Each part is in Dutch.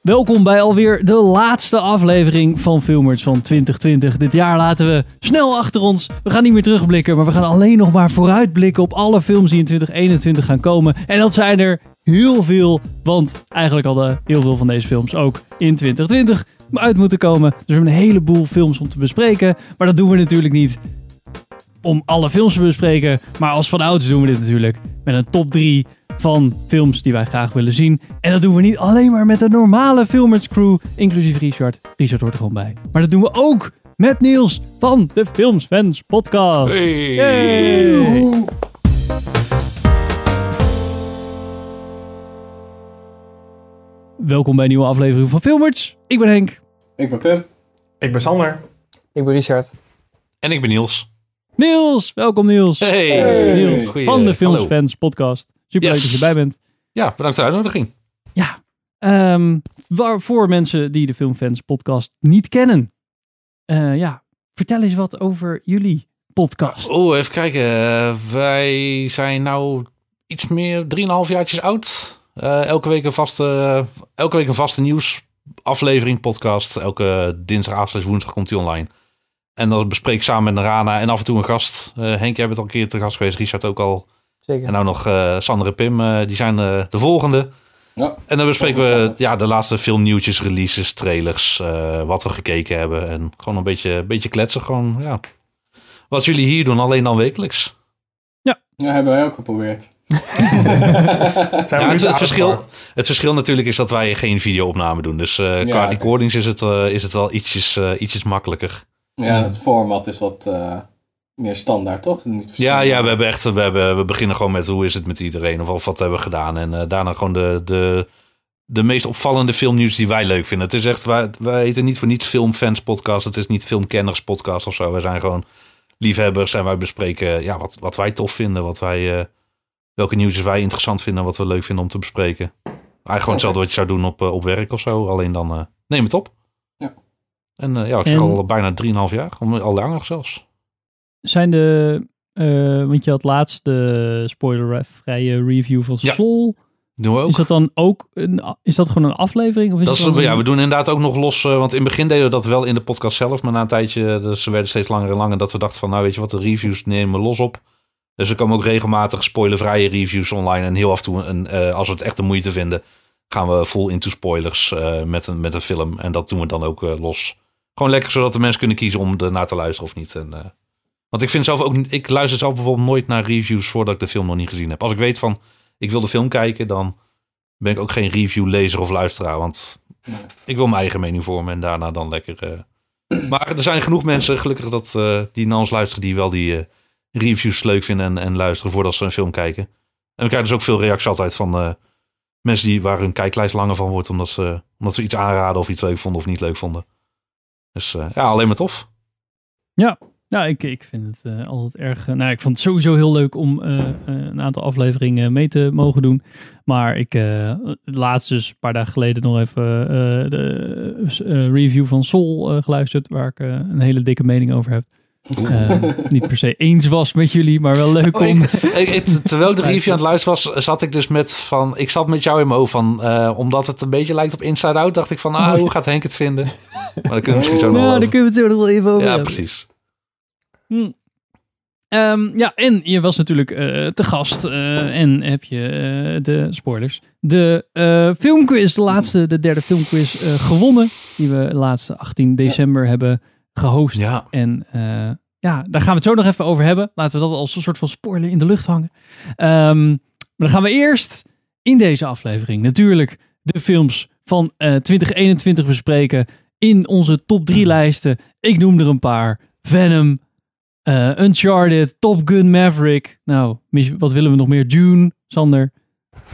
Welkom bij alweer de laatste aflevering van Filmers van 2020. Dit jaar laten we snel achter ons. We gaan niet meer terugblikken, maar we gaan alleen nog maar vooruitblikken op alle films die in 2021 gaan komen. En dat zijn er heel veel, want eigenlijk hadden heel veel van deze films ook in 2020 uit moeten komen. Dus we hebben een heleboel films om te bespreken, maar dat doen we natuurlijk niet om alle films te bespreken. Maar als van ouds doen we dit natuurlijk met een top 3 van films die wij graag willen zien. En dat doen we niet alleen maar met de normale Filmers crew, inclusief Richard. Richard hoort er gewoon bij. Maar dat doen we ook met Niels van de Filmsfans podcast. Hey. Yay. Welkom bij een nieuwe aflevering van Filmers. Ik ben Henk. Ik ben Pim. Ik ben Sander. Ik ben Richard. En ik ben Niels. Niels, welkom Niels. Hey. Niels Goeie- van de hallo. Filmsfans podcast. Super leuk Yes. dat je erbij bent. Ja, bedankt voor de uitnodiging. Ja, ehm, waar, voor mensen die de Filmfans podcast niet kennen. Eh, ja, vertel eens wat over jullie podcast. Oh, even kijken. Eh, wij zijn nou iets meer 3,5 jaartjes oud. Eh, elke week een vaste, elke week een vaste nieuwsaflevering podcast. Elke dinsdag, woensdag komt die online. En dan bespreek ik samen met Rana en af en toe een gast. Henk, jij bent al een keer te gast geweest. Richard ook al. Zeker. En nou nog eh Sander en Pim. eh, die zijn eh, de volgende. Ja. En dan bespreken Dat we ja, de laatste filmnieuwtjes, releases, trailers, eh, wat we gekeken hebben. En gewoon een beetje, beetje kletsen. Gewoon, ja. Wat jullie hier doen, alleen dan wekelijks. Ja, hebben wij ook geprobeerd. Ja, het, het, verschil, het verschil natuurlijk is dat wij geen videoopname doen. Dus eh, qua recordings is het, eh, is het wel ietsjes, eh, ietsjes makkelijker. Ja, het format is wat eh, meer standaard, toch? Niet Ja, verschillend. ja we, hebben echt, we, hebben, we beginnen gewoon met hoe is het met iedereen of, of wat hebben we gedaan. En eh, daarna gewoon de, de, de meest opvallende filmnieuws die wij leuk vinden. Het is echt, wij, wij heten niet voor niets filmfans podcast. Het is niet filmkenners podcast of zo. We zijn gewoon liefhebbers en wij bespreken ja, wat, wat wij tof vinden. Wat wij, eh, welke nieuwtjes wij interessant vinden. Wat we leuk vinden om te bespreken. Eigenlijk gewoon hetzelfde wat je zou doen op, eh, op werk of zo. Alleen dan eh, neem het op. Ja. En eh, ja, ik zeg En- al bijna 3,5 jaar. Al langer zelfs. Zijn de, eh, want je had laatst de spoilervrije review van Ja. Soul. Doen we ook. Is dat dan ook, een, is dat gewoon een aflevering? Of is Dat is, ja, een- we doen inderdaad ook nog los. eh, want in het begin deden we dat wel in de podcast zelf. Maar na een tijdje, dus ze werden steeds langer en langer. Dat we dachten van, nou weet je wat, de reviews nemen we los op. Dus er komen ook regelmatig spoilervrije reviews online. En heel af en toe, een, eh, als we het echt de moeite vinden, gaan we full into spoilers met, een, met een film. En dat doen we dan ook los. Gewoon lekker, zodat de mensen kunnen kiezen om ernaar te luisteren of niet. En, want ik vind zelf ook, ik luister zelf bijvoorbeeld nooit naar reviews voordat ik de film nog niet gezien heb. Als ik weet van, ik wil de film kijken, dan ben ik ook geen review-lezer of luisteraar. Want ik wil mijn eigen mening vormen en daarna dan lekker. eh. Maar er zijn genoeg mensen, gelukkig, dat, eh, die naar ons luisteren, die wel die eh, reviews leuk vinden en, en luisteren voordat ze een film kijken. En we krijgen dus ook veel reacties altijd van mensen die, waar hun kijklijst langer van wordt, omdat ze, omdat ze iets aanraden of iets leuk vonden of niet leuk vonden. Dus ja, alleen maar tof. Nou, ik, ik vind het eh, altijd erg. eh, nou, ik vond het sowieso heel leuk om eh, een aantal afleveringen mee te mogen doen. Maar ik laatst dus een paar dagen geleden nog even de review van Soul eh, geluisterd, waar ik een hele dikke mening over heb. Niet per se eens was met jullie, maar wel leuk Oh, om. ik, ik- ik- terwijl ik de review aan het luisteren was, zat ik dus met van. Ik zat met jou in mijn hoofd van. omdat het een beetje lijkt op Inside Out, dacht ik van. Ah, Oh, hoe gaat Henk het vinden? Maar dan kunnen we misschien zo nog Ja, daar kunnen we het nog wel even over Ja, hebben. precies. Hm. Ehm, ja, en je was natuurlijk eh, te gast eh, en heb je eh, de spoilers. De filmquiz, de laatste, de derde filmquiz gewonnen. Die we laatste 18 december hebben gehost. Ja. En ja, daar gaan we het zo nog even over hebben. Laten we dat als een soort van spoiler in de lucht hangen. Ehm, maar dan gaan we eerst in deze aflevering natuurlijk de films van eh 2021 bespreken. In onze top 3 lijsten. Ik noem er een paar. Venom, eh, Uncharted, Top Gun Maverick. Nou, wat willen we nog meer? Dune, Sander.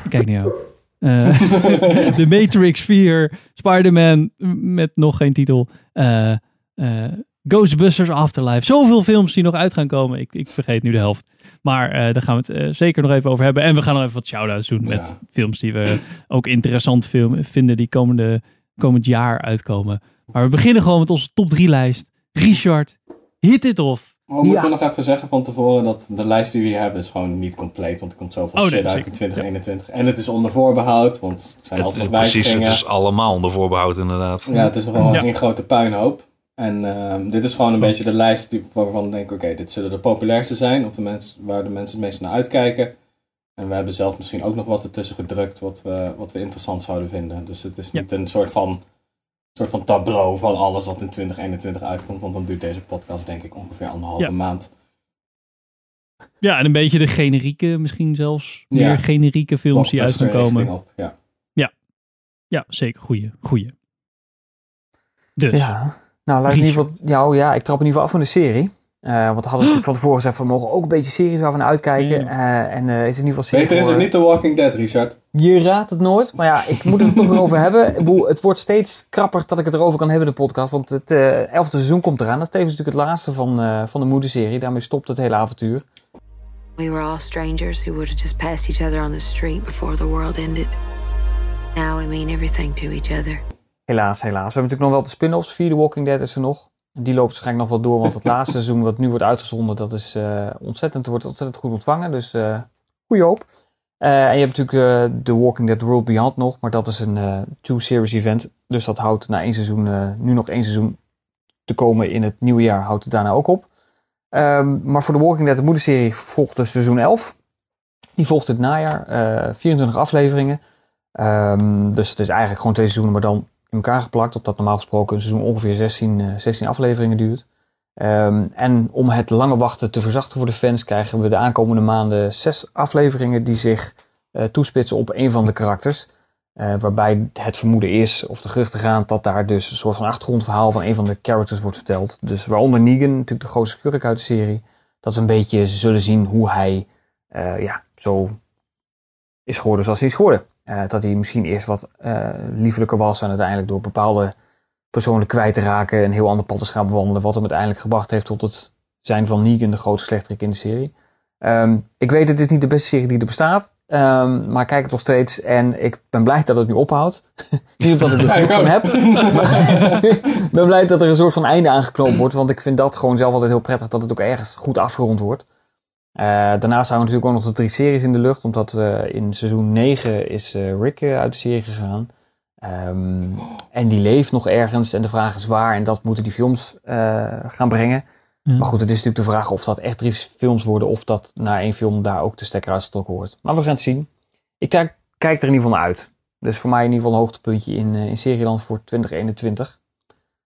Ik kijk naar jou. Eh, The Matrix 4, Spider-Man met nog geen titel. Eh, eh, Ghostbusters Afterlife. Zoveel films die nog uit gaan komen. Ik, ik vergeet nu de helft. Maar daar gaan we het zeker nog even over hebben. En we gaan nog even wat shout-outs doen met Ja. films die we ook interessant film, vinden die komende, komend jaar uitkomen. Maar we beginnen gewoon met onze top 3 lijst. Richard, hit it off. We moeten Ja. nog even zeggen van tevoren dat de lijst die we hier hebben is gewoon niet compleet. Want er komt zoveel Oh, nee, shit uit zeker. in 2021. En het is onder voorbehoud, want er zijn Het, altijd nog precies, het wijzigingen. is allemaal onder voorbehoud inderdaad. Ja, het is nog wel Ja. een grote puinhoop. En ehm, dit is gewoon een beetje de lijst die, waarvan we denken, oké, dit zullen de populairste zijn. Of de mensen, waar de mensen het meest naar uitkijken. En we hebben zelf misschien ook nog wat ertussen gedrukt wat we, wat we interessant zouden vinden. Dus het is Ja. niet een soort van, soort van tableau van alles wat in 2021 uitkomt. Want dan duurt deze podcast denk ik ongeveer anderhalve Ja. maand. Ja, en een beetje de generieke, misschien zelfs Ja. meer generieke films die uit gaan komen. Op, ja. Ja, zeker. Goeie. Goeie. Dus. Ja, nou laat ik in ieder geval, ja, oh ja, ik trap in ieder geval af van de serie. Eh, want we hadden natuurlijk van tevoren gezegd, van, we mogen ook een beetje series waar we naar uitkijken. Eh, en eh, is het in ieder geval Beter is het niet The Walking Dead, Richard. Je raadt het nooit, maar ja, ik moet het er toch weer over hebben. Het wordt steeds krapper dat ik het erover kan hebben, de podcast. Want het eh, elfde seizoen komt eraan. Dat is tevens natuurlijk het laatste van, eh, van de moederserie. Daarmee stopt het hele avontuur. We were all strangers who would have just passed each other on the street before the world ended. Now we mean everything to each other. Helaas, helaas. We hebben natuurlijk nog wel de spin-offs. Vier The Walking Dead is er nog. Die loopt waarschijnlijk nog wel door, want het laatste seizoen wat nu wordt uitgezonden, dat is eh, ontzettend, wordt ontzettend goed ontvangen. Dus eh goeie hoop. Eh, en je hebt natuurlijk The Walking Dead World Beyond nog, maar dat is een two-series event. Dus dat houdt na één seizoen, nu nog één seizoen te komen in het nieuwe jaar, houdt het daarna ook op. Ehm, maar voor The Walking Dead, de moederserie, volgt dus seizoen 11. Die volgt het najaar, eh 24 afleveringen. Ehm, dus het is eigenlijk gewoon twee seizoenen, maar dan in elkaar geplakt. Op dat normaal gesproken een seizoen ongeveer 16, eh, 16 afleveringen duurt. Ehm, en om het lange wachten te verzachten voor de fans, krijgen we de aankomende maanden zes afleveringen die zich eh, toespitsen op een van de karakters. Eh, waarbij het vermoeden is, of de geruchten gaan, dat daar dus een soort van achtergrondverhaal van een van de characters wordt verteld. Dus waaronder Negan, natuurlijk de grootste skurk uit de serie. Dat we een beetje zullen zien hoe hij eh, ja, zo is geworden zoals hij is geworden. Eh, dat hij misschien eerst wat eh, liefelijker was en uiteindelijk door bepaalde personen kwijt te raken een heel ander pad is gaan bewandelen. Wat hem uiteindelijk gebracht heeft tot het zijn van Negan, de grote slechterik in de serie. Ehm, ik weet, het is niet de beste serie die er bestaat. ehm, maar ik kijk het nog steeds en ik ben blij dat het nu ophoudt. niet omdat ik er genoeg van heb. maar ik ben blij dat er een soort van einde aangeknoopt wordt. Want ik vind dat gewoon zelf altijd heel prettig dat het ook ergens goed afgerond wordt. Eh, daarnaast houden we natuurlijk ook nog de drie series in de lucht. Omdat we in seizoen 9 is eh, Rick eh, uit de serie gegaan. Ehm, en die leeft nog ergens. En de vraag is waar. En dat moeten die films eh, gaan brengen. Ja. Maar goed, het is natuurlijk de vraag of dat echt drie films worden. Of dat na één film daar ook de stekker uitgetrokken wordt. Maar we gaan het zien. Ik kijk, kijk er in ieder geval naar uit. Dus voor mij in ieder geval een hoogtepuntje in, eh, in Serieland voor 2021.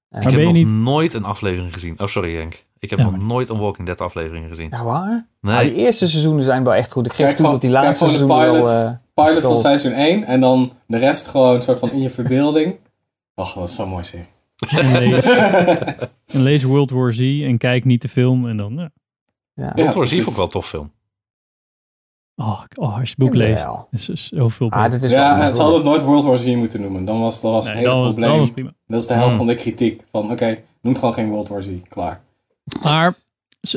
Eh, Ik heb nog niet- nooit een aflevering gezien. Oh, sorry Henk. Ik heb Ja, nog maar- nooit een Walking Dead aflevering gezien. ja, waar? Nee. Nou, die eerste seizoenen zijn wel echt goed. Ik geef toe gewoon- dat die kijk laatste gewoon de seizoenen wel... pilot. eh, Pilot van seizoen 1 en dan de rest gewoon een soort van in je verbeelding. Och, dat is zo'n mooi serie. En lees, en lees World War Z en kijk niet de film en dan... Ja. ja. Ja. Dat was precies. ook wel een tof film. Oh, oh, als je het boek leest. Is is zoveel Ah, is ja, het hadden het nooit World War Z moeten noemen. Dan was dat was het Nee, hele dat, was, probleem. dat was prima. Dat is de helft Hmm. van de kritiek. Van oké, noem het gewoon geen World War Z. Klaar. Maar,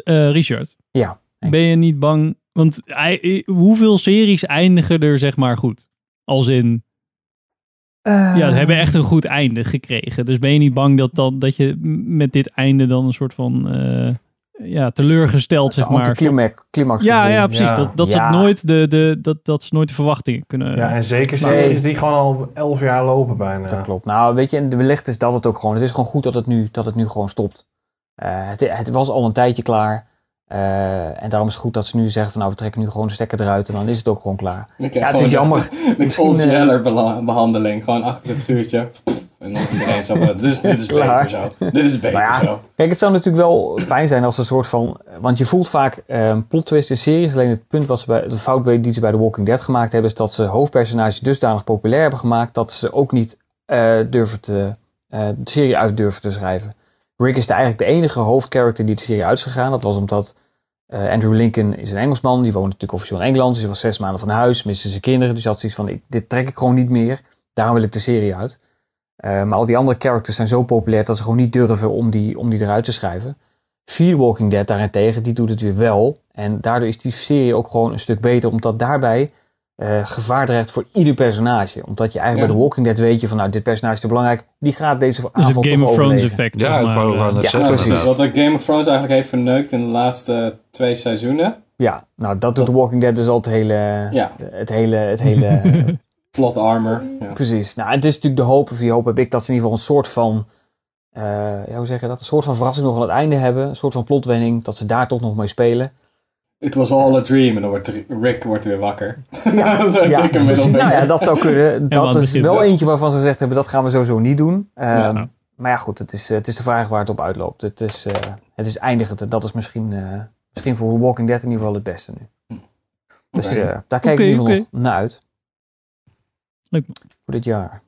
eh, Richard, Ja. ben je niet bang? Want eh, hoeveel series eindigen er zeg maar goed? Als in, ja, Eh, ze hebben echt een goed einde gekregen. Dus ben je niet bang dat, dat, dat je met dit einde dan een soort van eh, ja, teleurgesteld, zeg maar. Climax, climax Ja, ja, precies. Ja. Dat, dat, Ja. Ze nooit de, de, dat, dat ze nooit de verwachtingen kunnen... Ja, en zeker Nee. series die gewoon al elf jaar lopen bijna. Dat klopt. Nou, weet je, en de wellicht is dat het ook gewoon. Het is gewoon goed dat het nu, dat het nu gewoon stopt. Eh, het, het was al een tijdje klaar. Eh, en daarom is het goed dat ze nu zeggen van nou, we trekken nu gewoon de stekker eruit en dan is het ook gewoon klaar. Ja, het is jammer. Misschien, Cold eh, behandeling. Gewoon achter het schuurtje. En dan iedereen zo. Dit is, dit is beter zo. Dit is beter ja, zo. Kijk, het zou natuurlijk wel fijn zijn als een soort van. Want je voelt vaak eh plot twist in series. Alleen het punt wat ze bij de fout bij- die ze bij The Walking Dead gemaakt hebben, is dat ze hoofdpersonages dusdanig populair hebben gemaakt dat ze ook niet eh, durven te, eh, de serie uit durven te schrijven. Rick is de, eigenlijk de enige hoofdcharacter die de serie uit is gegaan. Dat was omdat eh, Andrew Lincoln is een Engelsman. Die woonde natuurlijk officieel in Engeland. Dus hij was zes maanden van huis, miste zijn kinderen. Dus had zoiets van, ik, dit trek ik gewoon niet meer. Daarom wil ik de serie uit. Eh, maar al die andere characters zijn zo populair dat ze gewoon niet durven om die, om die eruit te schrijven. Fear Walking Dead daarentegen, die doet het weer wel. En daardoor is die serie ook gewoon een stuk beter, omdat daarbij eh, gevaar dreigt voor ieder personage. Omdat je eigenlijk Ja. bij The Walking Dead weet je van nou, dit personage is te belangrijk. Die gaat deze Dus avond het Game toch of Thrones overleven. effect. Ja, maar. Ja, precies. Wat Game of Thrones eigenlijk heeft verneukt in de laatste twee seizoenen. Ja, nou dat doet The Walking Dead dus al het hele... Ja. Het hele, het hele Plot armor. Ja. Precies. Nou, het is natuurlijk de hoop, of die hoop heb ik, dat ze in ieder geval een soort van, eh, ja, hoe zeg je dat? Een soort van verrassing nog aan het einde hebben. Een soort van plotwending, dat ze daar toch nog mee spelen. It was all a dream. En dan wordt Rick wordt weer wakker. Ja, Zo'n dikke precies. middelvinger. nou ja, dat zou kunnen. Dat is wel eentje waarvan ze gezegd hebben, dat gaan we sowieso niet doen. Ehm, Ja. Maar ja, goed, het is, eh, het is de vraag waar het op uitloopt. Het is, eh, het is eindigend en dat is misschien, eh, misschien voor Walking Dead in ieder geval het beste nu. Dus eh, daar kijk ik Oké, in ieder geval naar uit. Leuk. Voor dit jaar.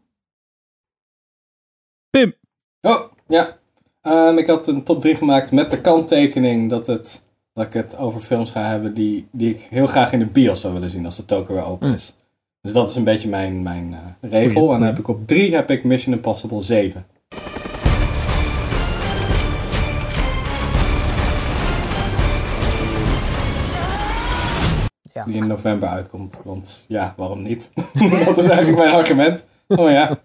Oh, ja. Ehm, ik had een top 3 gemaakt met de kanttekening dat, het, dat ik het over films ga hebben die, die ik heel graag in de bios zou willen zien als de token weer open Mm. is. Dus dat is een beetje mijn, mijn eh, regel. Goeie, en dan heb ik op 3 heb ik Mission Impossible 7. Ja. Die in november uitkomt. Want ja, waarom niet? dat is eigenlijk mijn argument. Oh ja.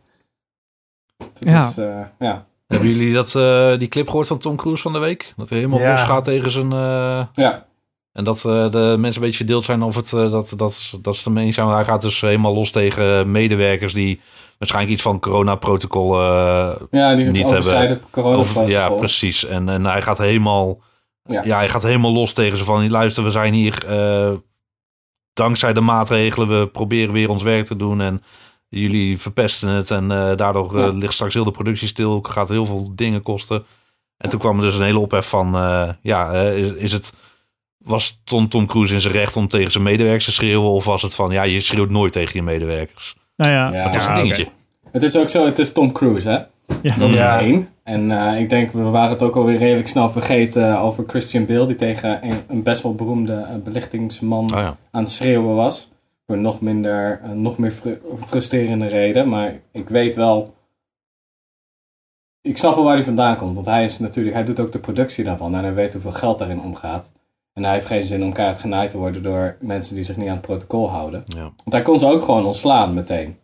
Het Ja. is, eh, ja. Hebben jullie dat, eh, die clip gehoord van Tom Cruise van de week? Dat hij helemaal Ja. los gaat tegen zijn... eh, Ja. En dat eh, de mensen een beetje verdeeld zijn of het, eh, dat, dat, dat ze het ermee eens zijn. Maar Hij gaat dus helemaal los tegen medewerkers die waarschijnlijk iets van coronaprotocol eh Ja, die Niet over, Ja, precies. En, en hij gaat helemaal, Ja. ja. hij gaat helemaal los tegen ze van, luister, we zijn hier eh, dankzij de maatregelen, we proberen weer ons werk te doen en jullie verpesten het en eh, daardoor eh, Ja. ligt straks heel de productie stil, gaat heel veel dingen kosten. En toen kwam er dus een hele ophef van, eh, ja, eh, is, is het, was Tom, Tom Cruise in zijn recht om tegen zijn medewerkers te schreeuwen of was het van, ja, je schreeuwt nooit tegen je medewerkers? Nou ja, Ja, Dat is een dingetje. Het is ook zo, het is Tom Cruise, hè? Ja. Dat is Ja. één. En eh, ik denk, we waren het ook alweer redelijk snel vergeten over Christian Bale, die tegen een, een best wel beroemde belichtingsman Oh ja. aan het schreeuwen was. Voor nog minder, een nog meer fru- frustrerende reden. Maar ik weet wel. Ik snap wel waar hij vandaan komt. Want hij is natuurlijk, hij doet ook de productie daarvan. En hij weet hoeveel geld daarin omgaat. En hij heeft geen zin om kaart genaaid te worden door mensen die zich niet aan het protocol houden. Ja. Want hij kon ze ook gewoon ontslaan meteen.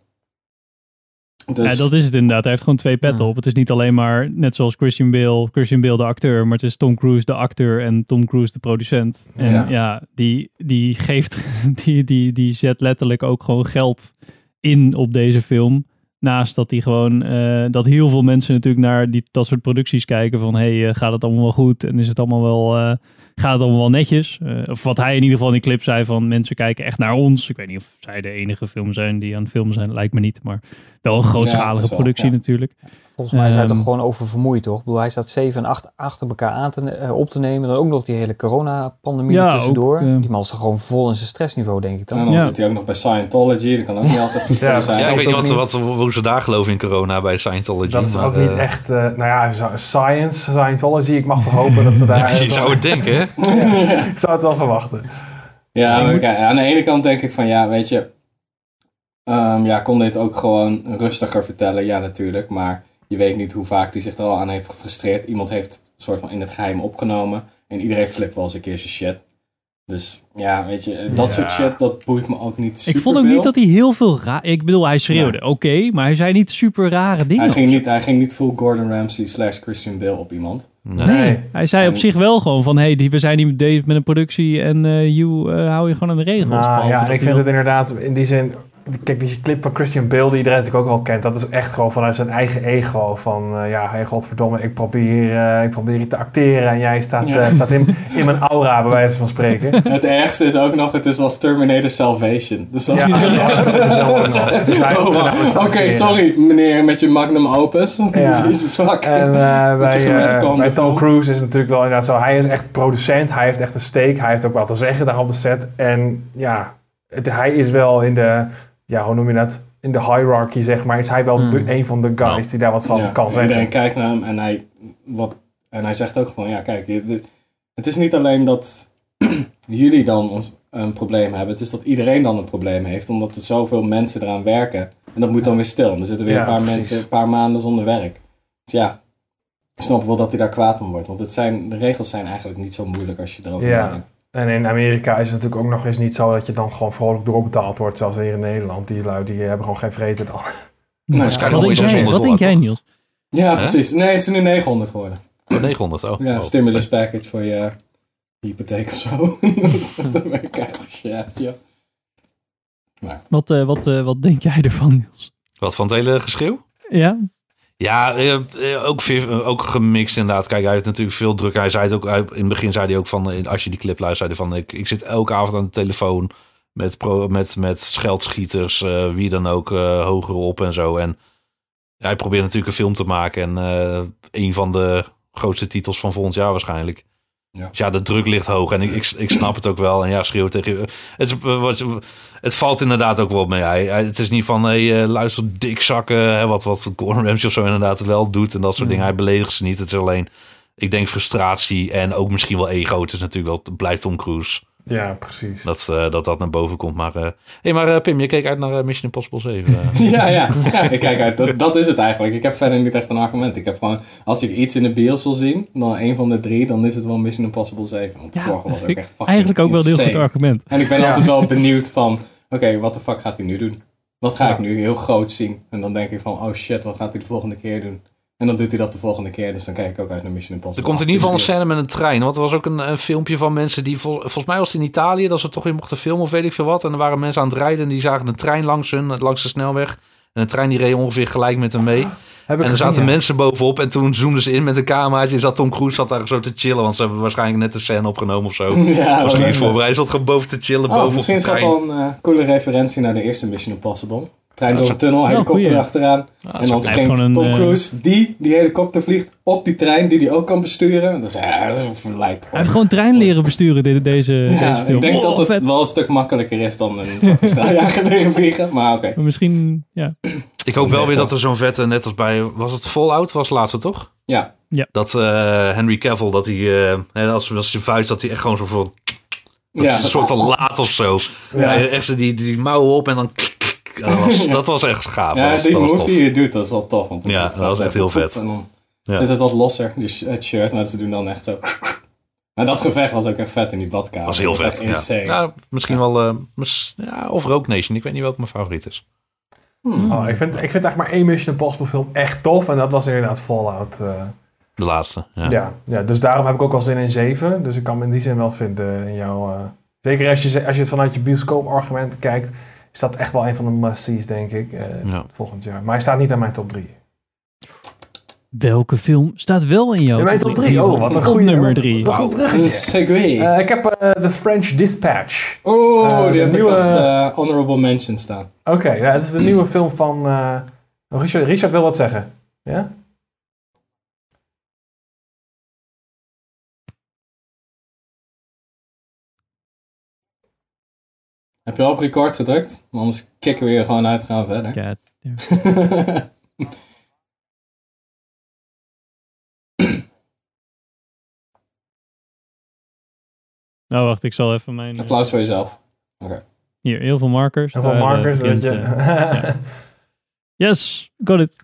Dus, Ja, dat is het inderdaad. Hij heeft gewoon twee petten op. Het is niet alleen maar, net zoals Christian Bale, Christian Bale de acteur, maar het is Tom Cruise de acteur en Tom Cruise de producent. En ja, Ja. die, die geeft, die, die, die zet letterlijk ook gewoon geld in op deze film. Naast dat hij gewoon, eh, dat heel veel mensen natuurlijk naar die, dat soort producties kijken van, hey, eh, gaat het allemaal wel goed? En is het allemaal wel, eh, gaat het allemaal wel netjes? Eh, of wat hij in ieder geval in die clip zei van, mensen kijken echt naar ons. Ik weet niet of zij de enige film zijn die aan het filmen zijn, lijkt me niet, maar wel een grootschalige wel, productie ja. natuurlijk. Volgens mij is hij Ehm, toch gewoon oververmoeid, toch? Ik bedoel, hij staat 7 en 8 achter elkaar aan te, eh, op te nemen. Dan ook nog die hele coronapandemie Ja, er tussendoor. ook, eh. Die man is toch gewoon vol in zijn stressniveau, denk ik En dan. dan Ja. zit hij ook nog bij Scientology. Dat kan ook niet altijd goed voor Ja, zijn. Ja, ik weet niet wat, wat, hoe ze daar geloven in corona bij Scientology. Dat is maar, ook niet echt, eh, nou ja, science, Scientology. Ik mag toch hopen dat ze daar... Ja, je zou het denken, hè? ik zou het wel verwachten. Ja, maar moet- kijk, aan de ene kant denk ik van ja, weet je, ehm, ja, kon dit ook gewoon rustiger vertellen? Ja, natuurlijk, maar je weet niet hoe vaak hij zich er al aan heeft gefrustreerd. Iemand heeft het soort van in het geheim opgenomen en iedereen flipt wel eens een keer zijn shit. Dus ja, weet je, dat Ja. soort shit, dat boeit me ook niet super Ik vond ook niet dat hij heel veel raar... Ik bedoel, hij schreeuwde, oké, maar hij zei niet super rare dingen. hij ging, niet, hij ging niet full Gordon Ramsay slash Christian Bale op iemand. Nee. Nee, hij zei op zich wel gewoon van, hey, die- we zijn hier met met een productie en eh you eh, hou je gewoon aan de regels. Nou, ja, en dat ik vind dat- het inderdaad in die zin... Kijk, die clip van Christian Bale, die iedereen natuurlijk ook wel kent, dat is echt gewoon vanuit zijn eigen ego. Van, eh, ja, hey, godverdomme, ik probeer, eh, ik probeer te acteren en jij staat, Ja. eh, staat in, in mijn aura, bij wijze van spreken. Het ergste is ook nog, het is was Terminator Salvation. Dus Ja, ja, dat is wel. Dus Oh, Oké, sorry meneer met je magnum opus. Ja. Jezus, fuck. En bij, Tom. Cruise is natuurlijk wel inderdaad zo. Hij is echt producent. Hij heeft echt een steek. Hij heeft ook wat te zeggen daar op de set. En ja, het- hij is wel in de, ja, hoe noem je dat? In de hierarchy, zeg maar, is hij wel Hmm. de, een van de guys Ja. die daar wat van Ja, kan en zeggen. Iedereen kijkt naar hem en hij, wat, en hij zegt ook van, ja kijk, het is niet alleen dat jullie dan een probleem hebben. Het is dat iedereen dan een probleem heeft, omdat er zoveel mensen eraan werken. En dat moet dan weer stil. En er zitten weer Ja, een paar precies. mensen een paar maanden zonder werk. Dus ja, ik snap wel dat hij daar kwaad om wordt. Want het zijn, de regels zijn eigenlijk niet zo moeilijk als je erover nadenkt. En in Amerika is het natuurlijk ook nog eens niet zo dat je dan gewoon vrolijk doorbetaald wordt, zoals hier in Nederland. Die lui die hebben gewoon geen vreten dan. Nee, wat, ja, denk jij, 600 wat denk jij? Niels? Ja, precies. Nee, het is nu 900 geworden. Oh, 900, oh. Ja, Oh. stimulus package voor je hypotheek of zo. dat ben ik keihard ja, ja. Wat, eh, wat, eh, wat denk jij ervan, Niels? Wat van het hele geschreeuw? Ja? Ja, eh, eh, ook, eh, ook gemixt inderdaad. Kijk, hij heeft natuurlijk veel druk. Hij zei het ook, in het begin zei hij ook van, als je die clip luisterde, van ik, ik zit elke avond aan de telefoon met, met, met scheldschieters, wie dan ook, eh hoger op en zo. En hij probeert natuurlijk een film te maken en een van de grootste titels van volgend jaar waarschijnlijk. Ja. Dus ja, de druk ligt hoog en ik, ik, ik snap het ook wel. En ja, schreeuwen tegen je. Het, is, eh, het valt inderdaad ook wel mee. Hij, het is niet van, hey, eh, luister, dikzakken. Hè, wat, wat Gordon Ramsay of zo inderdaad wel doet. En dat soort Mm. dingen. Hij beledigt ze niet. Het is alleen, ik denk, frustratie en ook misschien wel ego. Het is natuurlijk wel, het blijft Tom Cruise. Ja, precies. Dat eh, dat, dat naar boven komt. Maar, eh hey, maar eh, Pim, je keek uit naar Mission Impossible 7. eh. ja, ja, ja, ik kijk uit. Dat, dat is het eigenlijk. Ik heb verder niet echt een argument. Ik heb gewoon, als ik iets in de bios wil zien, dan een van de drie, dan is het wel Mission Impossible 7. Want de Ja, vorige was ook echt fucking Eigenlijk ook wel een heel goed argument. En ik ben Ja. altijd wel benieuwd van, oké, wat de fuck gaat hij nu doen? Wat ga Ja. ik nu heel groot zien? En dan denk ik van, oh shit, wat gaat hij de volgende keer doen? En dan doet hij dat de volgende keer, dus dan kijk ik ook uit naar Mission Impossible. Er komt in ieder geval een 8 in de scène met een trein. Want er was ook een, een filmpje van mensen die... vol- volgens mij was het in Italië dat ze toch weer mochten filmen of weet ik veel wat. En er waren mensen aan het rijden en die zagen een trein langs hun, langs de snelweg. En de trein die reed ongeveer gelijk met hem mee. Ik En er gezien, zaten ja. mensen bovenop en toen zoomden ze in met een cameraatje. En zat Tom Cruise zat daar zo te chillen. Want ze hebben waarschijnlijk net een scène opgenomen of zo. Ja, was wat niet voorbereid. Hij zat gewoon boven te chillen, Oh, bovenop misschien de is dat trein. wel een eh, coole referentie naar de eerste Mission Impossible. Trein door een tunnel, helikopter goeie. achteraan. Ja, en dan springt gewoon een, Tom eh, Cruise, die die helikopter vliegt, op die trein die die ook kan besturen. Dus ja, dat is een lijp. Hij heeft gewoon trein leren besturen, de- deze, Ja, deze film. ik denk Oh, dat het vet. wel een stuk makkelijker is dan een leren vliegen. Maar oké. Maar misschien, ja. Ik hoop wel weer dat er zo'n vette, net als bij... Was het Fallout? Was het laatste, toch? Ja. Ja. Dat eh, Henry Cavill, dat hij... eh, hè, als, als zijn vuist, dat hij echt gewoon zo van... Ja. is een soort van laat of zo. Ja. Ja. echt zo die, die mouwen op en dan... Dat was, dat was echt gaaf. Ja, dat was, die move die je doet, dat is wel tof. Want Ja, dat was echt heel vet. En dan Ja. zit het wat losser, sh- het shirt. Maar ze doen dan echt zo... Maar dat gevecht was ook echt vet in die badkamer. was heel Dat vet. echt Ja. Ja, misschien wel... eh, mis- ja, of Rogue Nation. Ik weet niet welke mijn favoriet is. Hmm. Oh, ik, vind, ik vind eigenlijk maar één Mission Impossible film echt tof. En dat was inderdaad Fallout. eh. De laatste. Ja. ja. Ja, dus daarom heb ik ook wel zin in 7. Dus ik kan me in die zin wel vinden in jouw... eh, zeker als je, als je het vanuit je bioscoop-argument kijkt... is dat echt wel een van de must-sees, denk ik, eh, Ja. volgend jaar. Maar hij staat niet aan mijn top 3. Welke film staat wel in jouw In mijn top 3? Oh, wat een goede nummer wat- 3. wat een segue. Eh, ik heb eh The French Dispatch. oh, die heb nieuwe- ik als honorable mention staan. Oké, ja, het is de nieuwe film van... Richard, Richard wil wat zeggen. Ja? Heb je al op record gedrukt? Anders kicken we je er gewoon uit en gaan we verder. Ja, nou, wacht, ik zal even mijn... eh, Applaus voor jezelf. hier, heel veel markers. Heel veel eh, markers. je... eh, yes, got it.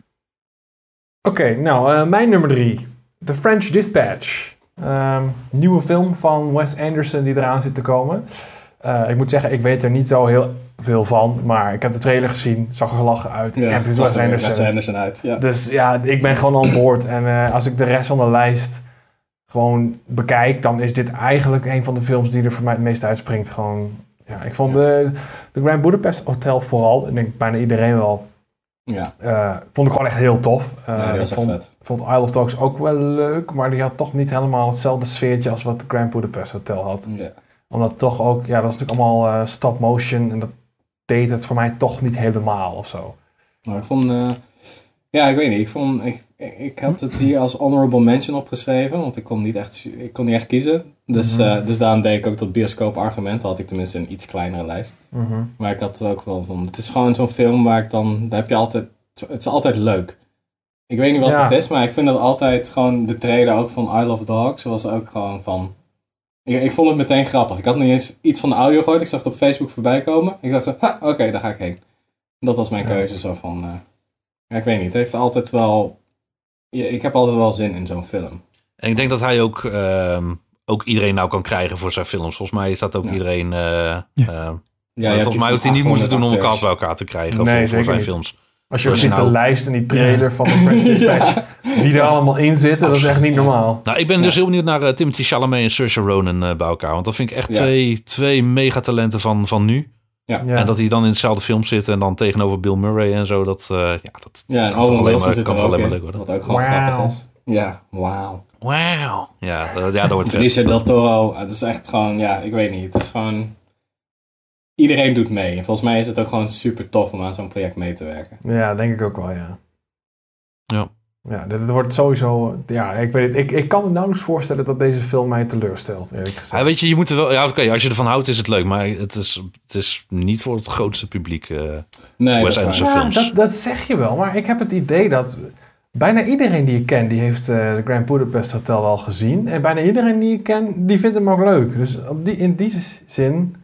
Oké, nou, eh, mijn nummer drie. The French Dispatch. Ehm, nieuwe film van Wes Anderson die eraan zit te komen. Eh, ik moet zeggen, ik weet er niet zo heel veel van. Maar ik heb de trailer gezien, zag er gelachen uit. Ja, en het is Wes er weer Anderson. Anderson uit. Ja. Dus ja, ik ben gewoon aan boord. En eh, als ik de rest van de lijst gewoon bekijk, dan is dit eigenlijk een van de films die er voor mij het meest uitspringt. Gewoon, ja, ik vond de, de Grand Budapest Hotel vooral, ik denk bijna iedereen wel, ja. eh, vond ik gewoon echt heel tof. Eh, ja, ik echt vond, vet. ik vond Isle of Dogs ook wel leuk, maar die had toch niet helemaal hetzelfde sfeertje als wat de Grand Budapest Hotel had. Ja. Omdat toch ook, ja, dat is natuurlijk allemaal eh, stop motion en dat deed het voor mij toch niet helemaal of zo. Maar ik vond... eh, ja, ik weet niet. Ik, vond, ik, ik, had het hier als honorable mention opgeschreven. Want ik kon niet echt, ik kon niet echt kiezen. Dus, eh, dus daarom deed ik ook dat bioscoop argument. had ik tenminste een iets kleinere lijst. Mhm. Maar ik had ook wel van. Het is gewoon zo'n film waar ik dan. Daar heb je altijd. Het is altijd leuk. Ik weet niet wat Ja. het is, maar ik vind het altijd gewoon. De trailer ook van I Love Dogs was ook gewoon van. Ik, ik vond het meteen grappig. Ik had niet eens iets van de audio gehoord. Ik zag het op Facebook voorbij komen. Ik dacht zo, ha, oké, daar ga ik heen. Dat was mijn Ja. keuze. Zo van. eh, ja, ik weet niet. Het heeft altijd wel. Ja, ik heb altijd wel zin in zo'n film. En ik denk dat hij ook, ehm, ook iedereen nou kan krijgen voor zijn films. Volgens mij is dat ook Ja. iedereen... eh, eh, Ja, je hebt volgens mij had hij niet moeten doen om 800 elkaar bij elkaar te krijgen Nee, voor, zijn niet. films. Als je ook ziet de lijst en die trailer van de French Dispatch, die er allemaal in zitten, dat is echt niet normaal. Nou, ik ben dus heel benieuwd naar eh, Timothy Chalamet en Saoirse Ronan eh, bij elkaar. Want dat vind ik echt Ja. twee, twee megatalenten van, van nu. Ja. En dat die dan in hetzelfde film zitten en dan tegenover Bill Murray en zo. Dat, eh, ja, dat Ja, kan toch alleen maar, zit kan alleen maar leuk worden. Wat ook gewoon grappig is. Ja, wauw. Wauw. Ja, dat, ja, dat wordt vet. Benicio del Toro, het is echt gewoon, ja, ik weet niet. Het is gewoon... Iedereen doet mee. En volgens mij is het ook gewoon super tof om aan zo'n project mee te werken. Ja, denk ik ook wel, ja. Ja. Ja, dit, dit wordt sowieso... Ja, ik weet het. Ik, ik kan me nauwelijks voorstellen dat deze film mij teleurstelt, eerlijk gezegd. Ja, weet je, je moet er wel... Ja, oké, als je ervan houdt is het leuk. Maar het is, het is niet voor het grootste publiek. eh. Nee, dat. Ja, films. dat, dat zeg je wel. Maar ik heb het idee dat bijna iedereen die ik ken, die heeft eh, de Grand Budapest Hotel wel gezien. En bijna iedereen die ik ken, die vindt hem ook leuk. Dus op die, in die zin...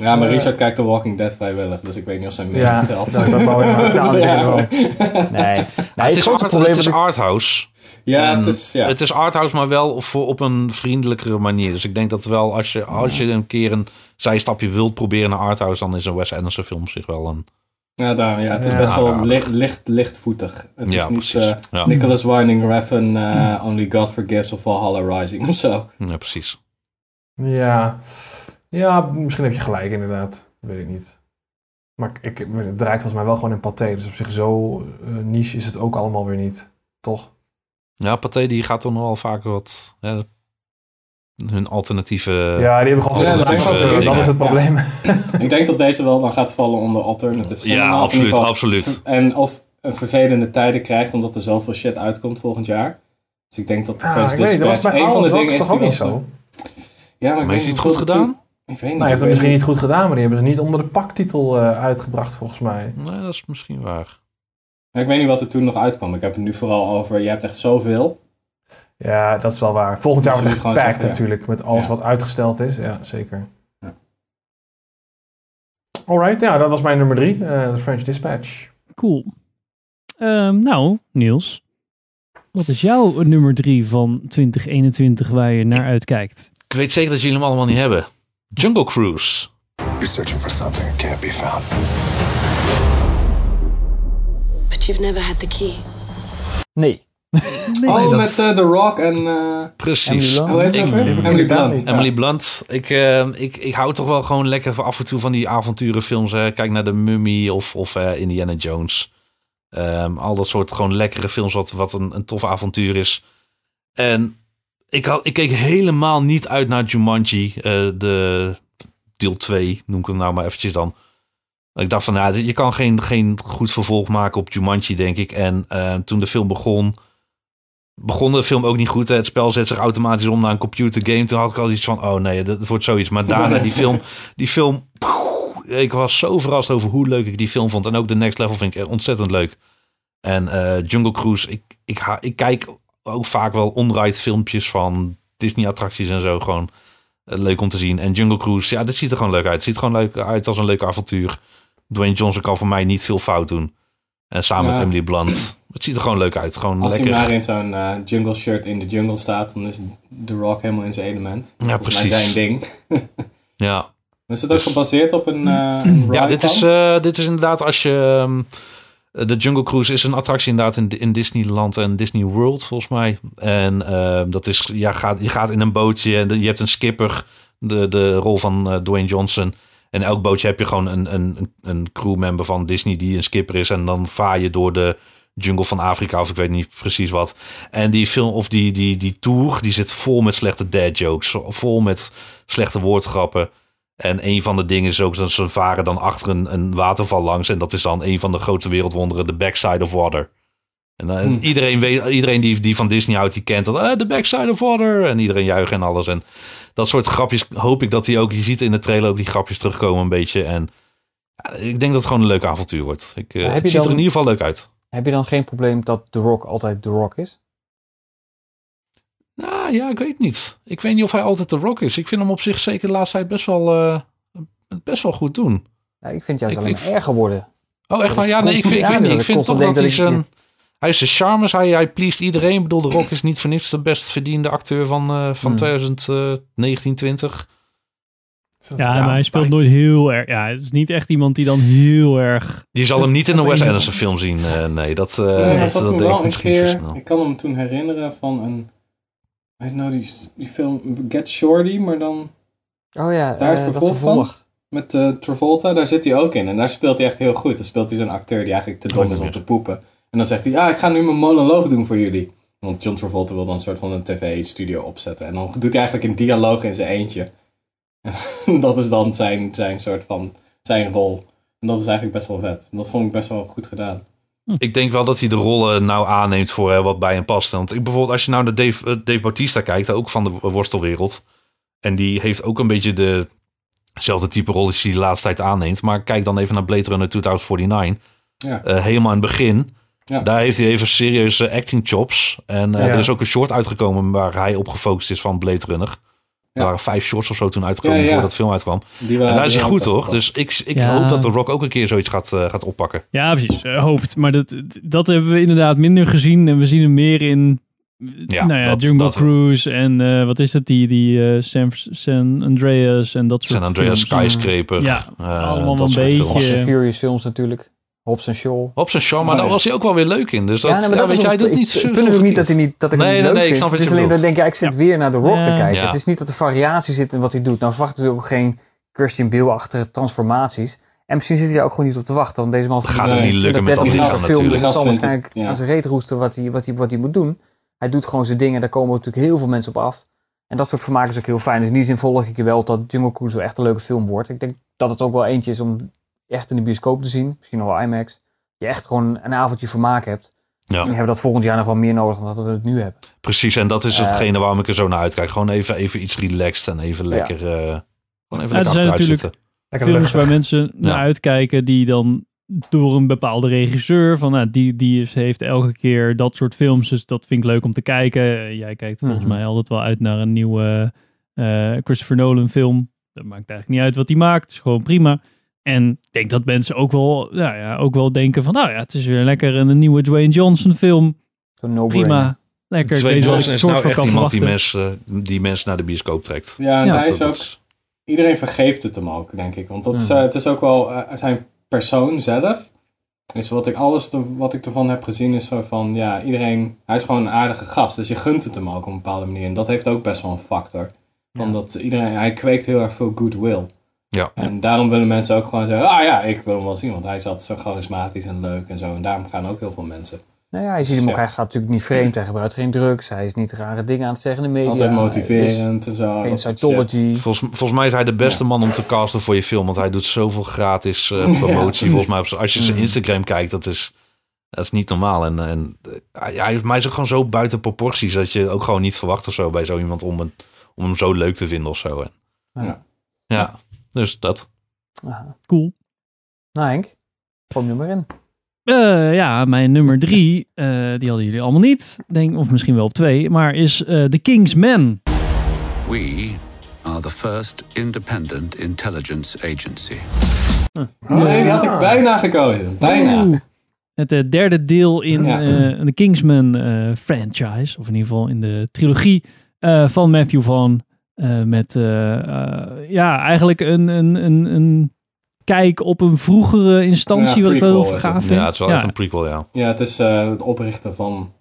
Ja, maar Eh, Richard kijkt The Walking Dead vrijwillig, dus ik weet niet of zijn Ja, meetelt. dat- dat wou ik maar- nou, ja, maar- Nee. nee het, is art, probleem het is arthouse. ja, En het is, ja. Het is arthouse, maar wel voor, op een vriendelijkere manier. Dus ik denk dat wel als je, als je een keer een zijstapje wilt proberen naar arthouse... dan is een Wes Anderson film zich wel een... Ja, daar, ja, het is Ja. best wel licht, licht, lichtvoetig. Het Ja, is niet eh, Ja. Nicholas Winding Refn, eh, Only God Forgives of Valhalla Rising of zo. ja, precies. Ja, ja, misschien heb je gelijk inderdaad. Weet ik niet. Maar ik, het draait volgens mij wel gewoon in paté. Dus op zich zo eh, niche is het ook allemaal weer niet. Toch? Ja, Pathé die gaat toch nog wel vaker wat... hè, hun alternatieve... ja, die hebben gewoon ja, veel dat is Dat het probleem. ik denk dat deze wel dan gaat vallen onder alternative cinema. Ja, absoluut, absoluut. En of een vervelende tijden krijgt omdat er zoveel shit uitkomt volgend jaar. Dus ik denk dat de Ah, was Dispatch een van de dingen is die ook wel niet zo? Ja, maar, Maar heeft hij niet het goed gedaan? Ik weet niet. Nou, hij heeft het misschien niet goed gedaan, maar die hebben ze niet onder de paktitel eh, uitgebracht volgens mij. Nee, dat is misschien waar. Ja, ik weet niet wat er toen nog uitkwam. Ik heb het nu vooral over, je hebt echt zoveel. Ja, dat is wel waar. Volgend jaar wordt het zeggen, natuurlijk, met alles Ja. wat uitgesteld is. Ja, zeker. Ja. Alright, ja, dat was mijn nummer drie, eh The French Dispatch. Cool. Ehm, nou, Niels. Wat is jouw nummer drie van 2021 waar je naar uitkijkt? Ik weet zeker dat jullie hem allemaal niet hebben. Jungle Cruise. You're searching for something that can't be found. But you've never had the key. Nee. oh, dat- met eh, The Rock en... eh Precies. Emily Blunt. hoe heet ze Ik- ook weer? ik- Emily Blunt. ik- Emily Blunt. Ik, eh, ik, ik hou toch wel gewoon lekker af en toe van die avonturenfilms. hè. Kijk naar de Mummy of, of eh, Indiana Jones. Ehm, al dat soort gewoon lekkere films wat, wat een, een tof avontuur is. En ik, had, ik keek helemaal niet uit naar Jumanji. eh, de deel 2 noem ik hem nou maar eventjes dan. Ik dacht van, ja, je kan geen, geen goed vervolg maken op Jumanji, denk ik. En eh, toen de film begon, begon de film ook niet goed. hè. Het spel zet zich automatisch om naar een computer game. Toen had ik al iets van, oh nee, dat, wordt zoiets. Maar daarna die film, die film, poeh, ik was zo verrast over hoe leuk ik die film vond. En ook de Next Level vind ik echt ontzettend leuk. En eh, Jungle Cruise, ik, ik, ha- ik kijk ook vaak wel onride filmpjes van Disney attracties en zo. Gewoon eh, leuk om te zien. En Jungle Cruise, ja, dit ziet er gewoon leuk uit. Het ziet er gewoon leuk uit als een leuk avontuur. Dwayne Johnson kan voor mij niet veel fout doen. En samen Ja. met Emily Blunt. Het ziet er gewoon leuk uit. Gewoon Als hij lekker. maar in zo'n eh, jungle shirt in de jungle staat, dan is The Rock helemaal in zijn element. Ja, precies. zijn ding. Ja, Is het ook Dus- gebaseerd op een, een ja dit, is, dit is inderdaad als je... ehm, de Jungle Cruise is een attractie inderdaad in, in Disneyland en Disney World volgens mij. En ehm, dat is, ja, gaat, je gaat in een bootje en je hebt een skipper, de, de rol van eh, Dwayne Johnson. En elk bootje heb je gewoon een, een, een crewmember van Disney die een skipper is. En dan vaar je door de jungle van Afrika of ik weet niet precies wat. En die film of die, die, die tour, die zit vol met slechte dad jokes. Vol met slechte woordgrappen. En een van de dingen is ook dat ze varen dan achter een, een waterval langs. En dat is dan een van de grote wereldwonderen, de backside of water. En eh, Hm. iedereen, weet, iedereen die, die van Disney houdt, die kent dat. eh, de backside of water. En iedereen juicht en alles. En dat soort grapjes hoop ik dat hij ook... Je ziet in de trailer ook die grapjes terugkomen een beetje. En ik denk dat het gewoon een leuk avontuur wordt. Ik, eh, het ziet er in ieder geval leuk uit. Heb je dan geen probleem dat The Rock altijd The Rock is? Nou ja, ik weet niet. Ik weet niet of hij altijd de rock is. Ik vind hem op zich zeker de laatste tijd best wel, eh, best wel goed doen. Ja, ik vind juist Ik- alleen ik- erger worden. Oh, echt waar? Ja, nee, ik vind, ik Ja, Ik vind toch dat hij ik- zijn... hij is de charmes, hij, hij pleest iedereen. Ik bedoel, The Rock is niet voor niks de best verdiende acteur van, eh, van Hmm. 2019, 20. Ja, maar hij speelt nooit heel erg. Ja, het is niet echt iemand die dan heel erg. Je zal hem niet in een Wes Anderson film zien. eh, nee, dat, eh Nee, hij dat, deed ik wel een misschien keer. Ik kan hem toen herinneren van een. Weet nou, die, die film Get Shorty, maar dan Oh ja, Daar is eh, dat vervolg van? met eh, Travolta, daar zit hij ook in. En daar speelt hij echt heel goed. Dan speelt hij zo'n acteur die eigenlijk te Oh, dom is om te poepen. En dan zegt hij, ja, ik ga nu mijn monoloog doen voor jullie. Want John Travolta wil dan een soort van een tv-studio opzetten. En dan doet hij eigenlijk een dialoog in zijn eentje. En dat is dan zijn, zijn soort van, zijn rol. En dat is eigenlijk best wel vet. En dat vond ik best wel goed gedaan. Ik denk wel dat hij de rollen nou aanneemt voor wat bij hem past. Want ik bijvoorbeeld, als je nou naar Dave, eh, Dave Bautista kijkt, ook van de worstelwereld. En die heeft ook een beetje de, dezelfde type rol die hij de laatste tijd aanneemt. Maar kijk dan even naar Blade Runner 2049. Ja. Eh, helemaal in het begin. Ja. Daar heeft hij even serieuze acting chops. En eh, Ja. er is ook een short uitgekomen waar hij op gefocust is van Blade Runner. Er Ja. waren vijf shorts of zo toen uitgekomen Ja, ja. voordat de film uitkwam. Die En waren- daar is die hij goed tof. Dus ik, ik Ja. hoop dat The Rock ook een keer zoiets gaat, eh, gaat oppakken. Ja, precies. eh, hoopt. Maar dat, dat hebben we inderdaad minder gezien. En we zien hem meer in. Ja, nou ja, dat- Jungle dat- Cruise en eh, wat is het? Die, die eh, San, San Andreas en dat soort San Andreas films. Skyscraper. Ja, eh, allemaal dat een beetje- Fast and Furious films natuurlijk. Hobbs en Shaw. Op zijn show, maar Oh, daar ja. was hij ook wel weer leuk in. Dus dat, ja, nee, maar ja, dat weet ook- doet niet ik, zoveel Ik vind ook niet dat hij niet dat ik Nee, niet nee, leuk nee, ik snap Het is je alleen dat bedoelt. denk ik, ik zit weer naar The Rock te Ja. kijken. Ja. Het is niet dat er variatie zit in wat hij doet. Nou verwacht ik ook geen Christian Bale-achtige transformaties. En misschien zit hij daar ook gewoon niet op te wachten. Want deze man Dat gaat hem niet lukken met dat dat 30 lichaam minuten film, natuurlijk. dus zal Die waarschijnlijk ja. aan zijn reet roesten wat hij, wat, hij, wat hij moet doen. Hij doet gewoon zijn dingen, daar komen natuurlijk heel veel mensen op af. En dat soort vermaken is ook heel fijn. Dus in die zin volg ik je wel dat Jungle Cruise wel echt een leuke film wordt. Ik denk dat het ook wel eentje is om echt in de bioscoop te zien. Misschien nog wel IMAX. Je echt gewoon een avondje vermaak hebt. Ja. En we hebben dat volgend jaar nog wel meer nodig dan dat we het nu hebben. Precies, en dat is Eh. hetgene waarom ik er zo naar uitkijk. Gewoon even, even iets relaxed en even lekker, eh gewoon even Ja, er lekker zijn achteruit natuurlijk zitten. Lekker films luchtig. waar mensen naar Ja. uitkijken die dan door een bepaalde regisseur van nou, die, die is, heeft elke keer dat soort films, dus dat vind ik leuk om te kijken. Jij kijkt volgens Mhm. mij altijd wel uit naar een nieuwe eh, Christopher Nolan film. Dat maakt eigenlijk niet uit wat hij maakt, is gewoon prima. En ik denk dat mensen ook wel, nou ja, ook wel denken van, nou ja, het is weer lekker een nieuwe Dwayne Johnson film. Prima, lekker. Dwayne Johnson is soort nou van echt kan iemand die mensen, die mensen naar de bioscoop trekt. Ja, en Ja, hij is dat ook... is- Iedereen vergeeft het hem ook, denk ik. Want dat is, eh, het is ook wel eh, zijn persoon zelf. Is wat ik alles te- wat ik ervan heb gezien is zo van, ja, iedereen... Hij is gewoon een aardige gast, dus je gunt het hem ook op een bepaalde manier. En dat heeft ook best wel een factor. Van dat iedereen, hij kweekt heel erg veel goodwill. Ja. En daarom willen mensen ook gewoon zeggen, ah ja, ik wil hem wel zien. Want hij is altijd zo charismatisch en leuk en zo. En daarom gaan ook heel veel mensen. Nou ja, je ziet hem ook, Ja. hij gaat natuurlijk niet vreemd. Hij gebruikt geen drugs. Hij is niet rare dingen aan het zeggen in de media. Altijd motiverend en zo. Geen. Scientology. Volgens, volgens mij is hij de beste man om te casten voor je film. Want hij doet zoveel gratis eh, promotie. volgens mij, op als je zijn Mm. Instagram kijkt, dat is, dat is niet normaal. En, en hij, hij is ook gewoon zo buiten proporties. Dat je ook gewoon niet verwacht of zo bij zo iemand om, een, om hem zo leuk te vinden of zo. En, Ja. ja, dus dat. Aha. Cool. Nou Henk, gooi hem er maar in. Eh, ja, mijn nummer drie, eh, die hadden jullie allemaal niet, denk, of misschien wel op twee, maar is eh The King's Man. We are the first independent intelligence agency. Nee, die had ik bijna gekozen. Bijna. Oeh. Het derde deel in Ja. eh, de Kingsman eh, franchise, of in ieder geval in de trilogie eh, van Matthew Vaughn. Eh, met eh, eh, ja, eigenlijk een, een, een, een kijk op een vroegere instantie, Ja, wat ik wel heel gaaf vind. Ja, het is wel echt een prequel, ja. Ja, het is eh, het oprichten van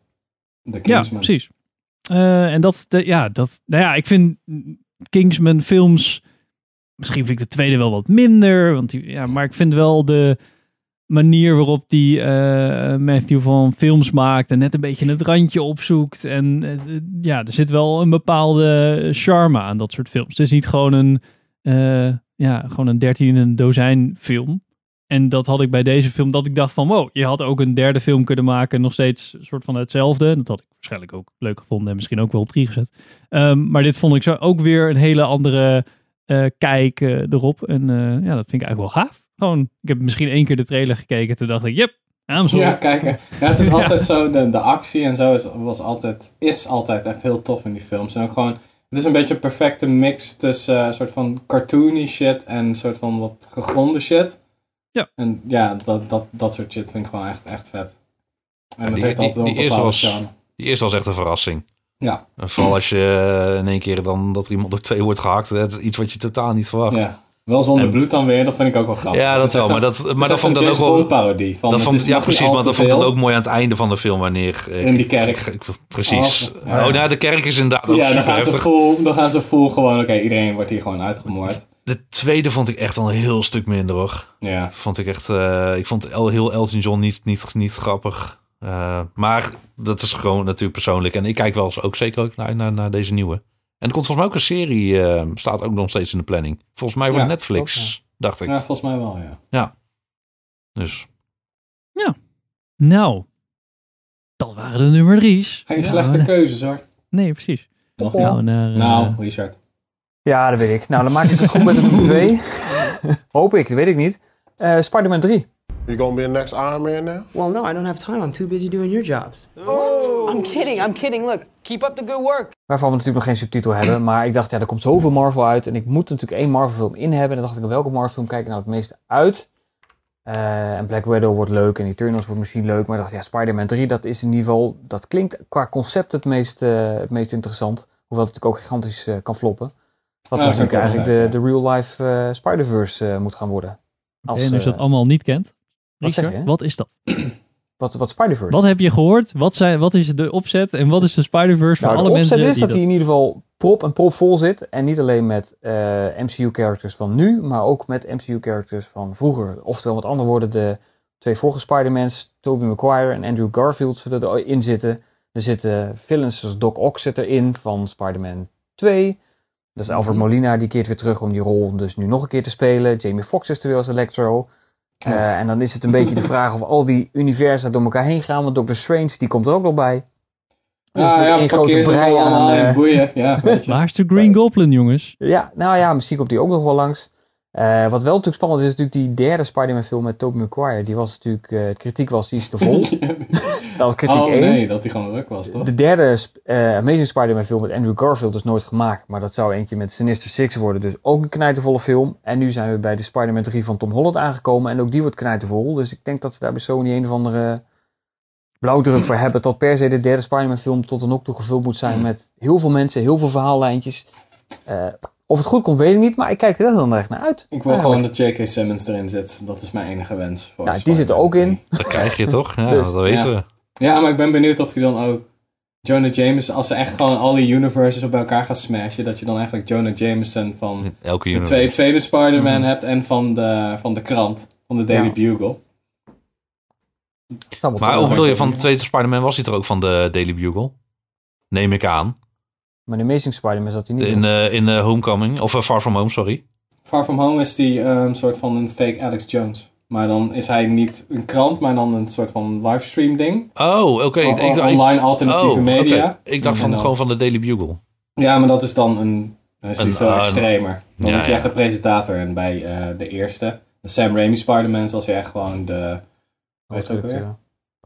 de Ja, Kingsman. precies. Eh, en dat, de, ja, dat, nou ja, ik vind Kingsman films, misschien vind ik de tweede wel wat minder, want die, ja, maar ik vind wel de manier waarop die eh, Matthew van films maakt en net een beetje het randje opzoekt. En eh, ja, er zit wel een bepaalde charme aan dat soort films. Het is niet gewoon een, eh, ja, gewoon een dertien een dozijn film. En dat had ik bij deze film, dat ik dacht van, wow, je had ook een derde film kunnen maken, nog steeds een soort van hetzelfde. Dat had ik waarschijnlijk ook leuk gevonden en misschien ook wel op drie gezet. Ehm, maar dit vond ik zo ook weer een hele andere eh, kijk eh, erop. En eh, ja, dat vind ik eigenlijk wel gaaf. Gewoon, ik heb misschien één keer de trailer gekeken, toen dacht ik, yep, sold. Ja, kijk. hè. Ja, het is Ja. altijd zo, de, de actie en zo is, was altijd, is altijd echt heel tof in die films. En ook gewoon, het is een beetje een perfecte mix tussen eh, een soort van cartoony shit en een soort van wat gegronde shit. Ja. En ja, dat, dat, dat soort shit vind ik gewoon echt, echt vet. En dat die- heeft die- altijd wel die een bepaalde was-. Die eerste was echt een verrassing. Ja. En vooral als je eh, in één keer dan dat er iemand door twee wordt gehakt. dat is iets wat je totaal niet verwacht. ja. Wel zonder En- bloed dan weer, dat vind ik ook wel grappig. Ja, dat wel. Maar dat, maar dat vond ik dan ook wel... Parodie. Van, Dat vond, ja, precies. Maar dat vond ik dan ook mooi aan het einde van de film. Wanneer... eh, In die kerk. ik- ik- precies. Oh, ja. Oh, nou, de kerk is inderdaad ook Ja, dan gaan, ze vol, dan gaan ze vol gewoon, oké, iedereen wordt hier gewoon uitgemoord. De tweede vond ik echt al een heel stuk minder hoor. Ja. Vond ik echt... eh, ik vond El, heel Elton John niet, niet, niet grappig. Eh, maar dat is gewoon natuurlijk persoonlijk. En ik kijk wel eens ook zeker ook naar, naar, naar deze nieuwe. En er komt volgens mij ook een serie, eh, staat ook nog steeds in de planning. Volgens mij voor Ja, Netflix, dacht ik. ja, volgens mij wel, ja. Dus Nou, dat waren de nummer drie's. Geen Ja, slechte keuzes hoor. Nee, precies. Nog Nou, niet. naar, eh, Nou, Richard. Ja, dat weet ik. Nou, dan maak ik het goed met de nummer 2. Hoop ik, dat weet ik niet. Eh Spider-Man 3. You gonna be the next Iron Man now? Well, no, I don't have time. I'm too busy doing your jobs. What? I'm kidding. I'm kidding. Look, keep up the good work. Waarvan we natuurlijk nog geen subtitel hebben. Maar ik dacht, ja, er komt zoveel Marvel uit. En ik moet natuurlijk één Marvel film in hebben. En dan dacht ik, welke Marvel film kijk ik nou het meeste uit? Eh, en Black Widow wordt leuk. En Eternals wordt misschien leuk. Maar ik dacht, ja, Spider-Man 3, dat is in ieder geval... Dat klinkt qua concept het meest, eh, het meest interessant. Hoewel het natuurlijk ook gigantisch eh, kan floppen. Wat Ja, natuurlijk eigenlijk de, de real-life Spider-Verse moet gaan worden. Als, en als je dat allemaal niet kent, wat zeg Richard, je? wat is dat? Wat, wat Spider-Verse? Wat heb je gehoord? Wat, zijn, wat is de opzet en wat is de Spider-Verse voor Nou, alle de mensen opzet is dat hij in ieder geval prop en prop vol zit. En niet alleen met eh, MCU-characters van nu, maar ook met MCU-characters van vroeger. Oftewel, met andere woorden, de twee vorige Spider-Mans, Tobey Maguire en Andrew Garfield, zullen erin zitten. Er zitten villains zoals Doc Ock zit erin van Spider-Man 2. Dat is Alfred Molina, die keert weer terug om die rol dus nu nog een keer te spelen. Jamie Foxx is er weer als Electro. Eh, en dan is het een beetje de vraag of al die universa door elkaar heen gaan. Want Doctor Strange, die komt er ook nog bij. Dus Ja, het ja, één parkeer ze brei aan, boeien. Ja, weet je. Waar is de Green Goblin, jongens? Ja, nou ja, misschien komt die ook nog wel langs. Eh, wat wel natuurlijk spannend is, is natuurlijk die derde Spider-Man film met Tobey Maguire. Die was natuurlijk, eh, kritiek was, die is te vol. dat was kritiek oh 1. nee, dat hij gewoon druk was, toch? De derde eh, Amazing Spider-Man film met Andrew Garfield is nooit gemaakt. Maar dat zou eentje met Sinister Six worden. Dus ook een knijtervolle film. En nu zijn we bij de Spider-Man 3 van Tom Holland aangekomen. En ook die wordt knijtervol. Dus ik denk dat ze daar bij Sony een of andere blauwdruk voor hebben. Dat per se de derde Spider-Man film tot en ook toe gevuld moet zijn met heel veel mensen, heel veel verhaallijntjes. Of het goed komt, weet ik niet. Maar ik kijk er wel heel erg naar uit. Ik wil gewoon dat J.K. Simmons erin zit. Dat is mijn enige wens. Voor Ja, die zit er ook in. 3. dat krijg je toch? Ja, Dus, dat weten ja. we. Ja, maar ik ben benieuwd of hij dan ook Jonah Jameson, als ze echt gewoon al die universes op elkaar gaan smashen, dat je dan eigenlijk Jonah Jameson van Elke de universe. tweede, tweede Spider-Man hebt en van de, van de krant, van de Daily Ja. Bugle. Maar hoe bedoel je, van de tweede Spider-Man was hij er ook van de Daily Bugle? Neem ik aan. Maar de Amazing Spider-Man zat hij niet In, in. eh, in eh, Homecoming, of eh, Far From Home, sorry. Far From Home is die een soort van een fake Alex Jones. Maar dan is hij niet een krant, maar dan een soort van livestream ding. Oh, oké. Online alternatieve oh, media. Ik dacht van, dan- gewoon van de Daily Bugle. Ja, maar dat is dan een, dan is Een- veel extremer. Dan Ja, is hij ja. echt een presentator. En bij eh, de eerste, de Sam Raimi Spider-Man, was hij echt gewoon de weet je ook weer? ja,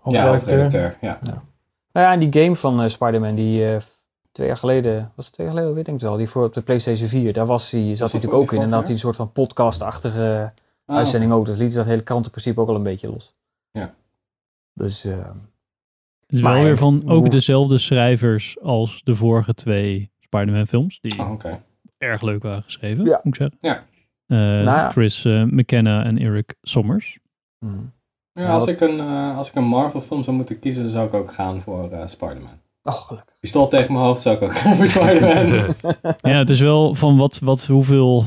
Hoofdredacteur. hoofdredacteur. Ja. Nou ja, en die game van Spider-Man, die eh, twee jaar geleden, was het twee jaar geleden, weet ik het wel, die voor op de PlayStation 4, daar was hij, zat hij natuurlijk ook in. En dan had hij een soort van podcast-achtige Ah, uitzending ook. Dus liet dat hele krantenprincipe ook al een beetje los. Ja. Dus, eh, Het is Maar wel weer van ook hoe- dezelfde schrijvers als de vorige twee Spider-Man films. Die oh, oké. erg leuk waren geschreven, Ja. moet ik zeggen. Ja. Eh, ja. Chris eh, McKenna en Eric Sommers. hmm. Ja, Ja, als, ik een, eh, als ik een Marvel film zou moeten kiezen, zou ik ook gaan voor eh Spider-Man. Oh, gelukkig. Pistool tegen mijn hoofd zou ik ook gaan voor Spider-Man. Ja, het is wel van wat, wat, hoeveel,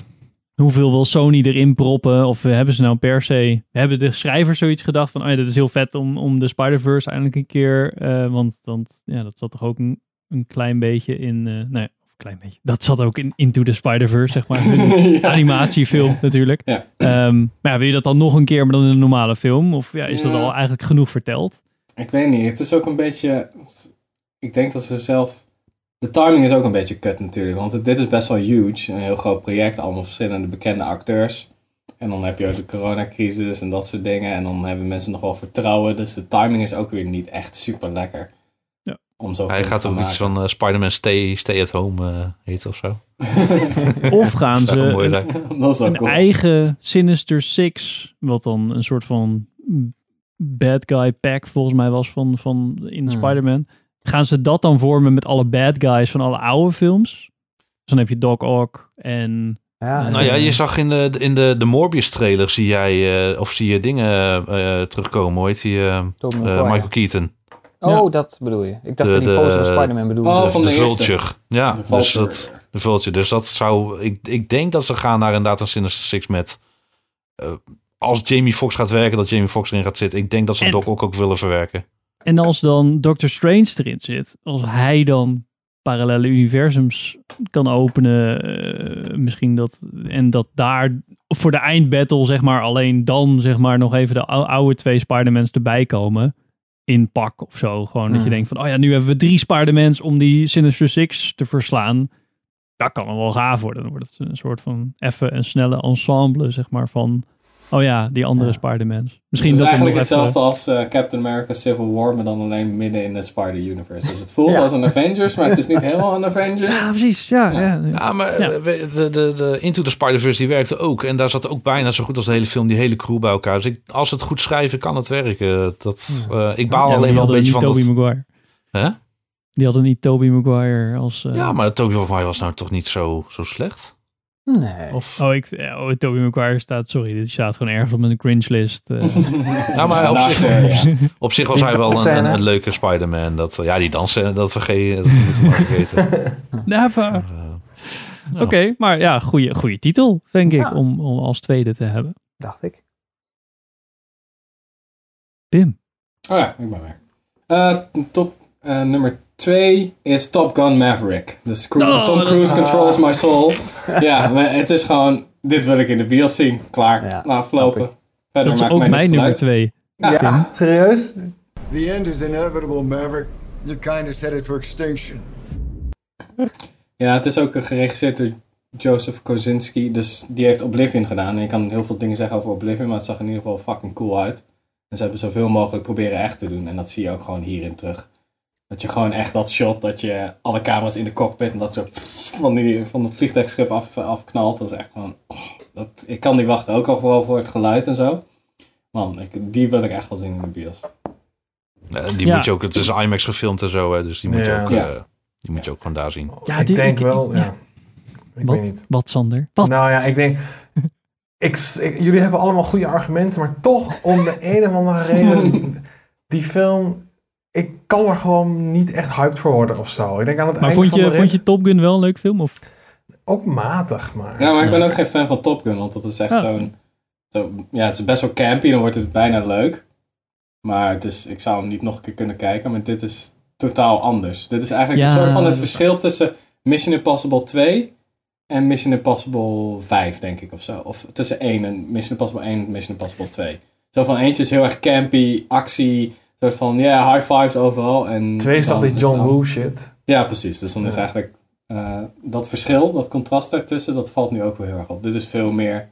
hoeveel wil Sony erin proppen? Of hebben ze nou per se, hebben de schrijvers zoiets gedacht van, oh ja, dit is heel vet om, om de Spider-Verse eindelijk een keer, eh, want, want ja, dat zat toch ook een, een klein beetje in, eh nee, of een klein beetje, dat zat ook in Into the Spider-Verse, zeg maar, Ja. animatiefilm natuurlijk. Ja. Ehm, maar ja, wil je dat dan nog een keer, maar dan in een normale film? Of ja, is dat al eigenlijk genoeg verteld? Ik weet niet, het is ook een beetje. Ik denk dat ze zelf. De timing is ook een beetje kut natuurlijk, want het- dit is best wel huge. Een heel groot project, allemaal verschillende bekende acteurs. En dan heb je ook de coronacrisis en dat soort dingen. En dan hebben mensen nog wel vertrouwen. Dus de timing is ook weer niet echt super lekker. Ja. Om zo Hij gaat ook iets van eh, Spider-Man Stay, Stay at Home eh heet of zo. Of gaan ze mooi een, een cool. eigen Sinister Six, wat dan een soort van bad guy pack volgens mij was van, van in Hmm. Spider-Man. Gaan ze dat dan vormen met alle bad guys van alle oude films? Dus dan heb je Doc Ock en... Ja, Nou ja, je zag in de, in de, de Morbius trailer zie jij, eh, of zie je dingen eh, terugkomen, hoe heet die? eh, eh. Michael Keaton. Oh, dat bedoel je. Ik dacht De- dat die poster van Spider-Man bedoelde. Oh, de, van de de eerste. Vulture. Ja, De dus dat, de Vulture. Dus dat zou, ik, ik denk dat ze gaan naar inderdaad een Sinister Six met, eh, als Jamie Foxx gaat werken, dat Jamie Foxx erin gaat zitten. Ik denk dat ze En- Doc ook, ook willen verwerken. En als dan Doctor Strange erin zit, als hij dan parallele universums kan openen, eh, misschien dat, en dat daar voor de eindbattle, zeg maar, alleen dan, zeg maar, nog even de ou- oude twee Spider-Mans erbij komen. In pak of zo. Gewoon dat je Hmm. denkt van, oh ja, nu hebben we drie Spider-Mans om die Sinister Six te verslaan. Dat kan wel gaaf worden. Dan wordt het een soort van even een snelle ensemble, zeg maar, van, oh ja, die andere Ja. Spider-Mans. Het Misschien is dat er eigenlijk even- hetzelfde als eh, Captain America Civil War, maar dan alleen midden in het Spider-Universe. Dus het voelt Ja. als een Avengers, maar het is niet helemaal een Avengers. Ja, precies. Ja, ja. ja. Ja, maar Ja. eh, de, de, de Into the Spider-Verse die werkte ook. En daar zat ook bijna zo goed als de hele film, die hele crew bij elkaar. Dus ik, als ze het goed schrijven, kan het werken. Dat, eh, ik baal alleen wel een beetje van Tobey dat... Maguire. Hè? Die hadden niet Tobey Maguire als... eh, Ja, maar Tobey Maguire was nou toch niet zo, zo slecht? Nee. Of, Oh, ik, oh, Tobey Maguire staat... Sorry, dit staat gewoon ergens op mijn cringe-list. eh. ja, maar op Nou, zich, eh, ja. op zich was Die hij wel een, een, een leuke Spider-Man. Dat, ja, die dansen, dat vergeet dat moeten we maar vergeten. Never. Maar, eh, Oké, maar ja, goede, goede titel, denk ik, om, om als tweede te hebben. Dacht ik. Pim. Oh ja, ik ben weer. Eh, top eh, nummer 2 is Top Gun Maverick. Dus Cru- Oh, Tom Cruise is- controls my soul. ja, maar het is gewoon, dit wil ik in de bios zien. Klaar, Ja, na afgelopen. Verder Dat is ook mij mijn nummer van uit. twee. Ja, serieus? The end is inevitable, Maverick. Your kind is headed for extinction. Ja, het is ook geregisseerd door Joseph Kosinski. Dus die heeft Oblivion gedaan. En je kan heel veel dingen zeggen over Oblivion, maar het zag in ieder geval fucking cool uit. En ze hebben zoveel mogelijk proberen echt te doen. En dat zie je ook gewoon hierin terug. Dat je gewoon echt dat shot, dat je alle camera's in de cockpit en dat zo van, die, van het vliegtuigschip af, afknalt. Dat is echt gewoon, oh, dat, ik kan niet wachten. Ook al vooral voor het geluid en zo. Man, ik, die wil ik echt wel zien in de bios. die Ja. moet je ook, het is IMAX gefilmd en zo, hè, dus die moet, je ook, Ja. eh, die moet je ook gewoon daar zien. Ja, ik die- denk ik- wel, ja. ja. Ik Wat? weet niet. Wat, Sander? Wat? Nou ja, ik denk... Ik, jullie hebben allemaal goede argumenten, maar toch om de een of andere reden... die film... Ik kan er gewoon niet echt hyped voor worden of zo. Ik denk aan het maar eind vond van je, vond je Top Gun wel een leuk film? Of? Ook matig, maar... Ja, maar ik ben ook geen fan van Top Gun, want dat is echt Ja. zo'n... Zo, ja, het is best wel campy, dan wordt het bijna leuk. Maar het is, ik zou hem niet nog een keer kunnen kijken, maar dit is totaal anders. Dit is eigenlijk Ja. een soort van het verschil tussen Mission Impossible 2 en Mission Impossible 5, denk ik, of zo. Of tussen 1 en Mission Impossible 1 en Mission Impossible 2. Zo van eentje is heel erg campy, actie, soort van, ja, high fives overal. En Twee is toch die John dan- Woo shit? Ja, precies. Dus dan is eigenlijk eh, dat verschil, dat contrast daartussen, dat valt nu ook wel heel erg op. Dit is veel meer,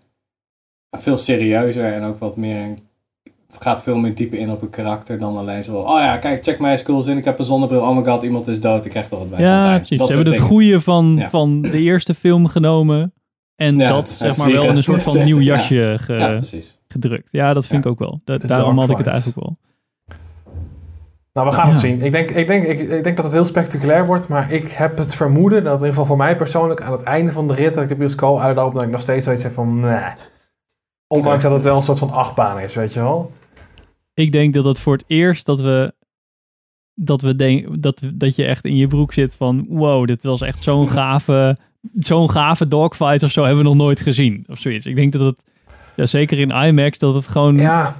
veel serieuzer en ook wat meer, gaat veel meer dieper in op een karakter dan alleen zo, oh ja, kijk, check mij eens cool in, ik heb een zonnebril, oh my god, iemand is dood, ik krijg toch wat bij. Ja, precies. Dat Ze hebben het goede van, Ja. van de eerste film genomen. En Ja, dat zeg maar wel in een soort van nieuw ja. jasje ge- Ja, precies. gedrukt. Ja, dat vind Ja. ik ook wel. Da- daarom had ik het eigenlijk wel. Nou, we gaan Ja. het zien. Ik denk, ik, denk, ik, ik denk dat het heel spectaculair wordt, maar ik heb het vermoeden dat in ieder geval voor mij persoonlijk aan het einde van de rit dat ik de bioscoop uitloop, dat ik nog steeds zoiets heb van, nee. Ondanks dat het wel een soort van achtbaan is, weet je wel. Ik denk dat het voor het eerst dat we dat we denk dat, dat je echt in je broek zit van wow, dit was echt zo'n gave zo'n gave dogfight of zo hebben we nog nooit gezien of zoiets. Ik denk dat het ja, zeker in IMAX dat het gewoon Ja.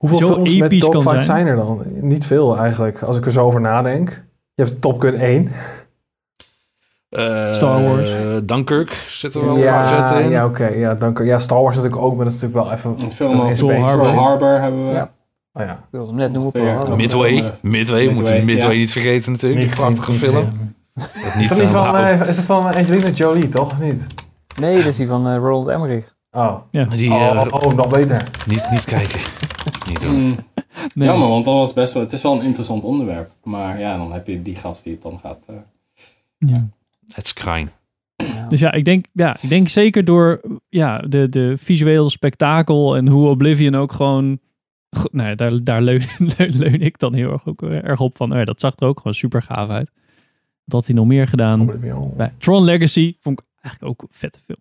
Hoeveel films met episch kan dogfights zijn. zijn er dan? Niet veel eigenlijk, als ik er zo over nadenk. Je hebt Top Gun 1. Eh, Star Wars. Dunkirk zit er wel een paar Ja, zetten in. ja oké. Ja, dank u. Ja, Star Wars natuurlijk ook, maar dat is natuurlijk wel even... Een film dat over Pearl. Harbor. Hebben we. Ja. Oh ja. Ik wilde hem net noemen. Harbor. Midway, Midway, Midway, moeten we Midway ja. niet vergeten natuurlijk. Niet Die prachtige film. niet Is dat niet van, eh, is dat van Angelina Jolie, toch? Of niet? Nee, dat is die van eh, Roland Emmerich. Oh. die, oh, eh, oh, oh, nog beter. niet, niet kijken. Niet doen. Mm, nee. Jammer, want dat was best wel, het is wel een interessant onderwerp. Maar ja, dan heb je die gast die het dan gaat... eh, Ja. Het is krijn. Dus ja, ik denk, ja, ik denk zeker door ja, de, de visuele spektakel en hoe Oblivion ook gewoon Goed, nou ja, daar, daar leun, leun ik dan heel erg, ook eh, erg op van. Oh ja, dat zag er ook gewoon super gaaf uit. Had hij nog meer gedaan? Oblivion. Bij Tron Legacy vond ik eigenlijk ook een vette film.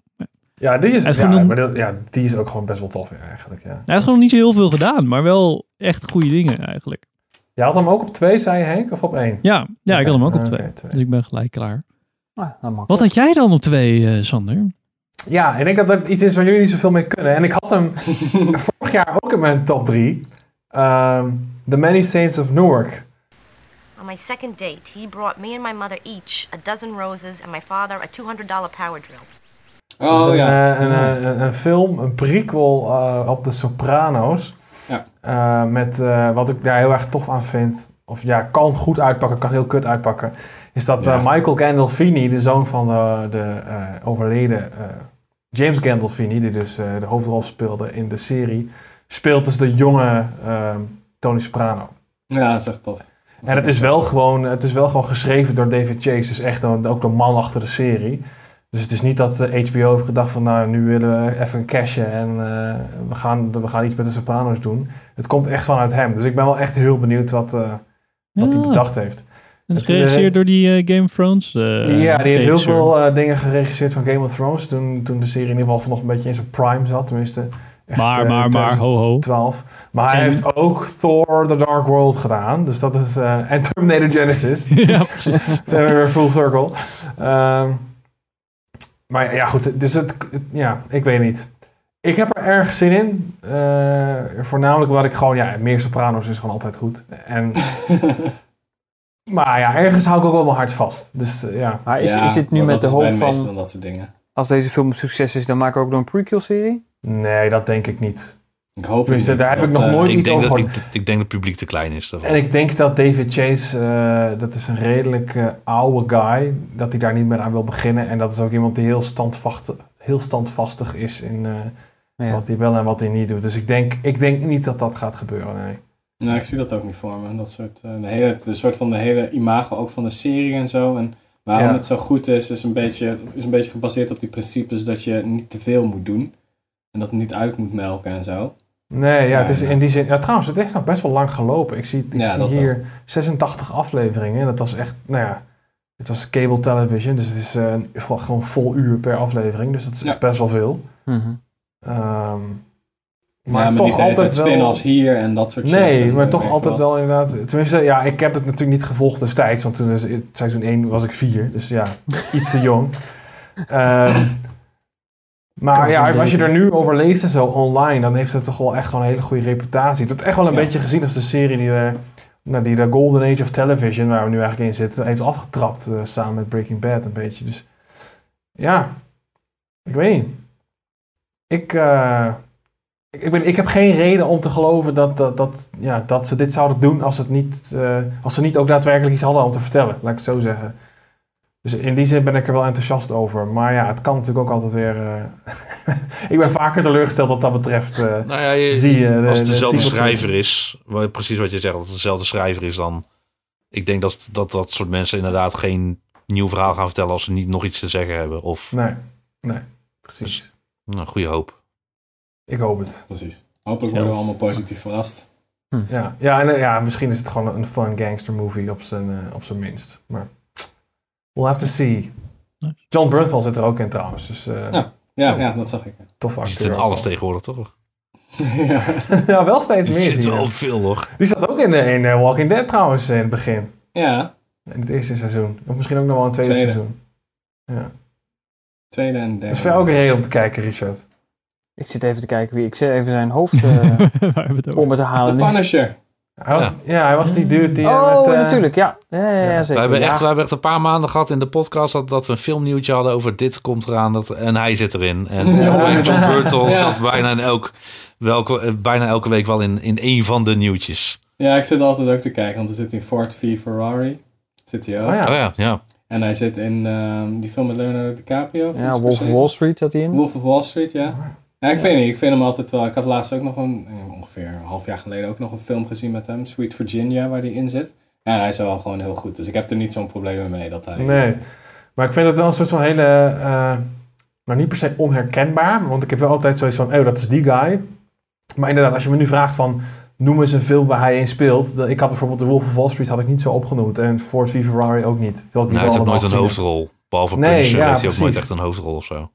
Ja. Die is, ja, maar dat- ja, die is ook gewoon best wel tof eigenlijk. Ja. Hij heeft gewoon niet zo heel veel gedaan, maar wel echt goede dingen eigenlijk. Je had hem ook op twee, zei je Henk, of op één? Ja, ja ik had hem ook op twee. twee. Dus ik ben gelijk klaar. Ah, nou. Wat had jij dan op twee, eh, Sander? Ja, ik denk dat dat iets is waar jullie niet zoveel mee kunnen. En ik had hem vorig jaar ook in mijn top drie. Ehm, The Many Saints of Newark. On my second date, he brought me and my mother each a dozen roses and my father a $200 power drill. Oh Dus een, ja. eh, een, eh, een, een film, een prequel eh, op de Sopranos. Ja. Eh, met eh, wat ik daar heel erg tof aan vind. Of ja, kan goed uitpakken, kan heel kut uitpakken. Is dat Ja. eh, Michael Gandolfini, de zoon van de, de eh, overleden eh, James Gandolfini, die dus eh, de hoofdrol speelde in de serie, speelt dus de jonge eh, Tony Soprano. ja, dat is echt tof. En het is wel gewoon, het is wel gewoon geschreven door David Chase, dus echt een- ook de man achter de serie. Dus het is niet dat eh, HBO heeft gedacht van nou, nu willen we even cashen en eh, we, gaan, we gaan iets met de Sopranos doen. Het komt echt vanuit hem. Dus ik ben wel echt heel benieuwd wat, eh, wat hij bedacht heeft. En is Het, eh, geregisseerd door die eh, Game of Thrones. eh, ja, die heeft heel veel eh, dingen geregisseerd van Game of Thrones. Toen, toen de serie in ieder geval nog een beetje in zijn prime zat. Tenminste, echt, Maar, eh, maar, maar, ho, ho. 12. Maar hij heeft ook Thor The Dark World gedaan. Dus dat is... eh, en Terminator Genesis. ja, precies. zijn we weer full circle. Ehm, maar ja, goed. Dus het, het- ja, ik weet niet. Ik heb er erg zin in. Eh, voornamelijk omdat ik gewoon, ja, meer Sopranos is gewoon altijd goed. En, maar ja, ergens hou ik ook wel mijn hart vast. Dus eh, ja. Maar is, Ja, is dit nu met de hoop van, dat soort dingen. als deze film een succes is, dan maken we ook nog een prequel-serie? Nee, dat denk ik niet. Ik hoop Tenminste, niet. daar heb ik dat, nog eh, nooit Ik iets denk, over dat, gehoord. ik, ik denk dat het publiek te klein is. daarvan. En ik denk dat David Chase, eh, dat is een redelijk eh, oude guy, dat hij daar niet meer aan wil beginnen. En dat is ook iemand die heel standvastig, heel standvastig is in eh, Ja. wat hij wel en wat hij niet doet. Dus ik denk, ik denk niet dat dat gaat gebeuren, nee. Nou, ik zie dat ook niet voor me. Dat soort, de hele, de soort van de hele imago ook van de serie en zo. En waarom Ja. het zo goed is, is een, beetje, is een beetje gebaseerd op die principes dat je niet te veel moet doen. En dat het niet uit moet melken en zo. Nee, ja, het is in die zin... Ja, trouwens, het heeft nog best wel lang gelopen. Ik zie, ik Ja, zie hier 86 afleveringen. En dat was echt, nou ja... Het was cable television, dus het is eh, een- gewoon vol uur per aflevering. Dus dat is Ja. echt best wel veel. Mhm. Ehm, Maar, maar ja, toch hele tijd altijd wel... spin-offs hier en dat soort shit. Nee, maar toch altijd wat. wel inderdaad. Tenminste, ja, ik heb het natuurlijk niet gevolgd destijds, want toen is het seizoen 1 was ik 4, dus ja, iets te jong. Ehm, maar ja, als je er nu over leest en zo online, dan heeft het toch wel echt gewoon een hele goede reputatie. Het wordt echt wel een Ja. beetje gezien als de serie die de, nou, die de Golden Age of Television, waar we nu eigenlijk in zitten, heeft afgetrapt eh, samen met Breaking Bad een beetje. Dus ja, ik weet niet. Ik, eh, ik, ik, ben, ik heb geen reden om te geloven dat, dat, dat, ja, dat ze dit zouden doen als, het niet, eh, als ze niet ook daadwerkelijk iets hadden om te vertellen, laat ik het zo zeggen. Dus in die zin ben ik er wel enthousiast over. Maar ja, het kan natuurlijk ook altijd weer. eh, ik ben vaker teleurgesteld wat dat betreft. eh, Nou ja, je, zie je de- als het de dezelfde schrijver is, wat- precies wat je zegt, als het dezelfde schrijver is, dan. Ik denk dat, dat dat soort mensen inderdaad geen nieuw verhaal gaan vertellen als ze niet nog iets te zeggen hebben. Of Nee, nee, precies. Dus- nou, goede hoop. Ik hoop het. Precies. Hopelijk worden we allemaal positief verrast. Ja, ja, en, eh, ja, misschien is het gewoon een fun gangster movie op zijn, eh, op zijn minst. Maar we'll have to see. John Bernthal zit er ook in trouwens. Dus, eh Ja, ja, ja, dat zag ik. Tof Die acteur. zit in alles tegenwoordig, toch? ja. ja, wel steeds Die meer. zit zie je. wel veel, hoor. Die zat ook in, eh, in eh, Walking Dead trouwens in het begin. ja, In het eerste seizoen. Of misschien ook nog wel in het tweede, Tweede. seizoen. Ja. tweede en derde. Dat is voor jou ook een reden om te kijken, Richard. Ik zit even te kijken wie. Ik zit even zijn hoofd eh, Waar hebben we het over? om me te halen. Nu. Punisher. Hij was, ja. hij was die dude die... eh, Oh, met, eh, natuurlijk, ja. Ja, ja, ja, ja. zeker. We hebben, ja. echt, we hebben echt een paar maanden gehad in de podcast dat, dat we een filmnieuwtje hadden over dit komt eraan dat, en hij zit erin. En Ja. John, John Burtle Ja. zat bijna, in elk, welke, bijna elke week wel in, in één van de nieuwtjes. Ja, ik zit altijd ook te kijken, want er zit in Ford v Ferrari. Zit hij ook. Oh ja. Oh ja, ja. En hij zit in ehm, die film met Leonardo DiCaprio. Ja, Wolf of. Wall Street zat hij in. Wolf of Wall Street, ja. Ja, ik weet niet. Ik vind hem altijd wel... Ik had laatst ook nog een... eh, Ongeveer een half jaar geleden ook nog een film gezien met hem. Sweet Virginia, waar hij in zit. Ja, hij is wel gewoon heel goed. Dus ik heb er niet zo'n probleem mee dat hij... Nee. Maar ik vind het wel een soort van hele... eh nou, niet per se onherkenbaar. Want ik heb wel altijd zoiets van... Oh, dat is die guy. Maar inderdaad, als je me nu vraagt van... noem eens een film waar hij in speelt. Dat- Ik had bijvoorbeeld The Wolf of Wall Street had ik niet zo opgenoemd. En Ford v Ferrari ook niet. Terwijl ik Nou, hij heeft nooit een hoofdrol. Behalve Nee, Punisher ja, heeft hij ook nooit echt een hoofdrol of zo.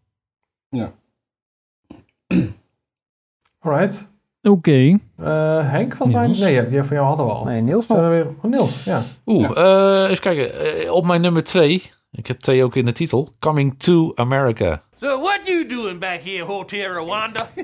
Alright. Oké. Eh, Henk, volgens mij? Nee, die- die van jou hadden we al. Nee, Niels nog. er weer... Oh, Niels, ja. Oeh, eh, even kijken. Eh, op mijn nummer twee. Ik heb twee ook in de titel. Coming to America. So what you doing back here, Hotel Rwanda?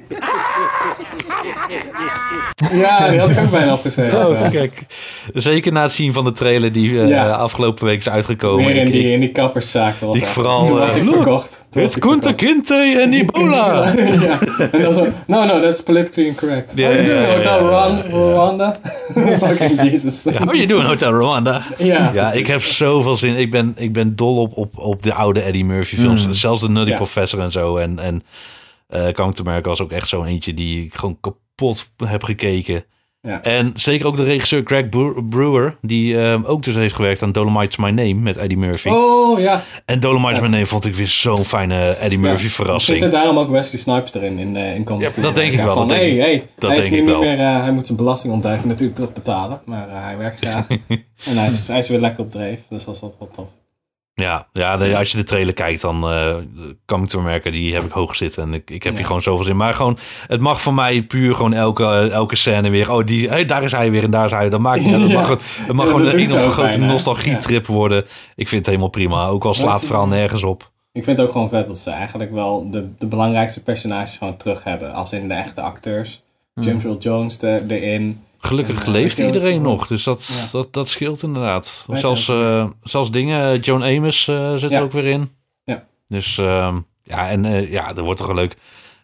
Ja, die had ik ook bijna opgeschreven. Oh, kijk. Zeker na het zien van de trailer die eh, Ja. afgelopen week is uitgekomen. Weer in Ik- die, in die kapperszaak. was Ik echt- vooral, Toen was ik verkocht. Ik Kunta. Kinte en Ebola. ja, en dan zo, no, no, that's politically incorrect. Ja, oh, you doing Hotel Rwanda? Fucking Jesus. Oh, je doet een Hotel Rwanda. Ja, ja ik heb zoveel zin. Ik ben, ik ben dol op, op, op de oude Eddie Murphy films. Mm. Zelfs de Nutty. Professor en zo. En, en eh Coming to America was ook echt zo eentje die ik gewoon kapot heb gekeken. Ja. En zeker ook de regisseur Greg Bre- Brewer, die eh, ook dus heeft gewerkt aan Dolomite's My Name met Eddie Murphy. Oh, ja. En Dolomite's My Name vond ik weer zo'n fijne Eddie Murphy Er verrassing. zit daarom ook Wesley Snipes erin in, eh in Ja, dat denk ik wel, Van, dat hey, denk hey, dat hij, is denk ik niet wel. Meer, eh, hij moet zijn belastingontduiking natuurlijk terugbetalen. Maar eh, hij werkt graag. en hij is, hij is weer lekker op dreef. Dus dat is altijd wel tof. Ja, ja de- als je de trailer kijkt, dan eh Coming to America, die heb ik hoog zitten. En ik, ik heb hier Ja. gewoon zoveel zin. Maar gewoon, het mag voor mij puur gewoon elke, eh, elke scène weer. Oh, die, hey, daar is hij weer en daar is hij. Dat maakt niet uit. Het Ja. mag, gewoon- het mag Ja, gewoon een enorme grote nostalgietrip worden. Ik vind het helemaal prima. Ook al slaat het verhaal nergens op. Ik vind het ook gewoon vet dat ze eigenlijk wel de, de belangrijkste personages gewoon terug hebben. Als in de echte acteurs. James Earl Jones de, erin. Gelukkig En, eh, leeft iedereen nog. Dus dat, Ja. dat, dat scheelt inderdaad. Weet Zelfs, eh, zelfs dingen, Joan Amos eh, zit Ja. er ook weer in. Ja. Dus ehm, ja, en eh, ja, dat wordt toch wel leuk.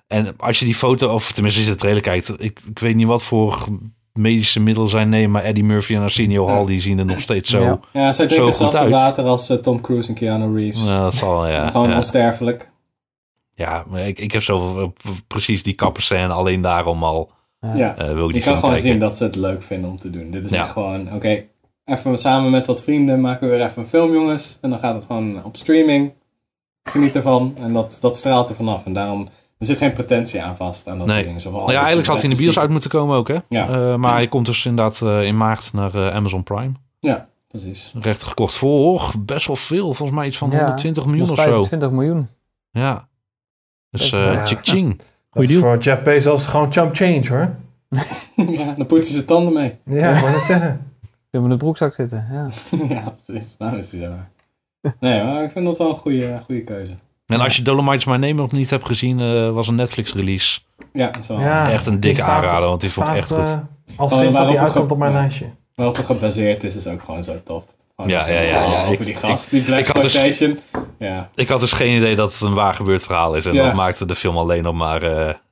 En als je die foto, of tenminste als je de trailer kijkt, ik, ik weet niet wat voor medische middelen zijn nemen, maar Eddie Murphy en Arsenio Hall, die zien er nog steeds zo, Ja. Ja, zij goed hetzelfde water als eh, Tom Cruise en Keanu Reeves. Ja, dat zal, ja. gewoon onsterfelijk. Ja, maar ik, ik heb zo eh, precies die kapperscène alleen daarom al. Ja, eh, wil ik je kan gewoon kijken. zien dat ze het leuk vinden om te doen. Dit is Ja. echt gewoon, oké, even samen met wat vrienden maken we weer even een film, jongens. En dan gaat het gewoon op streaming. Geniet ervan. En dat, dat straalt er vanaf. En daarom, er zit geen pretentie aan vast. Aan dat Nee. soort dingen. Zo van, oh, Nou ja, eigenlijk had hij in de bios uit moeten komen ook, hè? Ja. Eh, maar hij komt dus inderdaad eh, in maart naar eh, Amazon Prime. Ja, precies. Recht gekocht voor best wel veel. Volgens mij iets van Ja, 120 miljoen of zo. 125 miljoen. Ja. Dus Ja. eh ching Dat is deal. voor Jeff Bezos gewoon chump change, hoor. ja, dan poetsen ze tanden mee. Ja, ik wou net zeggen. Zullen we in de broekzak zitten? Ja. ja, precies. Nou is hij zo. Nee, maar ik vind dat wel een goede, goede keuze. En als je Dolomite's My Name nog niet hebt gezien, eh, was een Netflix release. Ja, dat is wel Ja, Echt een die dikke staat- aanrader, want die vond ik echt goed. eh, al Oh, sinds dat waarop hij het uitkomt op mijn ja. lijstje. Waarop het gebaseerd is, is ook gewoon zo tof. Gewoon Ja, ja, ja, ja. Over Ik- die gast, die Black dus- Exploitation. Ja. Ik had dus geen idee dat het een waar gebeurd verhaal is. En Ja. dat maakte de film alleen nog maar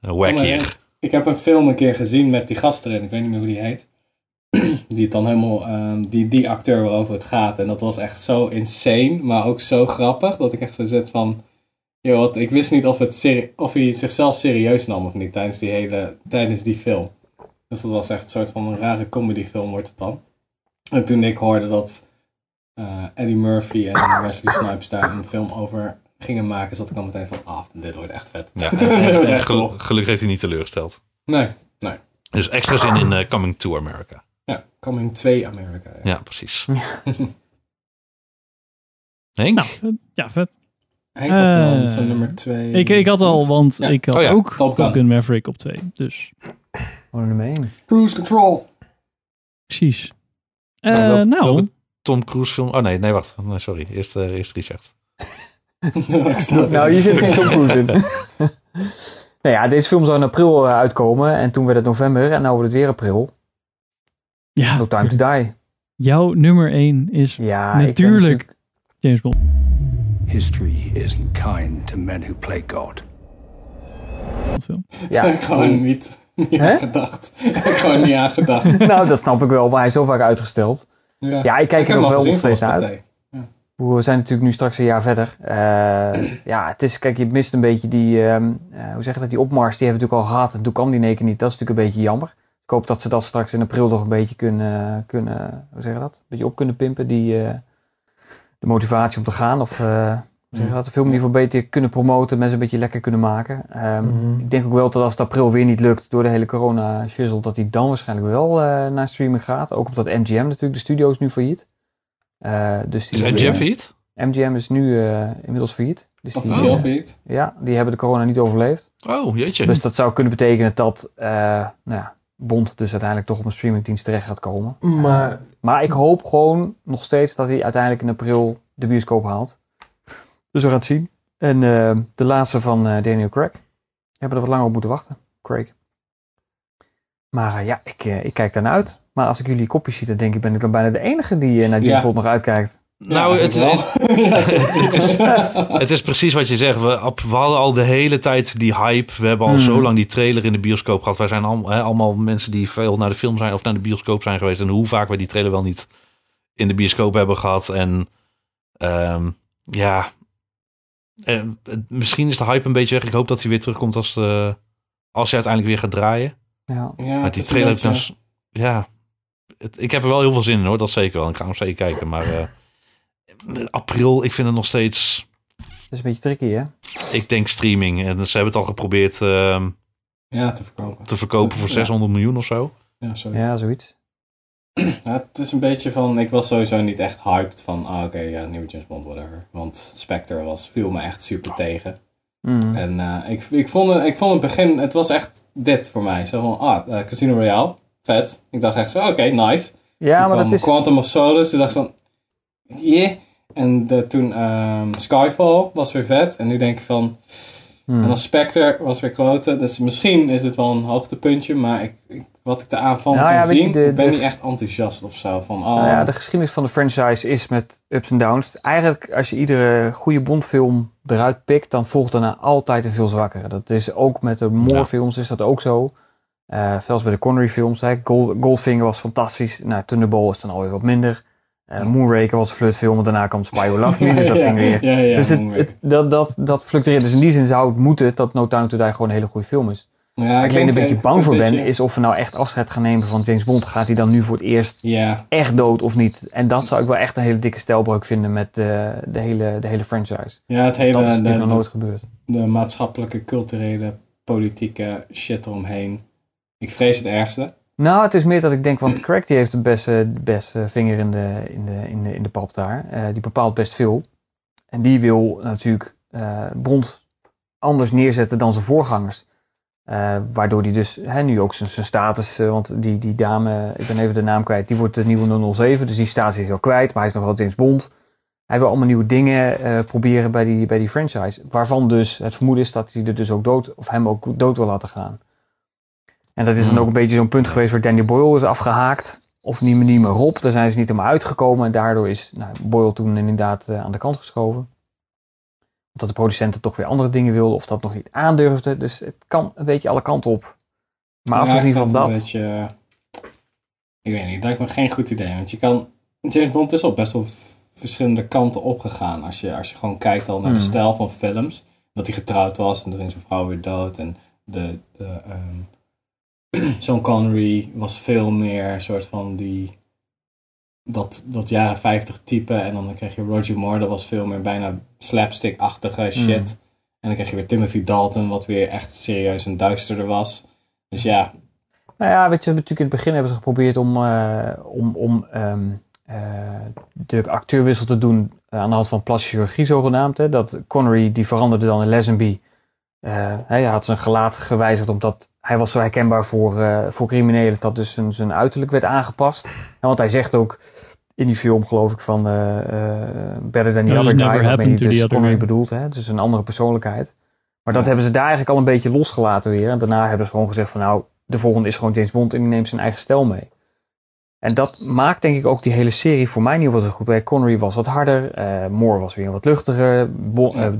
wackier. in. Ik heb een film een keer gezien met die gast erin. Ik weet niet meer hoe die heet. die het dan helemaal, ehm, die, die acteur waarover het gaat. En dat was echt zo insane, maar ook zo grappig. Dat ik echt zo zit van, joh, wat, ik wist niet of, het of hij zichzelf serieus nam of niet tijdens die hele, tijdens die film. Dus dat was echt een soort van een rare comedyfilm wordt het dan. En toen ik hoorde dat eh, Eddie Murphy en Wesley Snipes daar een film over gingen maken, zat ik al meteen van, ah, dit wordt echt vet. Ja, en, en gel- gelukkig heeft hij niet teleurgesteld. Nee, nee. Dus extra zin in eh, Coming to America. Ja, Coming 2 America. Ja. Ja, precies. Henk? Nou, ja, vet. Henk had dan Eh, zijn nummer 2. Ik, ik had al, want Ja. ik had Oh ja, ook Top Gun. Top Gun Maverick op 2. Dus Gewoon nummer 1. Cruise Control. precies. Eh, Nou, nou, welke Tom Cruise film. Oh nee, nee, wacht. Nee, sorry. Eerst, eh, eerst Richard. Het. Nou, hier zit geen Tom Cruise in. nou ja, deze film zou in april eh, uitkomen. En toen werd het november. En nu wordt het weer april. ja, No Time to Die. jouw nummer 1 is Ja, natuurlijk James Bond. History isn't kind to men who play God. film. Ja, ik heb gewoon niet, niet aan gedacht. Ik heb gewoon niet aan gedacht. nou, dat snap ik wel. Maar hij is zo vaak uitgesteld. Ja, ik kijk er nog wel nog steeds naar uit. We zijn natuurlijk nu straks een jaar verder. Eh, ja, het is, kijk, je mist een beetje die, ehm, eh, hoe zeg je dat, die opmars, die hebben we natuurlijk al gehad. En toen kwam die in één keer niet. Dat is natuurlijk een beetje jammer. Ik hoop dat ze dat straks in april nog een beetje kunnen, kunnen hoe zeg je dat, een beetje op kunnen pimpen, die, eh, de motivatie om te gaan. Of, eh, Zeg, dat de film in ieder geval beter kunnen promoten, mensen een beetje lekker kunnen maken. Ehm, Mhm. Ik denk ook wel dat als het april weer niet lukt door de hele corona shizzle, dat hij dan waarschijnlijk wel eh, naar streaming gaat. Ook omdat MGM natuurlijk, de studio is nu failliet. Eh, dus die Is MGM failliet? MGM is nu eh, inmiddels failliet. Dus die- Officieel failliet? Ja, die hebben de corona niet overleefd. Oh, jeetje. Dus dat zou kunnen betekenen dat eh, nou ja, Bond dus uiteindelijk toch op een streamingdienst terecht gaat komen. Maar Maar ik hoop gewoon nog steeds dat hij uiteindelijk in april de bioscoop haalt. Dus we gaan het zien. En eh, de laatste van eh, Daniel Craig. Hebben er wat langer op moeten wachten. Craig. Maar eh, ja, ik, eh, ik kijk daarnaar uit. Maar als ik jullie kopjes zie, dan denk ik, ben ik dan bijna de enige die naar James Ja. Bond nog uitkijkt. Nou, het, het, het, is, het is precies wat je zegt. We, op- we hadden al de hele tijd die hype. We hebben al Hmm. zo lang die trailer in de bioscoop gehad. Wij zijn al, hè, allemaal mensen die veel naar de film zijn of naar de bioscoop zijn geweest. En hoe vaak we die trailer wel niet in de bioscoop hebben gehad. En ehm, ja, eh, het- misschien is de hype een beetje weg. Ik hoop dat hij weer terugkomt als, eh, als hij uiteindelijk weer gaat draaien. Ja, Ja, Maar het die trailer een heb ik nou... beetje- s- Ja, het- ik heb er wel heel veel zin in hoor. Dat zeker wel. Ik ga hem zeker kijken. Maar eh, april, ik vind het nog steeds... Dat is een beetje tricky, hè? Ik denk streaming. En ze hebben het al geprobeerd ehm, Ja, te verkopen. te verkopen voor Ja. 600 miljoen of zo. Ja, zoiets. Ja, zoiets. Ja, het is een beetje van, ik was sowieso niet echt hyped van, ah oké, ja, nieuwe James Bond, whatever. Want Spectre was, viel me echt super tegen. Mhm. En eh, ik, ik, vond het, ik vond het begin, het was echt dit voor mij. Zo van, ah, eh, Casino Royale, vet. Ik dacht echt zo, oké, nice. Ja, Toen maar dat is... Quantum of Solace, toen dacht ik van, yeah. En de, toen ehm, Skyfall was weer vet. En nu denk ik van, Hmm. en dan Spectre was weer kloten. Dus misschien is het wel een hoogtepuntje, maar ik, ik, wat ik eraan van Nou kan ja, zien, de- ik ben de- niet echt enthousiast of zo. Van, oh, Nou ja, de geschiedenis van de franchise is met ups en downs. Eigenlijk, als je iedere goede Bondfilm eruit pikt, dan volgt daarna altijd een veel zwakkere. Dat is ook met de Moore-films is dat ook zo. Eh, zelfs bij de Connery-films. Hè. Gold, Goldfinger was fantastisch. Nou, Thunderball is dan alweer wat minder. Eh Moonraker was een flirtfilm, en daarna kwam Spy Who Loved Me, dus dat ging weer. ja, ja, dus het, Moonraker. het, dat, dat, dat fluctueert. Dus in die zin zou het moeten dat No Time To Die gewoon een hele goede film is. Ja, Waar ik alleen een beetje bang voor ben, is of we nou echt afscheid gaan nemen van James Bond. Gaat hij dan nu voor het eerst Ja. echt dood of niet? En dat zou ik wel echt een hele dikke stelbreuk vinden met eh, de, hele, de hele franchise. Ja, het hele, dat is de, nog de- nooit gebeurd. de maatschappelijke, culturele, politieke shit eromheen. Ik vrees het ergste. Nou, het is meer dat ik denk, want Craig die heeft de beste, beste vinger in de, in, de, in, de, in de pap daar. Eh, die bepaalt best veel. En die wil natuurlijk eh Bond anders neerzetten dan zijn voorgangers. Eh, waardoor die dus hè, nu ook zijn, zijn status, want die, die dame, ik ben even de naam kwijt, die wordt de nieuwe 007, dus die status is al kwijt, maar hij is nog wel James Bond. Hij wil allemaal nieuwe dingen proberen bij die, bij die franchise, waarvan dus het vermoeden is dat hij er dus ook dood, of hem ook dood wil laten gaan. En dat is dan Hmm. ook een beetje zo'n punt geweest waar Danny Boyle is afgehaakt, of niet meer, niet meer Rob, daar zijn ze niet helemaal uitgekomen en daardoor is nou, Boyle toen inderdaad eh, aan de kant geschoven omdat de producenten toch weer andere dingen wilden of dat nog niet aandurfden. Dus het kan een beetje alle kanten op. Maar afgezien van dat. beetje, eh, ik weet niet, het lijkt me geen goed idee. Want je kan, James Bond is al best wel verschillende kanten opgegaan. Als je, als je gewoon kijkt al naar de Hmm. stijl van films. Dat hij getrouwd was en er ging zijn vrouw weer dood. En de, de ehm, Sean Connery was veel meer soort van die dat, dat jaren 50 type. En dan kreeg je Roger Moore, dat was veel meer bijna slapstick-achtige shit. Mm. En dan kreeg je weer Timothy Dalton, wat weer echt serieus en duisterder was. Dus ja, Nou ja, weet je, natuurlijk in het begin hebben ze geprobeerd om, eh, om, om ehm, eh, de acteurwissel te doen eh, aan de hand van plastische chirurgie zogenaamd. Hè. Dat Connery, die veranderde dan in Lazenby. Eh, hij had zijn gelaat gewijzigd omdat hij was zo herkenbaar voor, eh, voor criminelen dat dus zijn, zijn uiterlijk werd aangepast. En want hij zegt ook in die film geloof ik van eh, Better Than the Other Guy. the dus Connery. Hè. Dus een andere persoonlijkheid. Maar dat hebben ze daar eigenlijk al een beetje losgelaten weer. En daarna hebben ze gewoon gezegd van nou, de volgende is gewoon James Bond en die neemt zijn eigen stijl mee. En dat maakt denk ik ook die hele serie voor mij in ieder geval zo goed. Bij Connery was wat harder, Moore was weer wat luchtiger,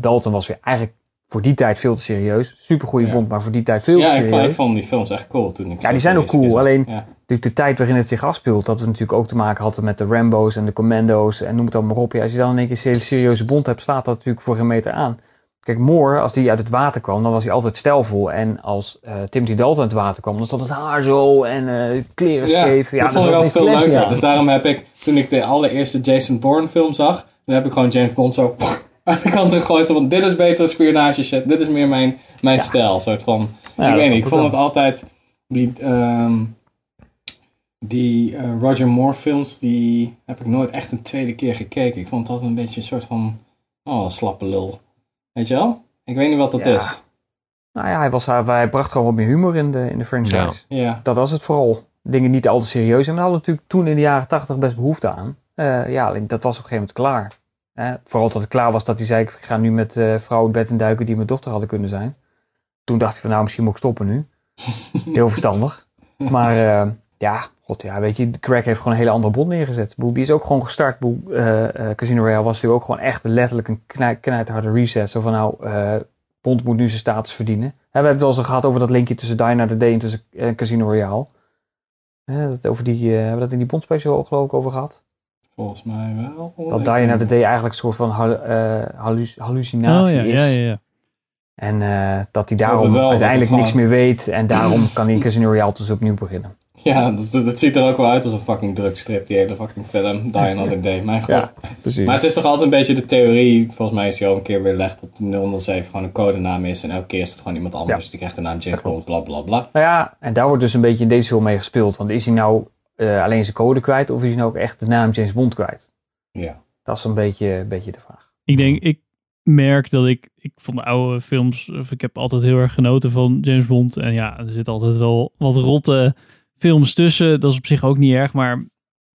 Dalton was weer eigenlijk voor die tijd veel te serieus. Super goede Ja. Bond, maar voor die tijd veel ja te serieus. vond, ik vond die films echt cool toen ik Ja, die zijn ook cool. Alleen Ja. de, tijd waarin het zich afspeelt, dat we natuurlijk ook te maken hadden met de Rambo's en de Commando's en noem het allemaal op. Ja, als je dan in één keer een serieuze bond hebt, slaat dat natuurlijk voor geen meter aan. Kijk, Moore, als die uit het water kwam, dan was hij altijd stijlvol. En als eh, Timothy Dalton uit het water kwam, dan stond het haar zo en eh, kleren scheef. Ja, dat vond ik wel veel leuker. Dus daarom heb ik, toen ik de allereerste Jason Bourne film zag, dan heb ik gewoon James Bond zo aan de kant gegooid. Van, dit is betere spionage shit. Dit is meer mijn, mijn stijl. Soort van, Ja, ik dat weet niet, ik vond wel. het altijd... Die, ehm, die eh, Roger Moore films, die heb ik nooit echt een tweede keer gekeken. Ik vond het altijd een beetje een soort van... Oh, slappe lul. Weet je wel? Ik weet niet wat dat Ja. is. Nou ja, hij, was, hij, bracht gewoon wat meer humor in de, in de franchise. Ja. Dat was het vooral. Dingen niet al te serieus. En we hadden natuurlijk toen in de jaren tachtig best behoefte aan. Eh, ja, alleen dat was op een gegeven moment klaar. Eh, vooral dat het klaar was dat hij zei, ik ga nu met eh vrouwen in bed in duiken die mijn dochter hadden kunnen zijn. Toen dacht ik van nou, misschien moet ik stoppen nu. Heel verstandig. Maar eh, ja, god ja, weet je, Craig heeft gewoon een hele andere bond neergezet. Ik bedoel, Die is ook gewoon gestart. Ik bedoel, eh, Casino Royale was natuurlijk ook gewoon echt letterlijk een knij, knijterharde reset. Zo van nou, Bond moet nu zijn status verdienen. We hebben het wel eens gehad over dat linkje tussen Die Another Day en tussen Casino Royale. Dat over die, hebben we dat in die Bond special ook geloof ik over gehad? Volgens mij wel. Dat Die Another Day eigenlijk een soort van hallu- eh, hallu- hallucinatie Oh, ja, is. ja, ja, ja. En eh, dat hij daarom wel, uiteindelijk niks meer weet. En daarom kan hij Casino Royale dus opnieuw beginnen. Ja, dat, dat ziet er ook wel uit als een fucking drugstrip, die hele fucking film. Die Another Day. Mijn god. Ja, precies. Maar het is toch altijd een beetje de theorie, volgens mij is die al een keer weer gelegd, dat de 007 gewoon een codenaam is. En elke keer is het gewoon iemand anders. Die krijgt de naam James Bond, bla bla bla. Nou ja, en daar wordt dus een beetje in deze film mee gespeeld. Want is hij nou eh, alleen zijn code kwijt of is hij nou ook echt de naam James Bond kwijt? Ja. Dat is een beetje, een beetje de vraag. Ik denk, ik merk dat ik, ik van de oude films, of ik heb altijd heel erg genoten van James Bond. En ja, er zit altijd wel wat rotte films tussen. Dat is op zich ook niet erg, maar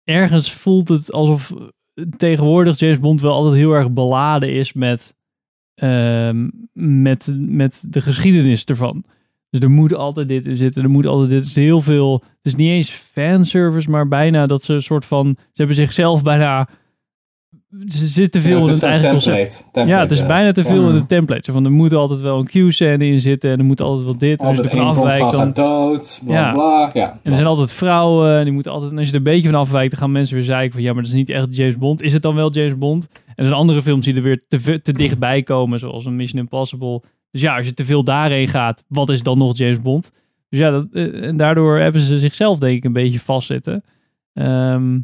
ergens voelt het alsof tegenwoordig James Bond wel altijd heel erg beladen is met, ehm, met, met de geschiedenis ervan. Dus er moet altijd dit in zitten, er moet altijd dit. Het is heel veel, het is niet eens fanservice, maar bijna dat ze een soort van, ze hebben zichzelf bijna ze zitten veel Ja, het in het eigen template. ja, het is ja. bijna te veel Ja. in de template. Zo van, er moet altijd wel een Q-scène in zitten en er moet altijd wel dit. En als je er afwijkt, dan... dood, bla bla. Ja, En er zijn altijd vrouwen en die moeten altijd... En als je er een beetje van afwijkt, dan gaan mensen weer zeiken van... Ja, maar dat is niet echt James Bond. Is het dan wel James Bond? En er zijn andere films die er weer te, te dichtbij komen, zoals een Mission Impossible. Dus ja, als je te veel daarheen gaat, wat is dan nog James Bond? Dus ja, dat, eh, en daardoor hebben ze zichzelf denk ik een beetje vastzitten. Ehm,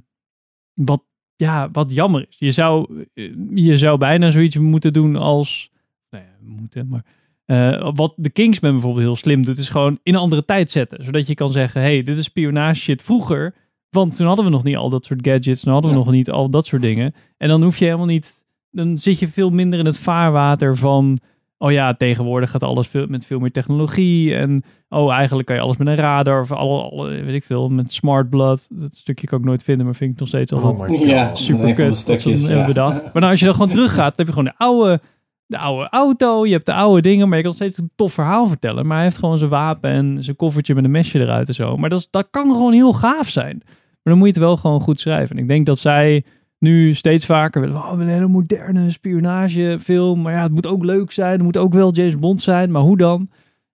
wat, ja, wat jammer is. Je zou, eh, je zou bijna zoiets moeten doen als... Nou ja, moeten, maar... eh, wat de Kingsman bijvoorbeeld heel slim doet, is gewoon in een andere tijd zetten. Zodat je kan zeggen, hey, dit is spionage shit vroeger. Want toen hadden we nog niet al dat soort gadgets. Toen hadden we nog niet al dat soort dingen. En dan hoef je helemaal niet... Dan zit je veel minder in het vaarwater van... Oh ja, tegenwoordig gaat alles veel, met veel meer technologie. En oh, eigenlijk kan je alles met een radar. Of alle, alle weet ik veel, met smart blood. Dat stukje kan ik nooit vinden, maar vind ik nog steeds Oh altijd my God. Ja, super kut. stukjes, ja. Maar nou, als je dan gewoon teruggaat, dan heb je gewoon de oude, de oude auto. Je hebt de oude dingen, maar je kan steeds een tof verhaal vertellen. Maar hij heeft gewoon zijn wapen en zijn koffertje met een mesje eruit en zo. Maar dat, is, dat kan gewoon heel gaaf zijn. Maar dan moet je het wel gewoon goed schrijven. En ik denk dat zij nu steeds vaker willen. Oh, we een hele moderne spionagefilm. Maar ja, het moet ook leuk zijn. Het moet ook wel James Bond zijn. Maar hoe dan?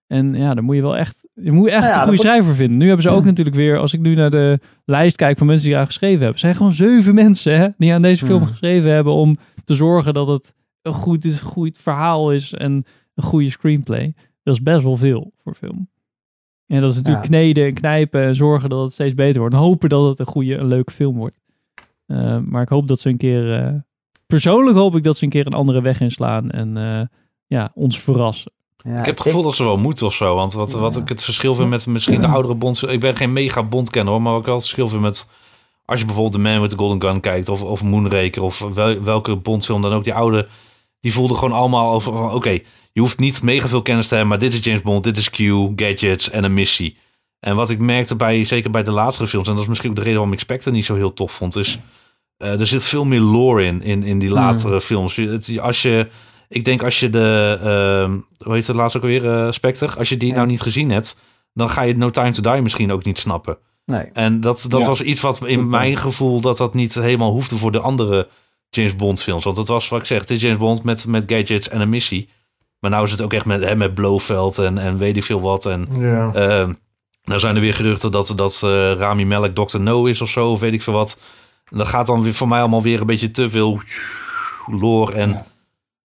En ja, dan moet je wel echt, je moet echt Nou ja, een goede schrijver vinden. Nu hebben ze ook natuurlijk weer, als ik nu naar de lijst kijk van mensen die daar geschreven hebben, zijn gewoon zeven mensen hè, die aan deze film Hmm. geschreven hebben om te zorgen dat het een goed, is, goed verhaal is en een goede screenplay. Dat is best wel veel voor film. En dat is natuurlijk Ja. kneden en knijpen en zorgen dat het steeds beter wordt. En hopen dat het een goede, een leuke film wordt. Eh, maar ik hoop dat ze een keer, eh, persoonlijk hoop ik dat ze een keer een andere weg inslaan en eh, ja, ons verrassen. Ja, ik heb het gevoel dat ze wel moeten of zo. Want wat, wat ik het verschil vind met misschien de oudere Bond... Ik ben geen mega Bond-kenner hoor, maar wat ik wel het verschil vind met... Als je bijvoorbeeld The Man with the Golden Gun kijkt of, of Moonraker of wel, welke Bondfilm dan ook. Die oude, die voelden gewoon allemaal over van... Oké, je hoeft niet mega veel kennis te hebben, maar dit is James Bond, dit is Q, gadgets en een missie. En wat ik merkte bij, zeker bij de latere films... en dat is misschien ook de reden waarom ik Spectre niet zo heel tof vond... is er zit veel meer lore in, in, in die latere films. Je- Als je... Ik denk als je de, ehm hoe heet het laatst ook alweer, eh Spectre, als je die nou niet gezien hebt, dan ga je No Time to Die misschien ook niet snappen. Nee. En dat, dat Ja. was iets wat in mijn gevoel dat dat niet helemaal hoefde voor de andere James Bond films. Want het was wat ik zeg, het is James Bond met, met gadgets en een missie. Maar nou is het ook echt met, hè, met Blofeld en, en weet ik veel wat. En Ja. ehm, nou zijn er weer geruchten dat, dat eh, Rami Malek Dr. No is of zo, of weet ik veel wat. En dat gaat dan weer voor mij allemaal weer een beetje te veel lore en...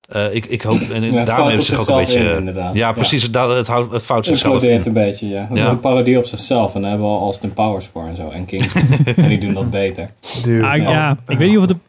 eh, ik, ik hoop, en het daarom heeft zich ook een beetje. in, inderdaad. Ja, Ja. precies. Het, het, houdt- het fout Het zichzelf in. een beetje, ja. Ja. Een parodie op zichzelf. En daar hebben we al Austin Powers voor en zo. En King. en die doen dat beter. Dude, Ah, ja, ik weet niet of het, een-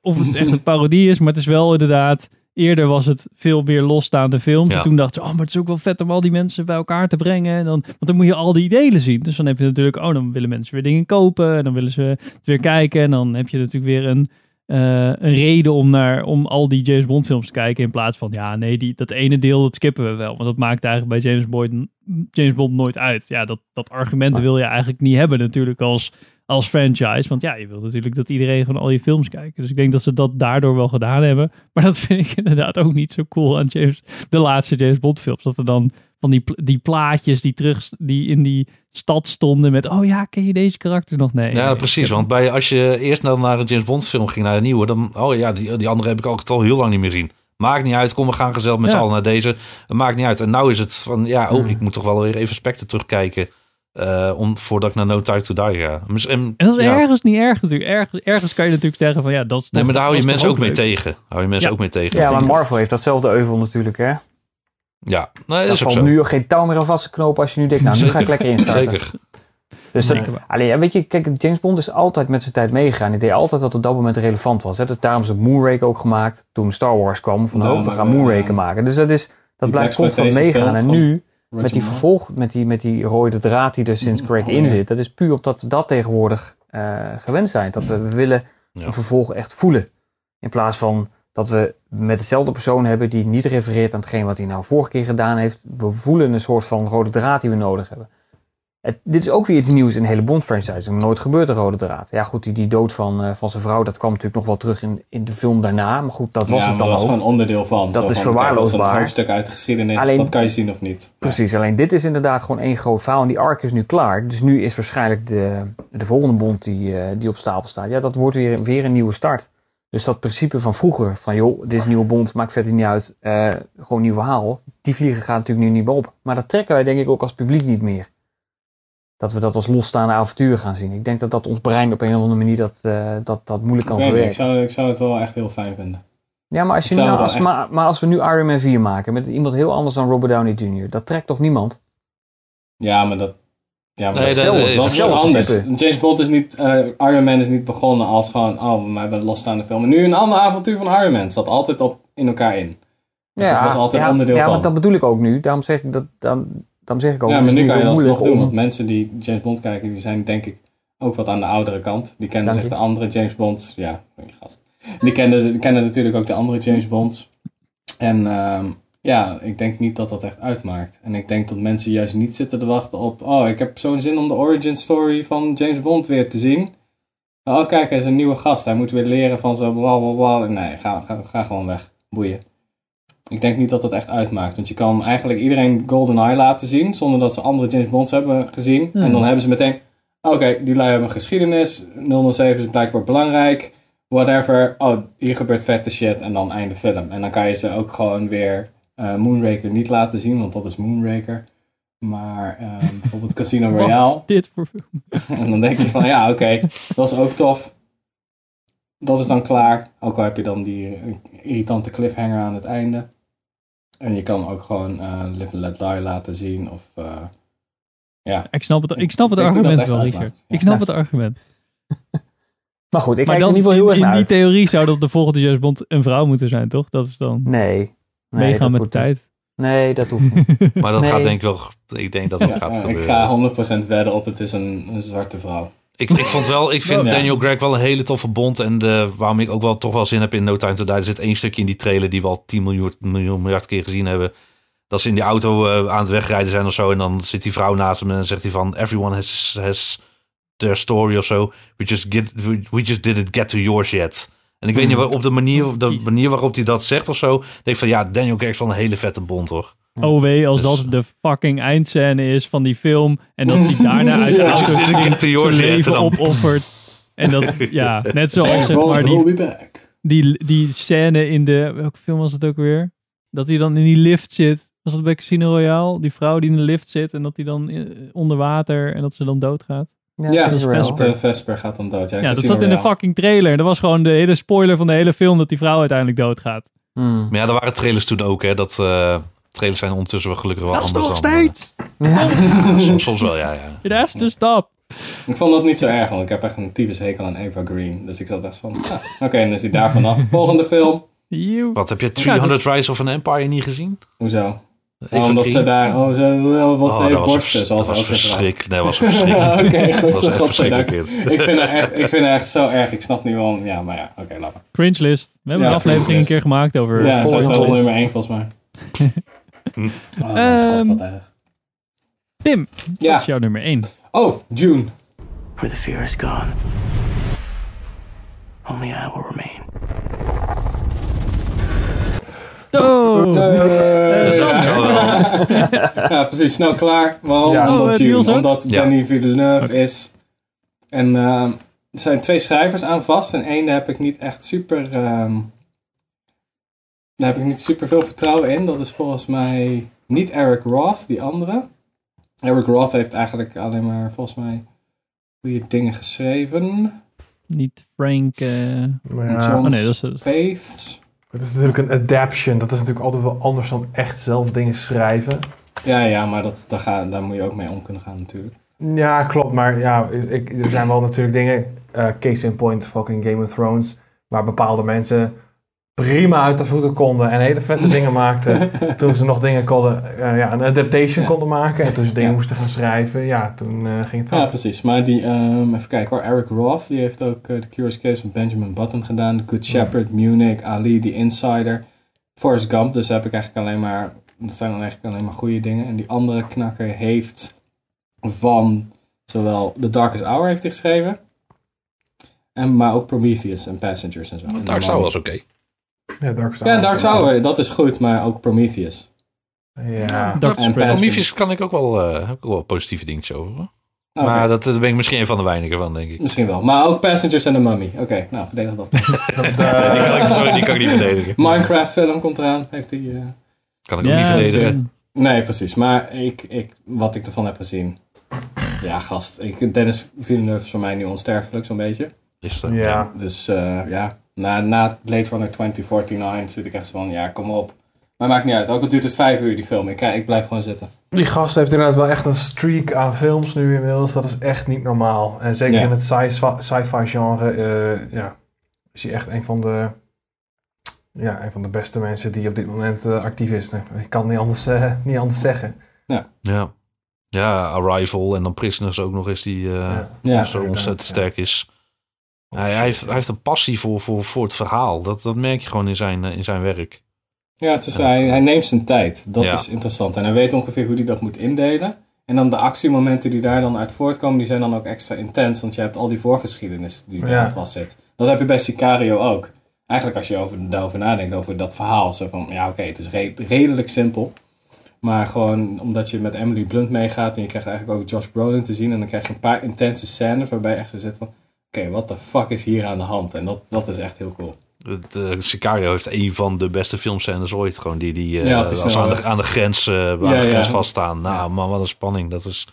of het echt een parodie is, maar het is wel inderdaad. Eerder was het veel meer losstaande films. Ja. En toen dacht ze, oh, maar het is ook wel vet om al die mensen bij elkaar te brengen. En dan, want dan moet je al die delen zien. Dus dan heb je natuurlijk, oh, dan willen mensen weer dingen kopen. En dan willen ze het weer kijken. En dan heb je natuurlijk weer een, eh, een reden om, naar, om al die James Bond films te kijken. In plaats van, ja, nee, die, dat ene deel, dat skippen we wel. Want dat maakt eigenlijk bij James Bond, James Bond nooit uit. Ja, dat, dat argument wil je eigenlijk niet hebben natuurlijk als, als franchise. Want ja, je wil natuurlijk dat iedereen gewoon al je films kijkt. Dus ik denk dat ze dat daardoor wel gedaan hebben. Maar dat vind ik inderdaad ook niet zo cool aan James, de laatste James Bond films. Dat er dan van die, die plaatjes die, terug, die in die stad stonden met... Oh ja, ken je deze karakter nog? Nee. Ja, nee, precies. Want bij, als je eerst naar een James Bond film ging, naar een nieuwe, dan, oh ja, die, die andere heb ik al, al heel lang niet meer zien. Maakt niet uit, kom, we gaan gezellig met Ja. z'n allen naar deze. Maakt niet uit. En nou is het van, ja, oh, ik moet toch wel weer even Spectre terugkijken. Eh, om, voordat ik naar No Time to Die ga. En, En dat is ja. ergens niet erg natuurlijk. Ergens, ergens kan je natuurlijk zeggen van ja, dat is Nee, maar daar hou je dat mensen ook mee leuk. tegen. Hou je mensen Ja. ook mee tegen. Ja, maar Marvel heeft datzelfde euvel natuurlijk, hè? Ja, nee, dat Daar is ook valt zo. nu geen touw meer aan vast te knopen als je nu denkt, nou, nu ga ik lekker instarten. Zeker. Dus dat, alleen, weet je, kijk, James Bond is altijd met zijn tijd meegegaan. Hij deed altijd wat op dat moment relevant was. Hè? Dus daarom is het Moonraker ook gemaakt toen Star Wars kwam. Van, Nou, oh, we gaan eh, Moonraker maken. Dus dat, is, dat blijft constant meegaan. En nu, Met die vervolg, met die, met die rode draad die er sinds Craig Oh, in ja. zit. Dat is puur omdat we dat tegenwoordig eh, gewend zijn. Dat we, we willen Ja. een vervolg echt voelen. In plaats van dat we met dezelfde persoon hebben die niet refereert aan hetgeen wat hij nou vorige keer gedaan heeft. We voelen een soort van rode draad die we nodig hebben. Het, dit is ook weer iets nieuws in de hele Bond-franchise. Er nooit gebeurd een rode draad. Ja goed, die, die dood van, eh, van zijn vrouw, dat kwam natuurlijk nog wel terug in, in de film daarna. Maar goed, dat was ja, het dan dat ook. gewoon onderdeel van. Dat Zo is van, oké, Dat is verwaarloosbaar. een hoofdstuk uit de geschiedenis. Alleen- dat kan je zien of niet. Precies, alleen dit is inderdaad gewoon één groot verhaal. En die arc is nu klaar. Dus nu is waarschijnlijk de, de volgende bond die, eh, die op stapel staat. Ja, dat wordt weer, weer een nieuwe start. Dus dat principe van vroeger, van joh, dit is een nieuwe bond, maakt verder niet uit. eh, gewoon een nieuw verhaal. Die vliegen gaat natuurlijk nu niet meer op. Maar dat trekken wij denk ik ook als publiek niet meer. Dat we dat als losstaande avontuur gaan zien. Ik denk dat dat ons brein op een of andere manier dat, eh, dat, dat moeilijk kan Ik, niet, ik, verwerken. zou, ik zou het wel echt heel fijn vinden. Ja, maar als, je nou, het als, echt- maar, maar als we nu Iron Man 4 maken met iemand heel anders dan Robert Downey Jr., dat trekt toch niemand? Ja, maar dat... Ja, maar Nee, dat, is dat- dat, dat dat is is wat hetzelfde anders. James Bond is niet... eh, Iron Man is niet begonnen als gewoon... Oh, we hebben een losstaande film. En nu een ander avontuur van Iron Man. zat altijd op, in elkaar in. Dus het was altijd ja, onderdeel ja, van. maar dat bedoel ik ook nu. Daarom zeg ik, dat, daarom, daarom zeg ik ook. ja, maar nu kan je dat nog doen. Want mensen die James Bond kijken, die zijn denk ik ook wat aan de oudere kant. Die kennen Dank zich je. de andere James Bonds. Ja, gast. Die kennen, die kennen natuurlijk ook de andere James Bonds. En ehm, ja, ik denk niet dat dat echt uitmaakt. En ik denk dat mensen juist niet zitten te wachten op... Oh, ik heb zo'n zin om de origin story van James Bond weer te zien. Oh, kijk, hij is een nieuwe gast. Hij moet weer leren van zo bla bla bla. Nee, ga, ga, ga gewoon weg. Boeien. Ik denk niet dat dat echt uitmaakt. Want je kan eigenlijk iedereen GoldenEye laten zien. Zonder dat ze andere James Bonds hebben gezien. Hmm. En dan hebben ze meteen... Oké, die lui hebben een geschiedenis. 007 is blijkbaar belangrijk. Whatever. Oh, hier gebeurt vette shit. En dan einde film. En dan kan je ze ook gewoon weer eh, Moonraker niet laten zien. Want dat is Moonraker. Maar ehm, bijvoorbeeld Casino Wat Royale. is dit voor film? En dan denk je van, ja, oké, dat is ook tof. Dat is dan klaar. Ook al heb je dan die eh, irritante cliffhanger aan het einde. En je kan ook gewoon eh, Live and Let Die laten zien. Of, eh, ja. Ik snap het, ik snap het Ik argument wel, Richard. Ik snap het argument. Maar goed, ik maar kijk dan er in ieder geval heel erg in naar die theorie zou dat de volgende James Bond een vrouw moeten zijn, toch? Dat is dan Nee. nee meegaan met de tijd. niet. Nee, dat hoeft niet. Maar dat Nee. gaat denk ik wel... Ik denk dat dat Ja, gaat eh, gebeuren. ik ga 100% wedden op het is een, een zwarte vrouw. Ik, ik vond wel, ik vind Ja. Daniel Craig wel een hele toffe bond. En de, waarom ik ook wel toch wel zin heb in No Time to Die. Er zit één stukje in die trailer die we al 10 miljoen, miljoen miljard keer gezien hebben. Dat ze in die auto eh, aan het wegrijden zijn of zo. En dan zit die vrouw naast hem en dan zegt hij van... Everyone has, has their story of zo. We just, get, we, just didn't get to yours yet. En ik weet niet waar, op de manier, op de manier waarop hij dat zegt of zo. Denk ik van ja, Daniel Craig is wel een hele vette bond hoor. Oh wee, als Dus- dat de fucking eindscène is van die film. En dat hij daarna get to zijn leven opoffert. En dat, ja, net zoals zeg maar die, die, die scène in de, welke film was het ook weer? Dat hij dan in die lift zit. Was dat bij Casino Royale? Die vrouw die in de lift zit en dat hij dan eh, onder water en dat ze dan doodgaat. Ja, dat is Vesper. eh, Vesper gaat dan dood. Ja, Ja, dat zat in de fucking trailer. Dat was gewoon de hele spoiler van de hele film dat die vrouw uiteindelijk doodgaat. Hmm. Maar ja, er waren trailers toen ook hè. Dat eh, trailers zijn ondertussen wel gelukkig wel anders dan... steeds! eh, soms, soms wel, ja. ja. It has to stop. Ik vond dat niet zo erg, want ik heb echt een tyfus hekel aan Eva Green. Dus ik zat echt van, ah, oké, dan is hij daar vanaf. Volgende film. Wat, heb je 300 Rise of an Empire niet gezien? Hoezo? Ik Oh, omdat ze daar, oh, ze, wat Oh, ze dat borsten, zoals dat was ook verschrikkelijk. Nee, dat was verschrikkelijk. Oké, goed, Dat was echt godzijdank. Ik vind haar echt, ik vind haar echt zo erg. Ik snap niet waarom. Ja, maar ja, oké, laat maar. Cringe list. We hebben Ja, een aflevering een keer gemaakt over... Ja, zij staat List. nummer 1 volgens mij. Oh, Ehm, god, wat erg. Pim, Ja. wat is jouw nummer 1? Oh, June. Where the fear is gone, only I will remain. Oh! Ja. ja, precies. Snel klaar. Waarom? Ja. Oh, Omdat, omdat. Danny Villeneuve is. En ehm, er zijn twee schrijvers aan vast. En één daar heb ik niet echt super... ehm, daar heb ik niet super veel vertrouwen in. Dat is volgens mij niet Eric Roth, die andere. Eric Roth heeft eigenlijk alleen maar volgens mij goede dingen geschreven. Niet Frank... eh, Ja. John Oh nee, dat is... Het is natuurlijk een adaption. Dat is natuurlijk altijd wel anders dan echt zelf dingen schrijven. Ja, ja, maar dat, daar, ga, daar moet je ook mee om kunnen gaan natuurlijk. Ja, klopt. Maar ja, ik, er zijn wel natuurlijk dingen. eh, case in point, fucking Game of Thrones. Waar bepaalde mensen prima uit de voeten konden. En hele vette dingen maakten. Toen ze nog dingen konden. eh, ja, een adaptation konden maken. En toen ze dingen Ja. moesten gaan schrijven. Ja, toen eh, ging het Ja, wel. precies. Maar die, ehm, even kijken hoor. Eric Roth, die heeft ook eh, The Curious Case of Benjamin Button gedaan. The Good Shepherd, Munich, Ali, The Insider. Forrest Gump, dus daar heb ik eigenlijk alleen maar... Dat zijn dan eigenlijk alleen maar goede dingen. En die andere knakker heeft van zowel The Darkest Hour heeft hij geschreven. En, maar ook Prometheus en Passengers en zo. Dark Tower was oké. Ja, Dark Ja, Dark Tower, dat is goed, maar ook Prometheus. Ja. Dark En. Prometheus kan ik ook wel, eh, heb ik ook wel positieve dingetjes over. hoor. Oké. Maar dat, dat ben ik misschien een van de weinigen van, denk ik. Misschien wel. Maar ook Passengers en The Mummy. Oké, nou, verdedig dat. Kan ik, sorry, die kan ik niet verdedigen. Minecraft film komt eraan. Heeft hij... eh, Kan ik ook niet verdedigen. Nee, precies. Maar ik, ik, wat ik ervan heb gezien. Ja, gast. Ik, Dennis Villeneuve is voor mij nu onsterfelijk, zo'n beetje. Is dat? Ja. Dus eh, ja, na, na Blade Runner 2049 zit ik echt zo van, ja, kom op. Maar maakt niet uit. Ook al duurt het vijf uur, die film. Ik, ik blijf gewoon zitten. Die gast heeft inderdaad wel echt een streak aan films nu inmiddels. Dat is echt niet normaal. En zeker Ja. in het sci- sci-fi genre. eh, ja, is hij echt een van de... Ja, een van de beste mensen die op dit moment eh, actief is. Nee, Ik kan niet anders, eh, niet anders zeggen. Ja. Ja, Arrival en dan Prisoners ook nog eens die eh, Ja, zo ontzettend ja. sterk is. Oh, hij, shit, heeft, ja. hij heeft een passie voor, voor, voor het verhaal. Dat, dat merk je gewoon in zijn, eh, in zijn werk. Ja, het is, hij, hij neemt zijn tijd. Dat Ja. is interessant. En hij weet ongeveer hoe hij dat moet indelen. En dan de actiemomenten die daar dan uit voortkomen, die zijn dan ook extra intens. Want je hebt al die voorgeschiedenis die daar Ja. vast zit. Dat heb je bij Sicario ook. Eigenlijk als je over, daarover nadenkt, over dat verhaal. Zo van, ja oké, het is re- redelijk simpel. Maar gewoon omdat je met Emily Blunt meegaat en je krijgt eigenlijk ook Josh Brolin te zien. En dan krijg je een paar intense scènes waarbij je echt zo zit van... Oké, wat de fuck is hier aan de hand? En dat, dat is echt heel cool. Het, eh, Sicario heeft een van de beste filmscènes ooit. Gewoon die, die eh, Ja, het is als aan, de, echt- aan de grens, eh, aan Ja, de grens ja. vaststaan. Nou man, wat een spanning. Dat is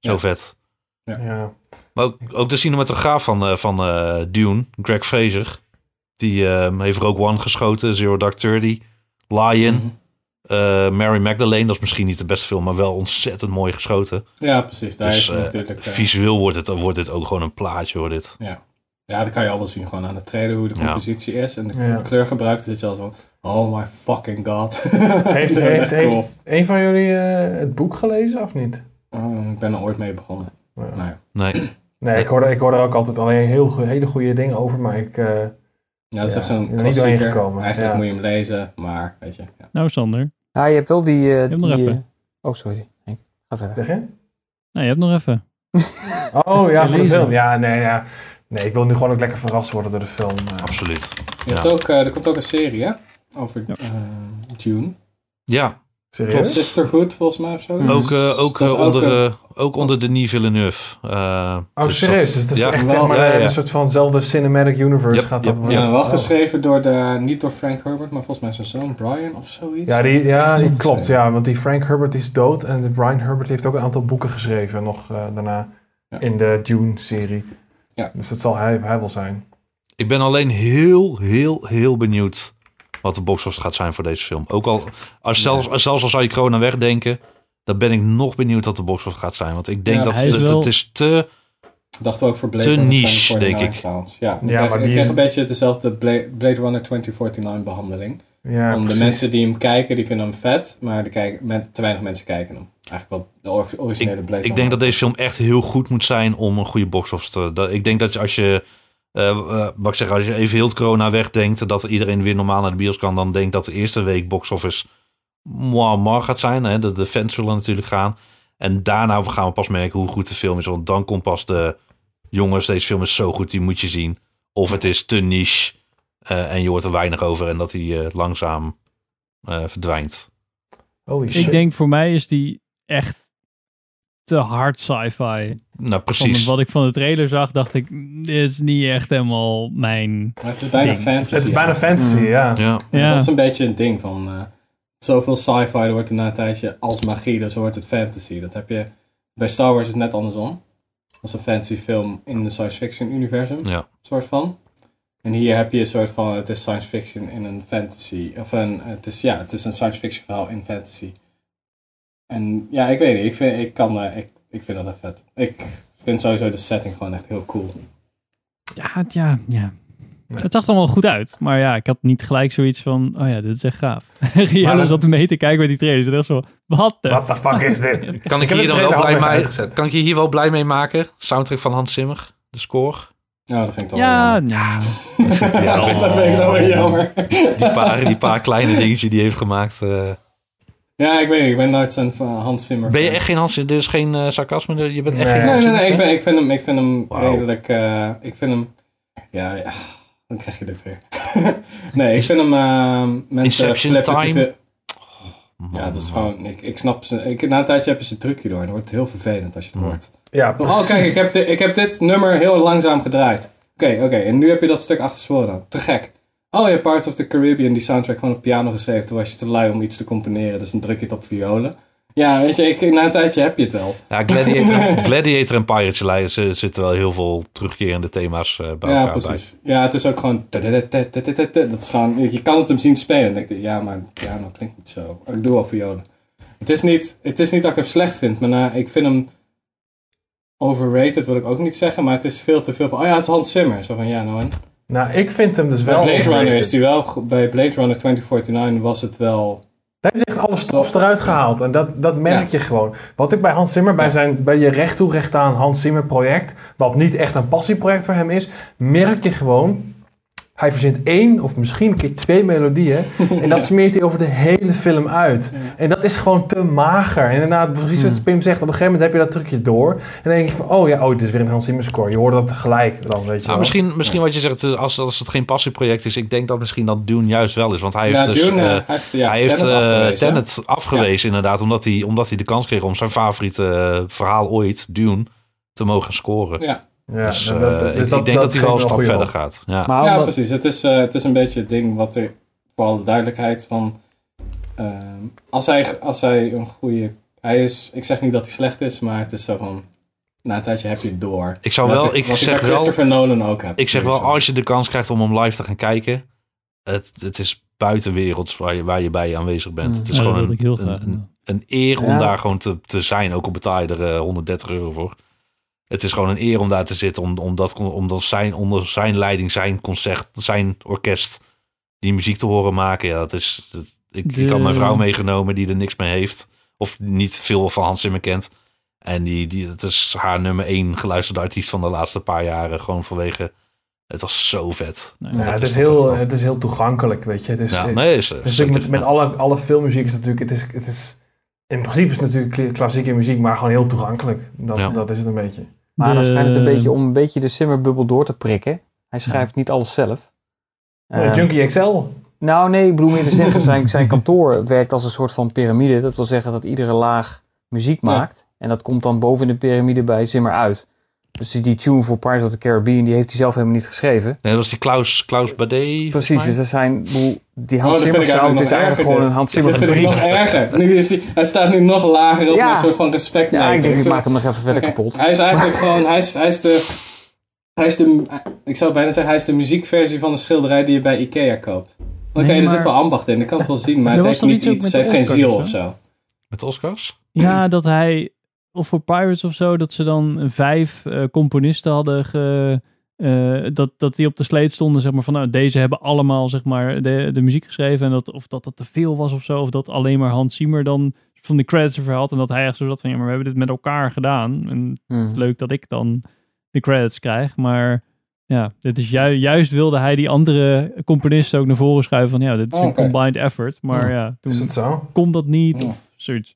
zo Ja. vet. Ja. Maar ook, ook de cinematograaf van, eh, van eh, Dune, Greg Fraser. Die eh, heeft Rogue One geschoten, Zero Dark Thirty, Lion. Eh, Mary Magdalene. Dat is misschien niet de beste film, maar wel ontzettend mooi geschoten. Ja, precies. Daar Dus, is eh, natuurlijk... eh, visueel wordt het, wordt dit ook gewoon een plaatje hoor dit. Ja. ja, dat kan je al wel zien gewoon aan de trailer hoe de Ja. compositie is. En de Ja. kleurgebruik, dan zit je al zo oh my fucking god. Heeft, heeft, heeft een van jullie eh, het boek gelezen of niet? Oh, ik ben er ooit mee begonnen. Nou ja. Nee. Nee, ik hoor, er- ik hoor er ook altijd alleen heel, hele goede dingen over, maar ik... eh, Ja, dat is Ja, echt zo'n niet doorheen klassieker. gekomen, Eigenlijk ja. moet je hem lezen, maar weet je. Ja. Nou, Sander. Ja, je hebt wel die... eh, nog die even. eh, oh, sorry. Henk, Ga verder. Zeg je? Nou, je hebt nog even. Oh ja, voor de film. Ja, nee, ja. Nee, ik wil nu gewoon ook lekker verrast worden door de film. eh. Absoluut. Je hebt ook, eh, er komt ook een serie, hè? Over June. Ja, Serieus? Sisterhood, volgens mij, of zo. ook, eh, ook, Dat eh, onder, een- eh, ook onder Denis Villeneuve. eh, Oh, dus serieus? dat- Dus het is ja. echt wel- zeg maar, ja, ja, ja. een soort vanzelfde cinematic universe Yep, gaat dat yep. Ja, wel Oh. geschreven door de, niet door Frank Herbert, maar volgens mij zijn zoon Brian of zoiets. Ja, die, ja, die klopt. Ja, want die Frank Herbert is dood en de Brian Herbert heeft ook een aantal boeken geschreven nog eh, daarna Ja. in de Dune-serie. Ja. Dus dat zal hij, hij wel zijn. Ik ben alleen heel, heel, heel benieuwd wat de box office gaat zijn voor deze film. Ook al, als zelfs, als, zelfs al zou je corona wegdenken, dan ben ik nog benieuwd wat de box office gaat zijn. Want ik denk Ja, dat het, wel- het is te... dachten we ook voor Blade Te Runner niche, 2049 denk ik. Ja, ik Ja, kreeg, maar ik die kreeg is- een beetje dezelfde Bla- Blade Runner 2049 behandeling. Ja, Om de mensen die hem kijken, die vinden hem vet, maar de kijken, met, te weinig mensen kijken hem. Eigenlijk wel de or- originele Blade Ik Runner. denk dat deze film echt heel goed moet zijn om een goede box office te... Dat, ik denk dat als je... wat ik zeg, als je even heel het corona wegdenkt... dat iedereen weer normaal naar de bios kan... dan denk dat de eerste week box office... moi, moi gaat zijn. Hè? De, de fans zullen natuurlijk gaan. En daarna gaan we pas merken hoe goed de film is. Want dan komt pas de... jongens, deze film is zo goed, die moet je zien. Of het is te niche... eh, en je hoort er weinig over... en dat hij eh, langzaam eh, verdwijnt. Holy shit. Ik denk voor mij is die echt te hard sci-fi. Nou, precies. Van wat ik van de trailer zag, dacht ik, dit is niet echt helemaal mijn Maar het is bijna ding. fantasy. Het is bijna ja. fantasy, ja. Ja. Ja. Dat is een beetje een ding van... eh, zoveel sci-fi, er wordt er na een tijdje als magie, dus wordt het fantasy. Dat heb je... Bij Star Wars is het net andersom. Als een fantasy film in de science fiction universum. Ja. Soort van. En hier heb je een soort van, het is science fiction in een fantasy. Of een, het is, ja, het is een science fiction verhaal in fantasy. En ja, ik weet niet, ik vind, ik kan, eh, ik, ik vind dat echt vet. Ik vind sowieso de setting gewoon echt heel cool. Ja, het, ja, ja. Het zag er allemaal goed uit. Maar ja, ik had niet gelijk zoiets van, oh ja, dit is echt gaaf. Rihanna zat mee te kijken met die trailers. En echt zo, wat de... What the fuck is dit? Kan ik, hier dan wel blij mee, uitgezet. kan ik je hier wel blij mee maken? Soundtrack van Hans Zimmer, de score. Ja, dat vind ik toch Ja, wel ja. Ja, Dat vind ik dan weer jammer. Die paar, die paar kleine dingetjes die hij heeft gemaakt. eh. Ja, ik weet niet, ik ben nooit zo'n van Hans Zimmer. Ben je echt geen Hans Zimmer? Dit is geen eh, sarcasme. Je bent echt Nee. geen Nee, Hans nee, nee, Zimmer ik, ben, ik vind hem, ik vind hem redelijk, eh, ik vind hem, ja, ja, dan krijg je dit weer. nee, ik vind hem, eh, mensen Inception flippen te veel. Man, Ja, dat is gewoon, ik, ik snap ze, ik, na een tijdje heb je ze trucje door en dan wordt het heel vervelend als je het hoort. Ja, Oh, precies. kijk, ik heb, dit, ik heb dit nummer heel langzaam gedraaid. Oké, oké, en nu heb je dat stuk achter zworen dan. Te gek. Oh, hebt Parts of the Caribbean, die soundtrack gewoon op piano geschreven. Toen was je te lui om iets te componeren, dus dan druk je het op violen. Ja, weet je, ik, na een tijdje heb je het wel. Ja, Gladiator, Gladiator en Pirates er zitten wel heel veel terugkerende thema's eh, bij Ja, elkaar precies. Ja, het is ook gewoon... Dat is gewoon... Je kan het hem zien spelen. En denk je, ja, maar piano klinkt niet zo. Ik doe wel violen. Het is niet, het is niet dat ik hem slecht vind, maar nou, ik vind hem overrated, wil ik ook niet zeggen. Maar het is veel te veel van, oh ja, het is Hans Zimmer. Zo van, ja, nou en? Nou, ik vind hem dus Bij wel Blade Runner is die wel... Bij Blade Runner 2049 was het wel... Daar is echt alle stops eruit gehaald. En dat, dat merk je gewoon. Wat ik bij Hans Zimmer, bij, zijn, bij je recht toe recht aan Hans Zimmer project, wat niet echt een passieproject voor hem is, merk je gewoon, hij verzint één of misschien een keer twee melodieën en dat smeert hij over de hele film uit. En dat is gewoon te mager. En inderdaad, precies wat Pim zegt, op een gegeven moment heb je dat trucje door. En dan denk je van, oh ja, oh, dit is weer een Hans Zimmer score. Je hoort dat tegelijk dan, weet je Nou, misschien, misschien wat je zegt, eh, als, als het geen passieproject is, ik denk dat misschien dat Dune juist wel is. Want hij heeft, Ja, dus, Dune, eh, eh, hij heeft, ja, hij heeft Tenet eh, afgewezen, hè? Tenet afgewezen, inderdaad, omdat hij, omdat hij de kans kreeg om zijn favoriete verhaal ooit, Dune, te mogen scoren. Ja, Ja, dus, dat- eh, dus ik, dat- ik denk dat hij wel een stap verder gaat. Ja. Maar ja omdat- precies. Het is, eh, het is een beetje het ding wat er... Voor alle duidelijkheid van... ehm, als, hij, als hij een goede... Hij is... Ik zeg niet dat hij slecht is, maar het is zo van... Na een tijdje heb je het door. Ik zou wel- ik wat zeg wel- Christopher Nolan ook heb. Ik zeg wel, Zo. als je de kans krijgt om hem live te gaan kijken, het, het is buitenwerelds waar je, waar je bij aanwezig bent. Mm. Het is Ja, gewoon een, ik een, graag, een, een eer om daar gewoon te, te zijn, ook al betaal je er eh, 130 euro voor. Het is gewoon een eer om daar te zitten, om, omdat, omdat zijn, onder zijn leiding, zijn concert, zijn orkest, die muziek te horen maken. Ja, dat is, dat- ik, De- ik had mijn vrouw meegenomen die er niks mee heeft, of niet veel van Hans Zimmer kent. En die, die, het is haar nummer één geluisterde artiest van de laatste paar jaren, gewoon vanwege... Het was zo vet. Nee, Ja, Dat het, is heel, het is heel toegankelijk, weet je. Het is, Ja, het- nee, is, het is natuurlijk met, met alle, alle filmmuziek is het natuurlijk, het is, het is, in principe is het natuurlijk kla- klassieke muziek, maar gewoon heel toegankelijk. Dat, Ja. dat is het een beetje. Maar dan schijnt het een beetje om een beetje de Simmerbubbel door te prikken. Hij schrijft niet alles zelf. Eh, Ehm, Junkie XL. Nou nee, ik bedoel meer te zeggen, zijn, zijn kantoor werkt als een soort van piramide. Dat wil zeggen dat iedere laag muziek Ja. maakt. En dat komt dan boven in de piramide bij Zimmer uit. Dus die tune voor Pirates of the Caribbean, die heeft hij zelf helemaal niet geschreven. Nee, dat was die Klaus, Klaus Bade. volgens Precies, dus er zijn, die Oh, Hans dat vind Zimmer ik sound eigenlijk is nog eigenlijk erger. gewoon dit. een Hans Zimmer Dit vind ik nog erger. Nu is hij, hij staat nu nog lager op Ja. een soort van respect. Ja, ik denk ik maak hem nog even verder kapot. Hij is eigenlijk gewoon, hij is, hij is de, hij is de, ik zou bijna zeggen, hij is de muziekversie van de schilderij die je bij Ikea koopt. Oké, Nee, er zit wel ambacht in, ik kan het wel zien, maar het heeft niet iets heeft geen ziel of zo? Met Oscars? Ja, dat hij of voor Pirates of zo, dat ze dan vijf eh, componisten hadden ge, eh, dat, dat die op de sleet stonden, zeg maar, van nou, deze hebben allemaal, zeg maar, de, de muziek geschreven. En dat, of dat dat te veel was of zo, of dat alleen maar Hans Zimmer dan van de credits ervoor had. En dat hij echt zo zat van, ja, maar we hebben dit met elkaar gedaan. En Hmm. leuk dat ik dan de credits krijg, maar... Ja, dit is ju juist wilde hij die andere componisten ook naar voren schuiven van ja, dit is Oh, een oké. combined effort. Maar ja, toen Is het zo? kon dat niet Ja. of zoiets.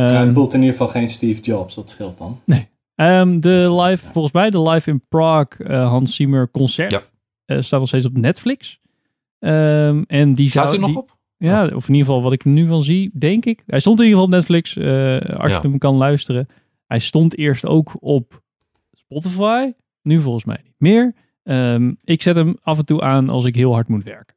Ja, Ehm, het boelt in ieder geval geen Steve Jobs, dat scheelt dan. Ehm, de Dus, live, ja. volgens mij de live in Prague eh, Hans Zimmer concert. Ja. eh, staat nog steeds op Netflix. Ehm, en die Staat zou, hij nog die- op? Ja, of in ieder geval wat ik er nu van zie, denk ik. Hij stond in ieder geval op Netflix, eh, als Ja. je hem kan luisteren. Hij stond eerst ook op Spotify. Nu volgens mij niet meer. Ehm, ik zet hem af en toe aan als ik heel hard moet werken.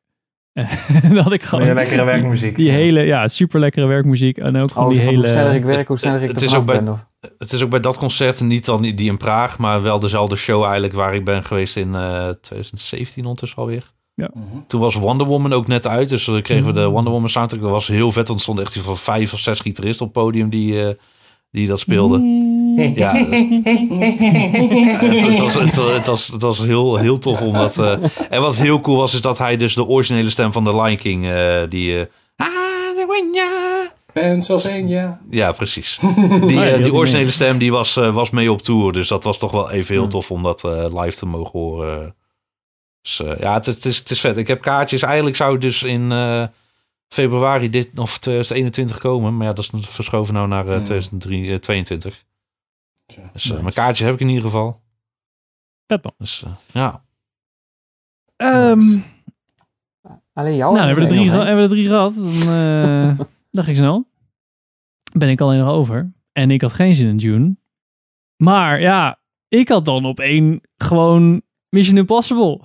dat ik gewoon lekkere werkmuziek. die hele, ja, super lekkere werkmuziek. En ook gewoon Oh, die van hele... hoe sneller ik werk, hoe sneller ik Het er is ook bij- ben. Of... Het is ook bij dat concert niet dan die in Praag, maar wel dezelfde show eigenlijk waar ik ben geweest in eh 2017 ondertussen alweer. Ja. Mhm. Toen was Wonder Woman ook net uit, dus dan kregen we de Mm. Wonder Woman soundtrack. Dat was heel vet, want er stonden echt van vijf of zes gitaristen op het podium die, eh, die dat speelden. Ja, het, was, het, was, het was heel, heel tof. Omdat, eh, en wat heel cool was, is dat hij dus de originele stem van de Lion King, uh, die... Eh, uh, Pennsylvania. Ja, precies. Die, die originele stem die was, was mee op tour. Dus dat was toch wel even heel tof om dat live te mogen horen. Dus ja, het, is, het is vet. Ik heb kaartjes. Eigenlijk zou het dus in februari dit, of 2021 komen. Maar ja, dat is verschoven nou naar 2023. Dus. Eh, mijn kaartje heb ik in ieder geval. Batman. Dus eh, ja. Um. Alleen jou. Nou, hebben we, hebben we er drie gehad. Dan, eh, dacht ik snel. Ben ik alleen nog over. En ik had geen zin in June. Maar ja, ik had dan op één gewoon Mission Impossible.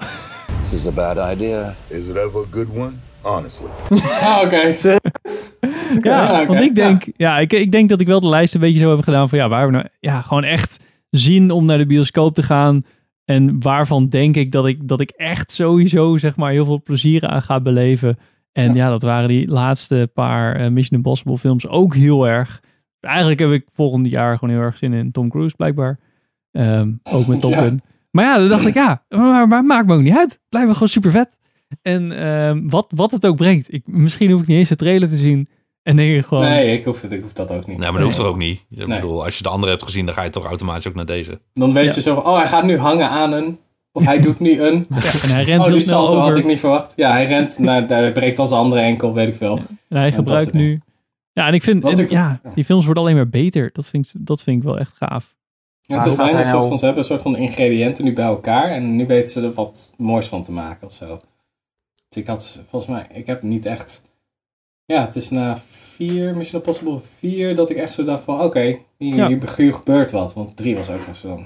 This is a bad idea. Is it ever a good one? Honestly. Ah, oké. Okay. ja, want ik denk, ja. ik, ik denk dat ik wel de lijst een beetje zo heb gedaan van ja, waar we nou ja, gewoon echt zin om naar de bioscoop te gaan. En waarvan denk ik dat ik, dat ik echt sowieso zeg maar heel veel plezier aan ga beleven. En ja, dat waren die laatste paar eh, Mission Impossible films ook heel erg. Eigenlijk heb ik volgend jaar gewoon heel erg zin in Tom Cruise blijkbaar. Ehm, ook met Top Ja. Maar ja, dan dacht ik ja, maar, maar maakt me ook niet uit. Het lijkt me gewoon super vet. En ehm, wat, wat het ook brengt. Ik, misschien hoef ik niet eens de trailer te zien. En denk ik gewoon... Nee, ik hoef, ik hoef dat ook niet. Nee, maar dat hoeft er ook niet. Ik Nee. bedoel, als je de andere hebt gezien, dan ga je toch automatisch ook naar deze. Dan weet Ja. je zo van, oh, hij gaat nu hangen aan een... Of hij doet nu een... Ja, en hij rent oh, die salto over. had ik niet verwacht. Ja, hij rent, naar, hij breekt dan zijn andere enkel, weet ik veel. En hij gebruikt nu... Ja, en ik vind... Wat en ik- ja, die films worden alleen maar beter. Dat vind, ik- dat vind ik wel echt gaaf. Ja, het is bijna soort nou- van, ze hebben een soort van ingrediënten nu bij elkaar. En nu weten ze er wat moois van te maken of zo. Ik had, volgens mij, ik heb niet echt... Ja, het is na vier, Mission Impossible 4, dat ik echt zo dacht van, oké, hier, Ja. hier, hier gebeurt wat. Want 3 was ook nog zo...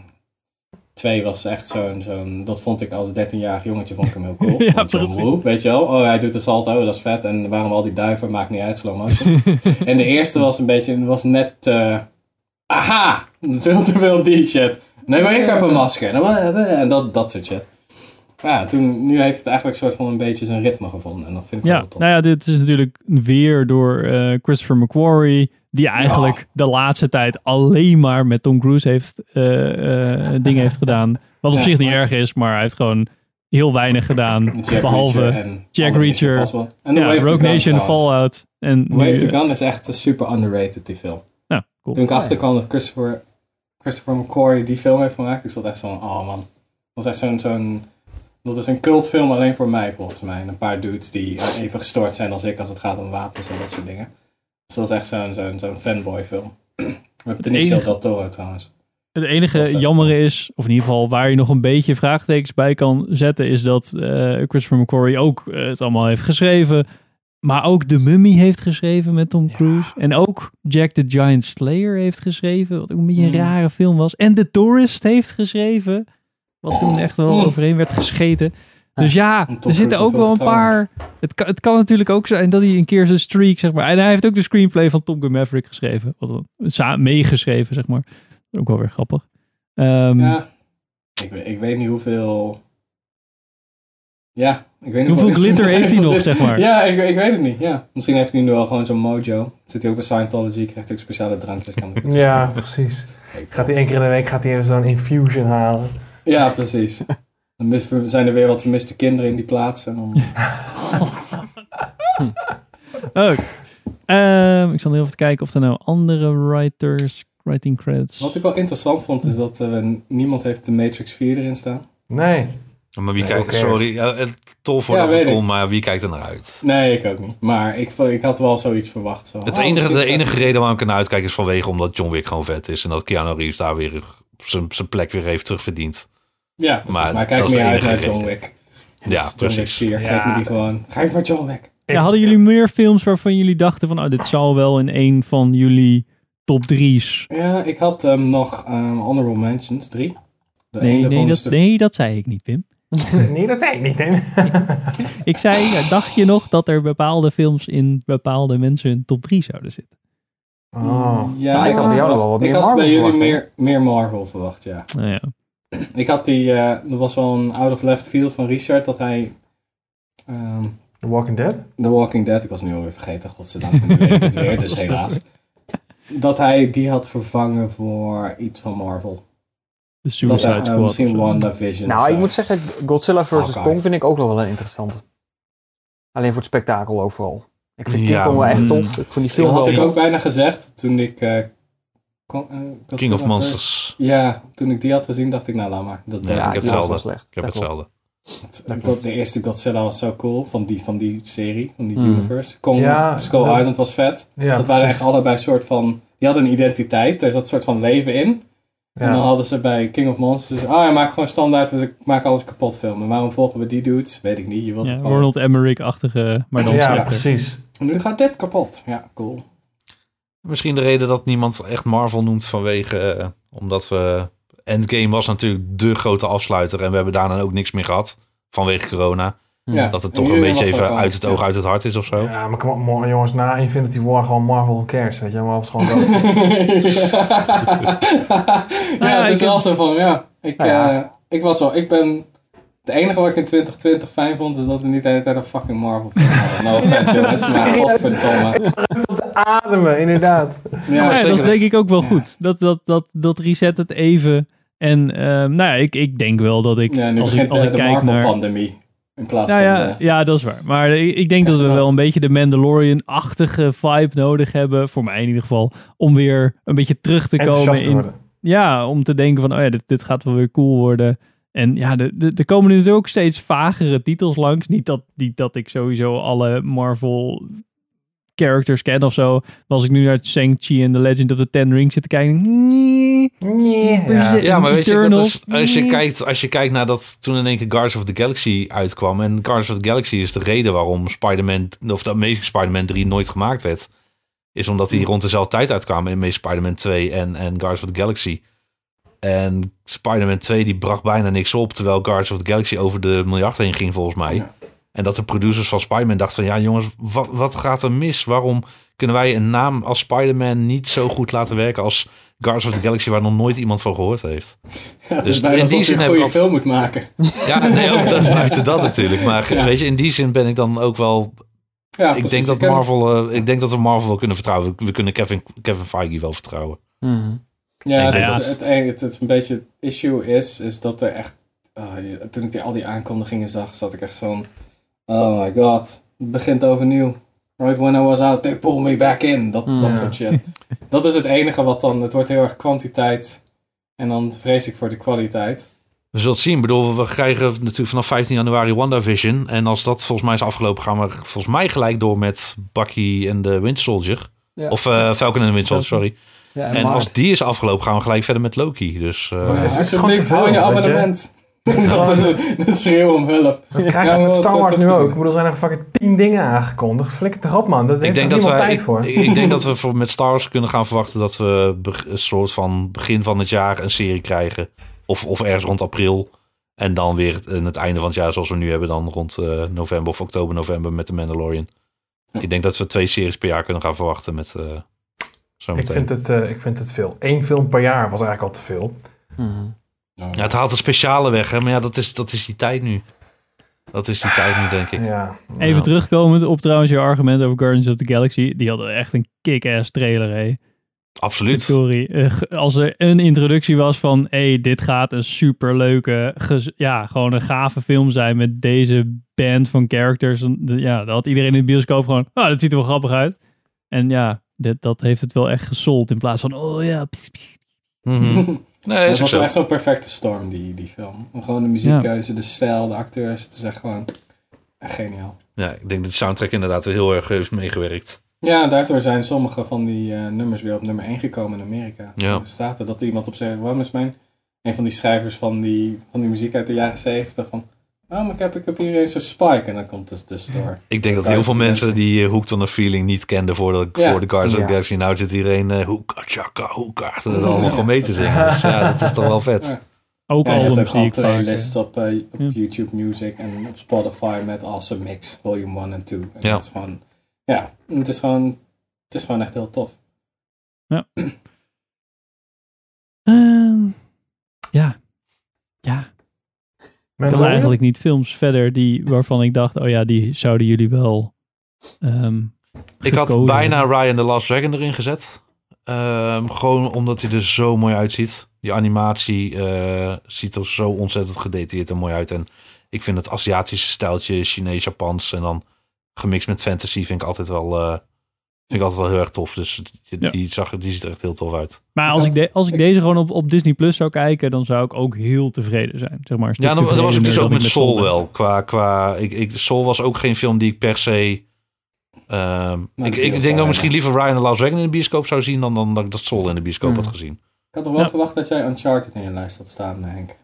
2 was echt zo'n, zo'n, dat vond ik als 13-jarig jongetje vond ik hem heel cool. Ja, zo'n woe, weet je wel? Oh, hij doet een salto, dat is vet. En waarom al die duiven, maakt niet uit, slow motion. en de eerste was een beetje, was net, eh, aha, veel te veel die shit. Nee, maar ik heb een masker. En dat, dat soort shit. Ja, toen, nu heeft het eigenlijk soort van een beetje zijn ritme gevonden. En dat vind ik Ja, wel tof. nou ja, dit is natuurlijk weer door eh, Christopher McQuarrie. Die eigenlijk de laatste tijd alleen maar met Tom Cruise heeft eh, eh, dingen heeft gedaan. Wat op Ja, zich niet maar- erg is, maar hij heeft gewoon heel weinig gedaan. Jack behalve Reacher Jack Reacher. En ja, Rogue Gun Nation, trouwens. Fallout. En The Way nu, the Gun is echt super underrated, die film. Nou, cool. Toen ik achterkwam dat Christopher, Christopher McQuarrie die film heeft gemaakt, ik zat echt zo van, oh man. Dat was echt zo'n, zo'n, dat is een cultfilm alleen voor mij volgens mij. En een paar dudes die eh, even gestoord zijn als ik als het gaat om wapens en dat soort dingen. Dus dat is echt zo'n, zo'n, zo'n fanboy film. Met Benicio enige- del Toro trouwens. Het enige jammer is, of in ieder geval waar je nog een beetje vraagtekens bij kan zetten, is dat eh, Christopher McQuarrie ook eh, het allemaal heeft geschreven. Maar ook The Mummy heeft geschreven met Tom Cruise. En ook Jack the Giant Slayer heeft geschreven, wat ook een beetje een Mm. rare film was. En The Tourist heeft geschreven, wat toen echt wel overheen werd gescheten. Dus ja, Tom er zitten ook wel een paar... Het kan, het kan natuurlijk ook zijn dat hij een keer zijn streak, zeg maar... En hij heeft ook de screenplay van Top Gun Maverick geschreven. Wat meegeschreven, zeg maar. Ook wel weer grappig. Ehm, Ja, ik, weet- ik weet niet hoeveel Ja, ik weet niet Hoeveel glitter heeft hij nog, zeg maar? Ja, ik, ik weet het niet. Ja. Misschien heeft hij nu wel gewoon zo'n mojo. Zit hij ook bij Scientology, krijgt hij ook speciale drankjes. Kan Ja, precies. Gaat hij één keer in de week gaat hij even zo'n infusion halen. Ja, precies. Dan zijn er weer wat vermiste kinderen in die plaats. En dan... Ook. Ehm, ik zal heel even kijken of er nou andere writers, writing credits. Wat ik wel interessant vond, is dat eh, niemand heeft de Matrix 4 erin staan. Nee. Maar wie Nee, kijkt, sorry, tof voor Ja, dat het komt, maar wie kijkt er naar uit? Nee, ik ook niet. Maar ik, ik had wel zoiets verwacht. Zo. Het Oh, enige, de enige reden waarom ik er naar uitkijk is vanwege omdat John Wick gewoon vet is. En dat Keanu Reeves daar weer zijn zijn plek weer heeft terugverdiend. Ja, precies. Maar, Maar ik kijk meer uit naar John. Wick. Ja, John Wick precies. 4, geef Ja. me die gewoon. Geef maar John Wick. Ja, hadden jullie meer films waarvan jullie dachten van, oh, dit zal wel in een van jullie top drie's. Ja, ik had ehm, nog ehm, Honorable Mentions, drie. De Nee, ene nee, van dat, de- nee, dat zei ik niet, Pim. nee, dat zei ik niet. Nee. Ik zei, ja, dacht je nog dat er bepaalde films in bepaalde mensen een top 3 zouden zitten? Oh. Ja, Nou, ik had bij jou verwacht- wel wat Ik meer had Marvel bij jullie verwacht, meer, meer Marvel verwacht, ja. Nou ja. Ik had die, eh er was wel een out of left field van Richard dat hij ehm, The Walking Dead? The Walking Dead, ik was nu alweer vergeten, godzijdank, nu weet ik het weer, dus helaas. Dat hij die had vervangen voor iets van Marvel. De Dat Suicide hij, eh, Squad. misschien. WandaVision. Nou, ik moet zeggen, Godzilla vs. Kong vind ik ook nog wel een interessante. Alleen voor het spektakel overal. Ik vind King Ja, Kong wel echt mm. tof. Ik vond die Dat film had ik ook bijna gezegd toen ik... eh, Kon- eh, King of Monsters. Ja, toen ik die had gezien dacht ik, nou laat maar. Dat Ja, denk ik heb hetzelfde. slecht. Ik heb Dat klopt. hetzelfde. God- De eerste Godzilla was zo cool, van die, van die serie, van die Mm. universe. Kong, Ja, Skull dat- Island was vet. Ja, dat waren precies. echt allebei soort van... Die hadden een identiteit, er zat een soort van leven in. En dan hadden ze bij King of Monsters... Ah, ja, maak gewoon standaard, dus ik maak alles kapot filmen. Waarom volgen we die dudes? Weet ik niet. Je wilt Ja, gewoon... Ronald Emmerich-achtige, maar dan Ja, slechter. precies. Nu gaat dit kapot. Ja, cool. Misschien de reden dat niemand echt Marvel noemt vanwege... eh, omdat we... Endgame was natuurlijk de grote afsluiter. En we hebben daarna ook niks meer gehad. Vanwege corona. Ja, Dat het toch een beetje even uit het oog, uit het hart is of zo. Ja, maar kom op, jongens, na Infinity War gewoon Marvel cares, weet je. Maar het is gewoon dood. ja, het is ik wel zo van, ja. Ik, ja. eh, ik was wel, ik ben... Het enige wat ik in 2020 fijn vond, is dat we niet de hele tijd een fucking Marvel film hadden. No offense, jongens, maar godverdomme. Om te ademen, inderdaad. Ja, Ja, dat is denk ik ook wel goed. Dat, dat, dat, dat reset het even. En ehm, nou ja, ik, ik denk wel dat ik, Ja, nu als ik, begint als eh, ik de kijk naar... Marvel-pandemie. In plaats Nou van... ja, eh, ja, dat is waar. Maar ik, ik denk dat we wel een beetje de Mandalorian-achtige vibe nodig hebben, voor mij in ieder geval, om weer een beetje terug te komen te in... Ja, om te denken van, oh ja, dit, dit gaat wel weer cool worden. En ja, de- de- er komen nu natuurlijk ook steeds vagere titels langs. Niet dat, niet dat ik sowieso alle Marvel characters ken of zo. Maar als ik nu naar Shang-Chi en The Legend of the Ten Rings zit te kijken... Nee, Ja. Ja, maar weet je, dat is, als, je nee. kijkt, als je kijkt naar dat toen in één keer Guardians of the Galaxy uitkwam. En Guardians of the Galaxy is de reden waarom Spider-Man, of de Amazing Spider-Man 3 nooit gemaakt werd. Is omdat die rond dezelfde tijd uitkwamen in Amazing Spider-Man 2 en, en Guardians of the Galaxy. En Spider-Man 2 die bracht bijna niks op, terwijl Guardians of the Galaxy over de miljard heen ging volgens mij. Ja. En dat de producers van Spider-Man dachten van, ja jongens, wat, wat gaat er mis? Waarom kunnen wij een naam als Spider-Man niet zo goed laten werken als Guardians of the Galaxy, waar nog nooit iemand van gehoord heeft? ja, het dus is bijna in die zin een goede film moet maken. Ja, nee, ook dat buiten dat natuurlijk. Maar Ja. weet je, in die zin ben ik dan ook wel... Ja, ik, precies. denk dat Marvel, eh, ik denk dat we Marvel wel kunnen vertrouwen. We kunnen Kevin, Kevin Feige wel vertrouwen. Mhm. Ja, het, is, het, het, het, een beetje het issue is, is dat er echt... je- toen ik die, al die aankondigingen zag, zat ik echt zo'n... Oh my god, het begint overnieuw. Right when I was out, they pull me back in. Dat, Mm. dat Ja. soort shit. dat is het enige wat dan... Het wordt heel erg kwantiteit. En dan vrees ik voor de kwaliteit. We zullen het zien. Ik bedoel, we krijgen natuurlijk vanaf 15 januari WandaVision. En als dat volgens mij is afgelopen, gaan we volgens mij gelijk door met Bucky en de Winter Soldier. Ja. Of eh, Falcon en de Winter Soldier, sorry. Ja, En als die is afgelopen, gaan we gelijk verder met Loki. Dus eh, Maar het is- het is gewoon Alsjeblieft, hou je. abonnement. Dat, schreeuw om hulp. Dat krijgen Ja, we met Star Wars nu ook. Ik bedoel, er zijn er fucking tien dingen aangekondigd. Flikker toch op, man. Dat ik heeft denk toch dat niemand we, tijd voor. Ik, ik denk dat we voor, met Star Wars kunnen gaan verwachten dat we een soort van begin van het jaar een serie krijgen. Of, of ergens rond april. En dan weer in het einde van het jaar zoals we nu hebben. Dan rond eh, november of oktober, november met de Mandalorian. Ja. Ik denk dat we twee series per jaar kunnen gaan verwachten met eh zo Ik vind, het, eh, ik vind het veel. Eén film per jaar was eigenlijk al te veel. Mhm. Ja, het haalt een speciale weg, hè? maar ja, dat is, dat is die tijd nu. Dat is die tijd nu, denk ik. Ja. Even Ja. terugkomend op trouwens je argument over Guardians of the Galaxy. Die hadden echt een kick-ass trailer, hé. Absoluut. Sorry. Eh, als er een introductie was van, hey, dit gaat een superleuke, ja, gewoon een gave film zijn met deze band van characters. Ja, dan had iedereen in de bioscoop gewoon, ah, dat ziet er wel grappig uit. En ja, dit, dat heeft het wel echt gesold in plaats van, oh ja. Mhm. Nee, ook was zo. echt zo'n perfecte storm, die, die film. Gewoon de muziekkeuze, de stijl, de acteurs. Het is echt gewoon echt geniaal. Ja, ik denk dat de soundtrack inderdaad er heel erg heeft meegewerkt. Ja, daardoor zijn sommige van die eh, nummers weer op nummer 1 gekomen in Amerika. Ja. Er staat er dat iemand op zegt, waarom is mijn... Een van die schrijvers van die, van die muziek uit de jaren 70 van... Oh, maar ik heb, ik heb hier eens zo'n spike. En dan komt het dus door. Ik denk dat heel veel mensen die uh, Hooked on a Feeling niet kenden voor de, Ja. voor de Guardians of Ja. the Galaxy. Nou zit iedereen uh, hoeka, chaka, hoeka. Dat is allemaal gewoon mee te zingen. Dus ja, dat is toch wel vet. Ja. Ook albums ook gewoon die ik playlists op, eh, op Ja. YouTube Music en op Spotify met Awesome Mix, Volume 1 en 2. En Ja. dat is gewoon, ja, het is gewoon, het is gewoon echt heel tof. Ja. Ehm, ja. Ja. Ik eigenlijk niet films verder die, waarvan ik dacht, oh ja, die zouden jullie wel ehm Ik had bijna Ryan the Last Dragon erin gezet. Ehm, gewoon omdat hij er zo mooi uitziet. Die animatie eh, ziet er zo ontzettend gedetailleerd en mooi uit. En ik vind het Aziatische stijltje, Chinees-Japans en dan gemixt met fantasy vind ik altijd wel, eh, vind ik altijd wel heel erg tof. Dus die, die, zag, die ziet er echt heel tof uit. Maar als ik, de, als ik deze gewoon op, op Disney Plus zou kijken, dan zou ik ook heel tevreden zijn. Zeg maar, Ja, dan, dan was ik dus ook met Soul wel. Qua, qua, ik, ik, Soul was ook geen film die ik per se... ehm, Maar ik, de ik denk dat misschien liever Ryan the Last Dragon in de bioscoop zou zien... dan, dan dat ik dat Soul in de bioscoop Hmm. had gezien. Ik had toch wel Ja. verwacht dat jij Uncharted in je lijst had staan, Henk.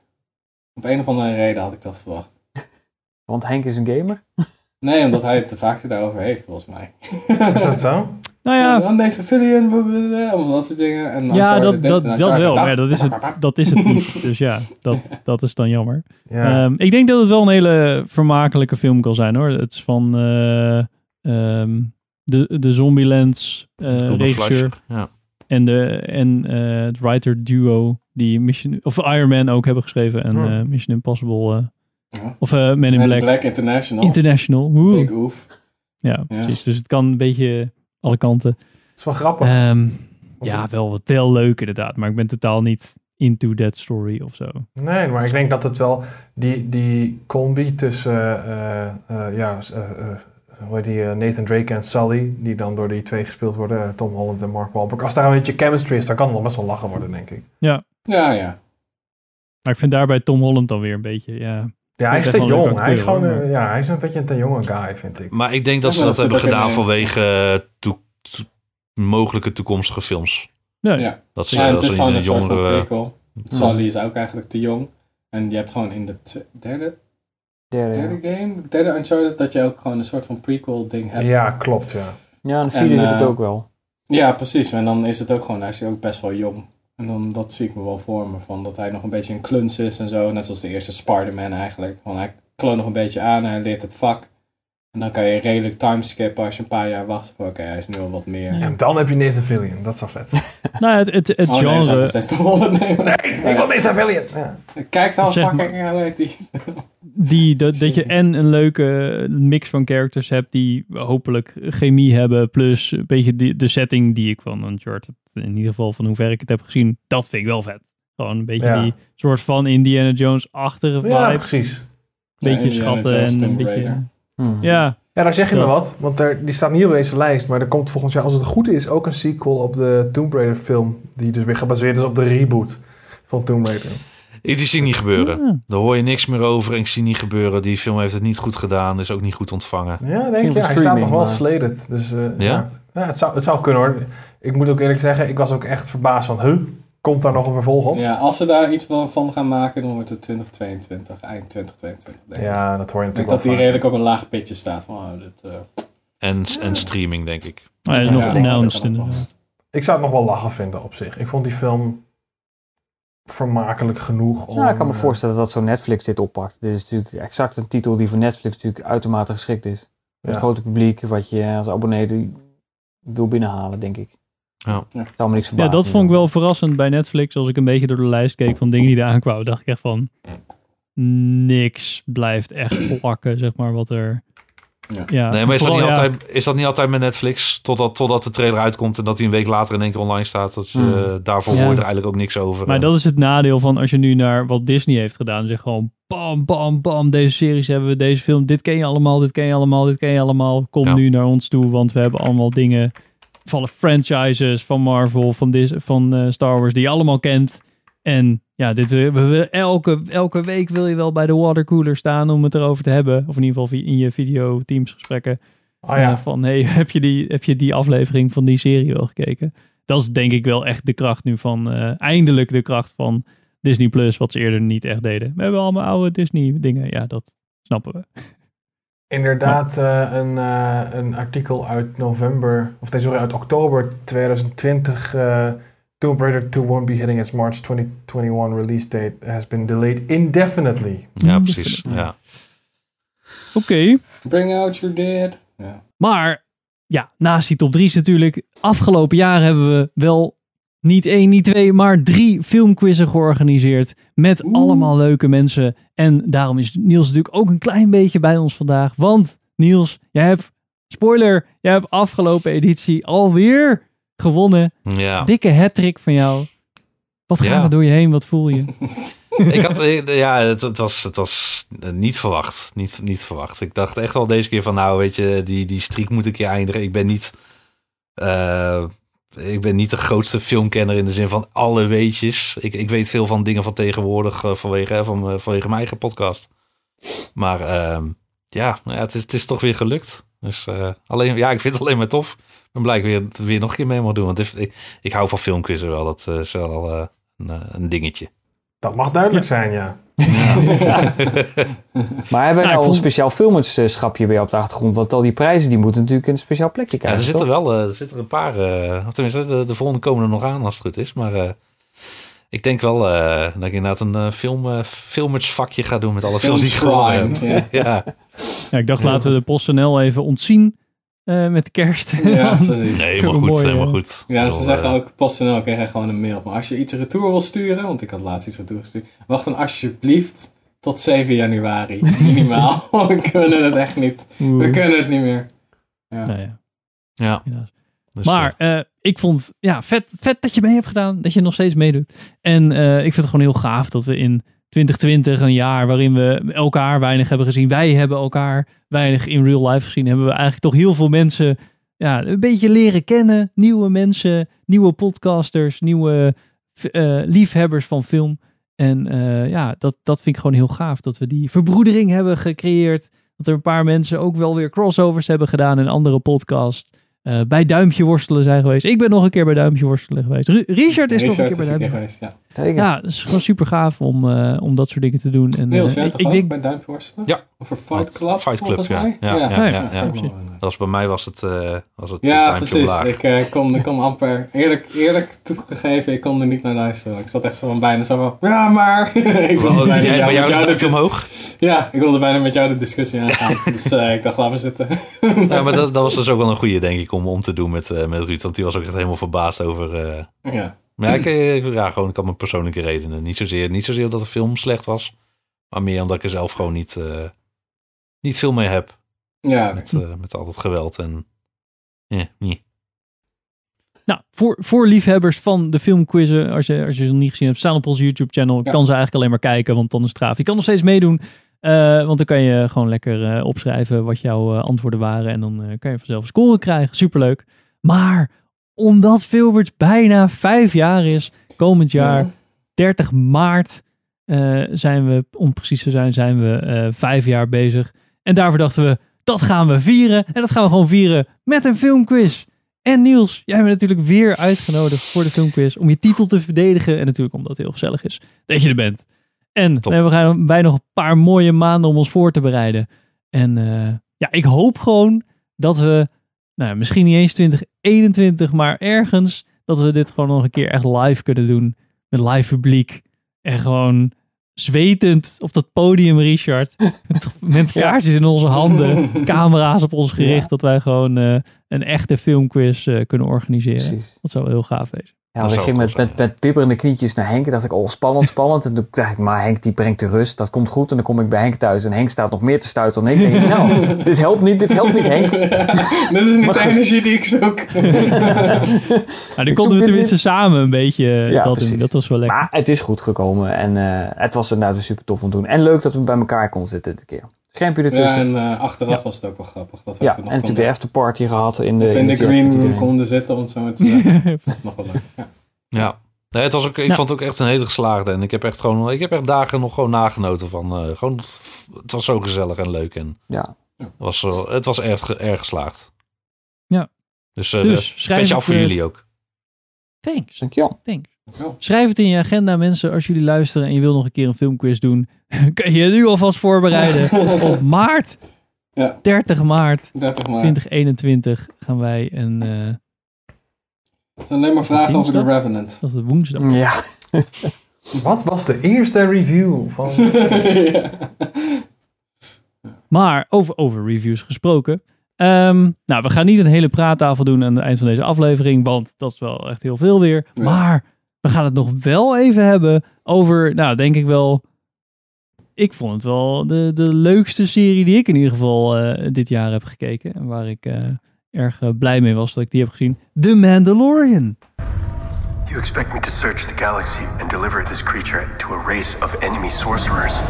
Op een of andere reden had ik dat verwacht. Want Henk is een gamer. Nee, omdat hij het de vaakste daarover heeft, volgens mij. Is dat zo? Nou ja, Ja, Nathan Fillion, allemaal dat soort dingen. En ja, dat, dat, en dat wel. Maar dat, is het, dat is het niet. Dus ja, dat, dat is dan jammer. Ja. Ehm, ik denk dat het wel een hele vermakelijke film kan zijn hoor. Het is van eh, ehm, de, de Zombielands eh Ruben regisseur. Ja. En, de, en eh, het writer duo die Mission, of Iron Man ook hebben geschreven. En eh, Mission Impossible. Eh, Ja. Of eh, Men in Man Black. Black International. International. Woe. Big oef. Ja, precies. Dus het kan een beetje alle kanten. Het is wel grappig. Ehm, ja, wel, wel leuk inderdaad. Maar ik ben totaal niet into that story of zo. Nee, maar ik denk dat het wel die, die combi tussen eh, eh, ja, s- eh, eh, hoe heet die, eh, Nathan Drake en Sully, die dan door die twee gespeeld worden, eh, Tom Holland en Mark Wahlberg. Als daar een beetje chemistry is, dan kan het wel best wel lachen worden, denk ik. Ja. Ja, ja. Maar ik vind daarbij Tom Holland dan weer een beetje, ja... Ja, hij is te een jong. Hij is, gewoon, eh, ja, hij is een beetje een te jonge guy, vind ik. Maar ik denk dat Ja, ze dat dat hebben gedaan eh, vanwege eh, toe- mogelijke toekomstige films. Nee. Ja, Dat ze, ja en het dat is gewoon een een soort van prequel. Sully is ook eigenlijk te jong. En je hebt gewoon in de derde, Derde, ja. game, derde Uncharted, dat je ook gewoon een soort van prequel ding hebt. Ja, klopt, ja. Ja, en En, vierde zit het eh, ook wel. Ja, precies. En dan is het ook gewoon, hij is ook best wel jong. En dan, dat zie ik me wel voor me, van dat hij nog een beetje een kluns is en zo. Net zoals de eerste Spider-Man eigenlijk. Want hij kloont nog een beetje aan, hij leert het vak. En dan kan je redelijk timeskippen als je een paar jaar wacht. Oké, hij is nu al wat meer. En dan heb je Nathan Fillion. Dat is wel vet. Nou, het, het, het oh nee, zou ik toch wel. Nee, wil Nathan Fillion. Ja. Kijk dan, fucking, hoe heet die? die, dat, dat je en een leuke mix van characters hebt die hopelijk chemie hebben, plus een beetje die, de setting die ik van Uncharted, in ieder geval van hoe ver ik het heb gezien, dat vind ik wel vet. Gewoon een beetje Ja. die soort van Indiana Jones-achtige vibe. Ja, precies. beetje Ja, schatten Jones, en een beetje... Hmm. Ja, Ja, daar zeg je me wat. Want er, die staat niet op deze lijst. Maar er komt volgend jaar, als het goed is, ook een sequel op de Tomb Raider film. Die dus weer gebaseerd is op de reboot van Tomb Raider. Ik die zie niet gebeuren. Ja. Daar hoor je niks meer over en ik zie niet gebeuren. Die film heeft het niet goed gedaan, is ook niet goed ontvangen. Ja, denk je. Hij staat nog wel slated. Dus eh, Ja? ja, Ja, het, zou, het zou kunnen hoor. Ik moet ook eerlijk zeggen, ik was ook echt verbaasd van, huh, komt daar nog een vervolg op? Ja, als ze daar iets van gaan maken, dan wordt het 2022, eind 2022. Denk ik. Ja, dat hoor je Ik denk natuurlijk dat die wel redelijk op een laag pitje staat. Van, oh, dit, eh, En, en streaming, denk ik. maar hij is Ja, nog ja, announced ook inderdaad. Ik zou het nog wel lachen vinden op zich. Ik vond die film vermakelijk genoeg om... Nou, ik kan me eh, voorstellen dat zo Netflix dit oppakt. Dit is natuurlijk exact een titel die voor Netflix natuurlijk uitermate geschikt is. Ja. het grote publiek, wat je als abonnee wil binnenhalen, denk ik. Ja. Zou me niks Ja, dat vond ik wel verrassend bij Netflix. Als ik een beetje door de lijst keek van dingen die eraan kwamen, dacht ik echt van... niks blijft echt plakken, zeg maar, wat er... Ja, nee, maar is dat, niet ja, altijd, is dat niet altijd met Netflix? Totdat, totdat de trailer uitkomt en dat hij een week later in één keer online staat. Dat, je, Hmm. eh, daarvoor Ja. hoor je er eigenlijk ook niks over. Maar dat is het nadeel van als je nu naar wat Disney heeft gedaan. Zeg gewoon bam, bam, bam. Deze series hebben we, deze film. Dit ken je allemaal, dit ken je allemaal, dit ken je allemaal. Kom nu naar ons toe, want we hebben allemaal dingen van de franchises, van Marvel, van, Dis, van eh, Star Wars, die je allemaal kent. En ja, dit, we, elke, elke week wil je wel bij de watercooler staan om het erover te hebben. Of in ieder geval in je video teams gesprekken. Oh ja. Eh, van hey, heb je, die, heb je die aflevering van die serie wel gekeken? Dat is denk ik wel echt de kracht nu van, eh, eindelijk de kracht van Disney Plus, wat ze eerder niet echt deden. We hebben allemaal oude Disney dingen, ja, dat snappen we. Inderdaad, eh, een, een artikel uit november, of nee, sorry, uit oktober 2020. Tomb Raider 2 won't be hitting its March 2021 release date. Has been delayed indefinitely. Ja, precies. Ja. Oké. Bring out your dead. Ja. Maar ja, naast die top 3's natuurlijk, afgelopen jaar hebben we wel niet één, niet twee, maar drie filmquizzen georganiseerd. Met allemaal leuke mensen. En daarom is Niels natuurlijk ook een klein beetje bij ons vandaag. Want Niels, jij hebt, spoiler, jij hebt afgelopen editie alweer gewonnen. Ja. Dikke hattrick van jou. Wat gaat Ja. er door je heen? Wat voel je? ik had, eh, ja, het, het, was, het was eh, niet verwacht. Niet, niet verwacht. Ik dacht echt wel deze keer van, nou, weet je, die, die streak moet een keer eindigen. Ik ben niet, eh, ik ben niet de grootste filmkenner in de zin van alle weetjes. Ik, ik weet veel van dingen van tegenwoordig vanwege, van, vanwege mijn eigen podcast. Maar ehm, ja, nou ja het, is, het is toch weer gelukt. Dus eh, alleen, ja, ik vind het alleen maar tof. Ik ben blij dat ik weer, weer nog een keer mee mag doen. Want ik, ik, ik hou van filmquizzen wel. Dat eh, is wel eh, een, een dingetje. Dat mag duidelijk zijn, ja. Maar hebben we Ja, nou een speciaal filmerschapje bij op de achtergrond? Want al die prijzen die moeten natuurlijk in een speciaal plekje Ja, krijgen. er zitten toch? wel eh, er zitten een paar. eh, of tenminste, de, de volgende komen er nog aan als het goed is. Maar eh, ik denk wel eh, dat ik inderdaad een eh, film, eh filmersvakje ga doen met alle films die ik heb. Ja. Ja, ik dacht laten we de PostNL even ontzien eh, met de kerst. Ja, precies. Nee, maar goed, Mooi, nee, maar eh, goed. Ja, ze zeggen ook, PostNL krijg je gewoon een mail. Maar als je iets retour wil sturen, want ik had laatst iets retour gestuurd, wacht dan alsjeblieft tot 7 januari. Minimaal. we kunnen het echt niet. We kunnen het niet meer. Ja. Nou ja. Ja. Dus, maar eh, ik vond, ja, vet, vet dat je mee hebt gedaan. Dat je nog steeds meedoet. En eh, ik vind het gewoon heel gaaf dat we in 2020, een jaar waarin we elkaar weinig hebben gezien. Wij hebben elkaar weinig in real life gezien. Hebben we eigenlijk toch heel veel mensen ja, een beetje leren kennen. Nieuwe mensen, nieuwe podcasters, nieuwe eh, liefhebbers van film. En eh, ja, dat, dat vind ik gewoon heel gaaf. Dat we die verbroedering hebben gecreëerd. Dat er een paar mensen ook wel weer crossovers hebben gedaan in andere podcasts. Eh, bij Duimpje Worstelen zijn geweest. Ik ben nog een keer bij Duimpje Worstelen geweest. Ru- Richard is nog een keer bij is Duimpje geweest, ja. Zeker. Ja, het is gewoon super gaaf om, eh, om dat soort dingen te doen. En, Niels, jij ik, denk, bij Duimpje Worstelen? Ja. Of een Fight Club, Fight Club, volgens ja. mij? Ja, ja, ja, ja, ja. ja. Dat was bij mij was het, eh was het Ja, precies. Ik eh, kon, ik kon amper, eerlijk, eerlijk toegegeven, ik kon er niet naar luisteren. Ik zat echt zo van bijna zo van, ja maar. ik wilde bijna jij- jou met is het de- duimpje omhoog? Ja, ik wilde bijna met jou de discussie aangaan. dus eh, ik dacht, laat maar zitten. Ja, maar dat, dat was dus ook wel een goede, denk ik, om, om te doen met, eh, met Ruud. Want die was ook echt helemaal verbaasd over... eh, Ja. Maar ja, ik, eh, ja, gewoon, ik had mijn persoonlijke redenen. Niet zozeer, niet zozeer dat de film slecht was. Maar meer omdat ik er zelf gewoon niet, eh, niet veel mee heb. Ja. Met, eh, met al dat geweld en... Ja, nee. nou, voor, voor liefhebbers van de filmquizzen, als je, als je ze nog niet gezien hebt, staan op onze YouTube channel. Je Ja. kan ze eigenlijk alleen maar kijken, want dan is het gaaf. Je kan nog steeds meedoen, eh, want dan kan je gewoon lekker eh, opschrijven wat jouw eh, antwoorden waren. En dan eh, kan je vanzelf een score krijgen. Superleuk. Maar omdat Filbert bijna vijf jaar is, komend jaar, Ja. 30 maart, eh, zijn we, om precies te zijn, zijn we eh, vijf jaar bezig. En daarvoor dachten we, dat gaan we vieren. En dat gaan we gewoon vieren met een filmquiz. En Niels, jij bent natuurlijk weer uitgenodigd voor de filmquiz om je titel te verdedigen. En natuurlijk omdat het heel gezellig is dat je er bent. En we hebben gaan bij nog een paar mooie maanden om ons voor te bereiden. En eh, ja, ik hoop gewoon dat we, nou ja, misschien niet eens 2021, maar ergens dat we dit gewoon nog een keer echt live kunnen doen. Met live publiek. En gewoon zwetend op dat podium, Richard. Met, met kaartjes in onze handen. Camera's op ons gericht. Ja. Dat wij gewoon eh, een echte filmquiz eh, kunnen organiseren. Precies. Dat zou wel heel gaaf wezen. Ja, Dat want ik ging met, met, met bibberende knietjes naar Henk. En dacht ik, oh, spannend, spannend. En toen dacht ik, maar Henk die brengt de rust. Dat komt goed. En dan kom ik bij Henk thuis. En Henk staat nog meer te stuiten dan ik. denk ik, nou, dit helpt niet, dit helpt niet, Henk. Dit is niet Maar de energie die ik zoek. Nou, dan konden we dit tenminste samen een beetje eh, Ja, dat precies. doen. Dat was wel lekker. Maar het is goed gekomen. En eh, het was inderdaad weer super tof om te doen. En leuk dat we bij elkaar konden zitten dit keer. Schermpje Ja, ertussen. en eh, achteraf Ja. was het ook wel grappig. Dat we Ja, even en nog natuurlijk de afterparty gehad in de, even in de jet met green room konden zitten, om het zo maar te zeggen. dat is nog wel leuk. Ja. Ja. Nee, het was ook, ik Ja. vond het ook echt een hele geslaagde. En ik heb echt gewoon, ik heb echt dagen nog gewoon nagenoten van. eh, gewoon, het was zo gezellig en leuk. En Ja. het was, zo- het was erg, ge- erg geslaagd. Ja. Dus, uh, Dus, schrijf af voor eh, jullie ook. Thanks. Dankjewel. Thanks. Schrijf het in je agenda, mensen. Als jullie luisteren en je wil nog een keer een filmquiz doen, kan je je nu alvast voorbereiden. Op maart, Ja. 30 maart 30 maart. 2021, gaan wij een. eh, Het zijn alleen maar vragen over de? Revenant. dat is woensdag. Ja. Wat was de eerste review van... Ja. Maar over, over reviews gesproken. Ehm, nou, we gaan niet een hele praattafel doen aan het eind van deze aflevering, want dat is wel echt heel veel weer. Ja. Maar we gaan het nog wel even hebben over, nou, denk ik wel. Ik vond het wel de, de leukste serie die ik in ieder geval eh, dit jaar heb gekeken. En waar ik eh, erg eh, blij mee was dat ik die heb gezien. The Mandalorian. You expect me to search the galaxy and deliver this creature to a race of enemy sorcerers?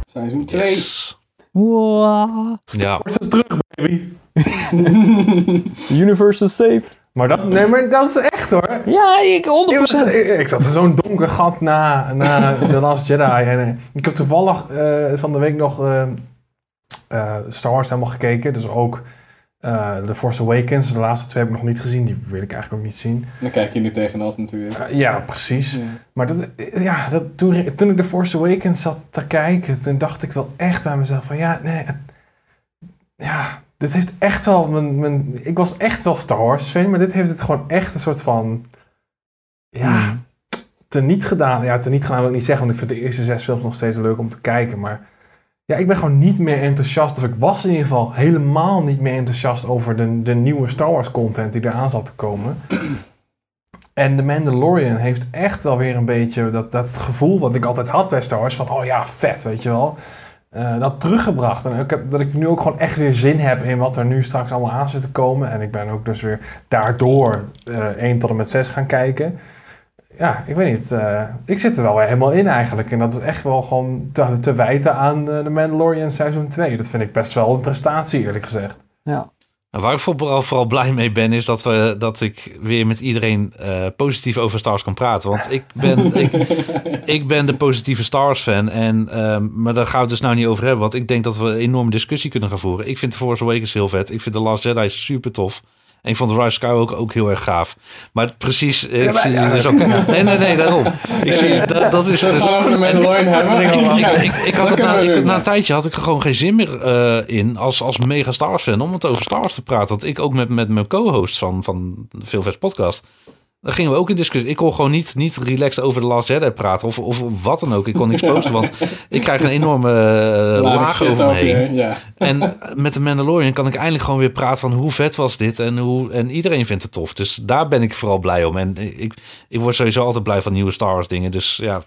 Seizoen 2. Yes. Wow. Ja. Is terug, baby. The universe is safe. Maar dat, nee, maar dat is echt hoor. Ja, ik Ik, was- 100%. ik, ik zat in zo'n donker gat na, na The Last Jedi. En, eh, ik heb toevallig eh, van de week nog eh, eh, Star Wars helemaal gekeken. Dus ook eh The Force Awakens. De laatste twee heb ik nog niet gezien. Die wil ik eigenlijk ook niet zien. Dan kijk je nu tegenaf natuurlijk. Ja, precies. Ja. Maar dat, ja, dat, toen, toen ik The Force Awakens zat te kijken, toen dacht ik wel echt bij mezelf van ja, nee, het- ja, dit heeft echt wel mijn, mijn, ik was echt wel Star Wars fan, maar dit heeft het gewoon echt een soort van, ja, teniet gedaan. Ja, teniet gedaan wil ik niet zeggen, want ik vind de eerste zes films nog steeds leuk om te kijken, maar ja, ik ben gewoon niet meer enthousiast, of ik was in ieder geval helemaal niet meer enthousiast over de, de nieuwe Star Wars content die eraan zat te komen. En The Mandalorian heeft echt wel weer een beetje dat, dat gevoel wat ik altijd had bij Star Wars. Van, oh ja, vet, weet je wel. Eh, dat teruggebracht. En ik heb, dat ik nu ook gewoon echt weer zin heb in wat er nu straks allemaal aan zit te komen. En ik ben ook dus weer daardoor eh 1 tot en met 6 gaan kijken. Ja, ik weet niet. eh, ik zit er wel weer helemaal in eigenlijk. En dat is echt wel gewoon te, te wijten aan The Mandalorian seizoen 2. Dat vind ik best wel een prestatie, eerlijk gezegd. Ja. En waar ik vooral, vooral blij mee ben, is dat, we, dat ik weer met iedereen eh, positief over Star Wars kan praten. Want ik ben, ik, ik ben de positieve Star Wars fan. En, ehm, maar daar gaan we het dus nou niet over hebben. Want ik denk dat we een enorme discussie kunnen gaan voeren. Ik vind The Force Awakens heel vet. Ik vind The Last Jedi super tof. En ik vond Rise Skywalker ook heel erg gaaf. Maar precies, eh, jullie dus ook... Nee, nee, nee, daarom. Ik zie, dat, dat is dus... over Mandalorian hebben? Ik, ik, Ja, had dat het na, ik- een tijdje had ik er gewoon geen zin meer eh, in als, als mega Star Wars fan om het over Star Wars te praten. Want ik ook met, met mijn co-host van, van Veelvers podcast, daar gingen we ook in discussie. Ik kon gewoon niet, niet relaxed over de Last Jedi praten of, of wat dan ook. Ik kon niks posten, want ik krijg een enorme uh, Lading laag over me heen. ja. En met de Mandalorian kan ik eindelijk gewoon weer praten van hoe vet was dit en, hoe, en iedereen vindt het tof. Dus daar ben ik vooral blij om. En ik, ik word sowieso altijd blij van nieuwe Star Wars dingen. Dus ja,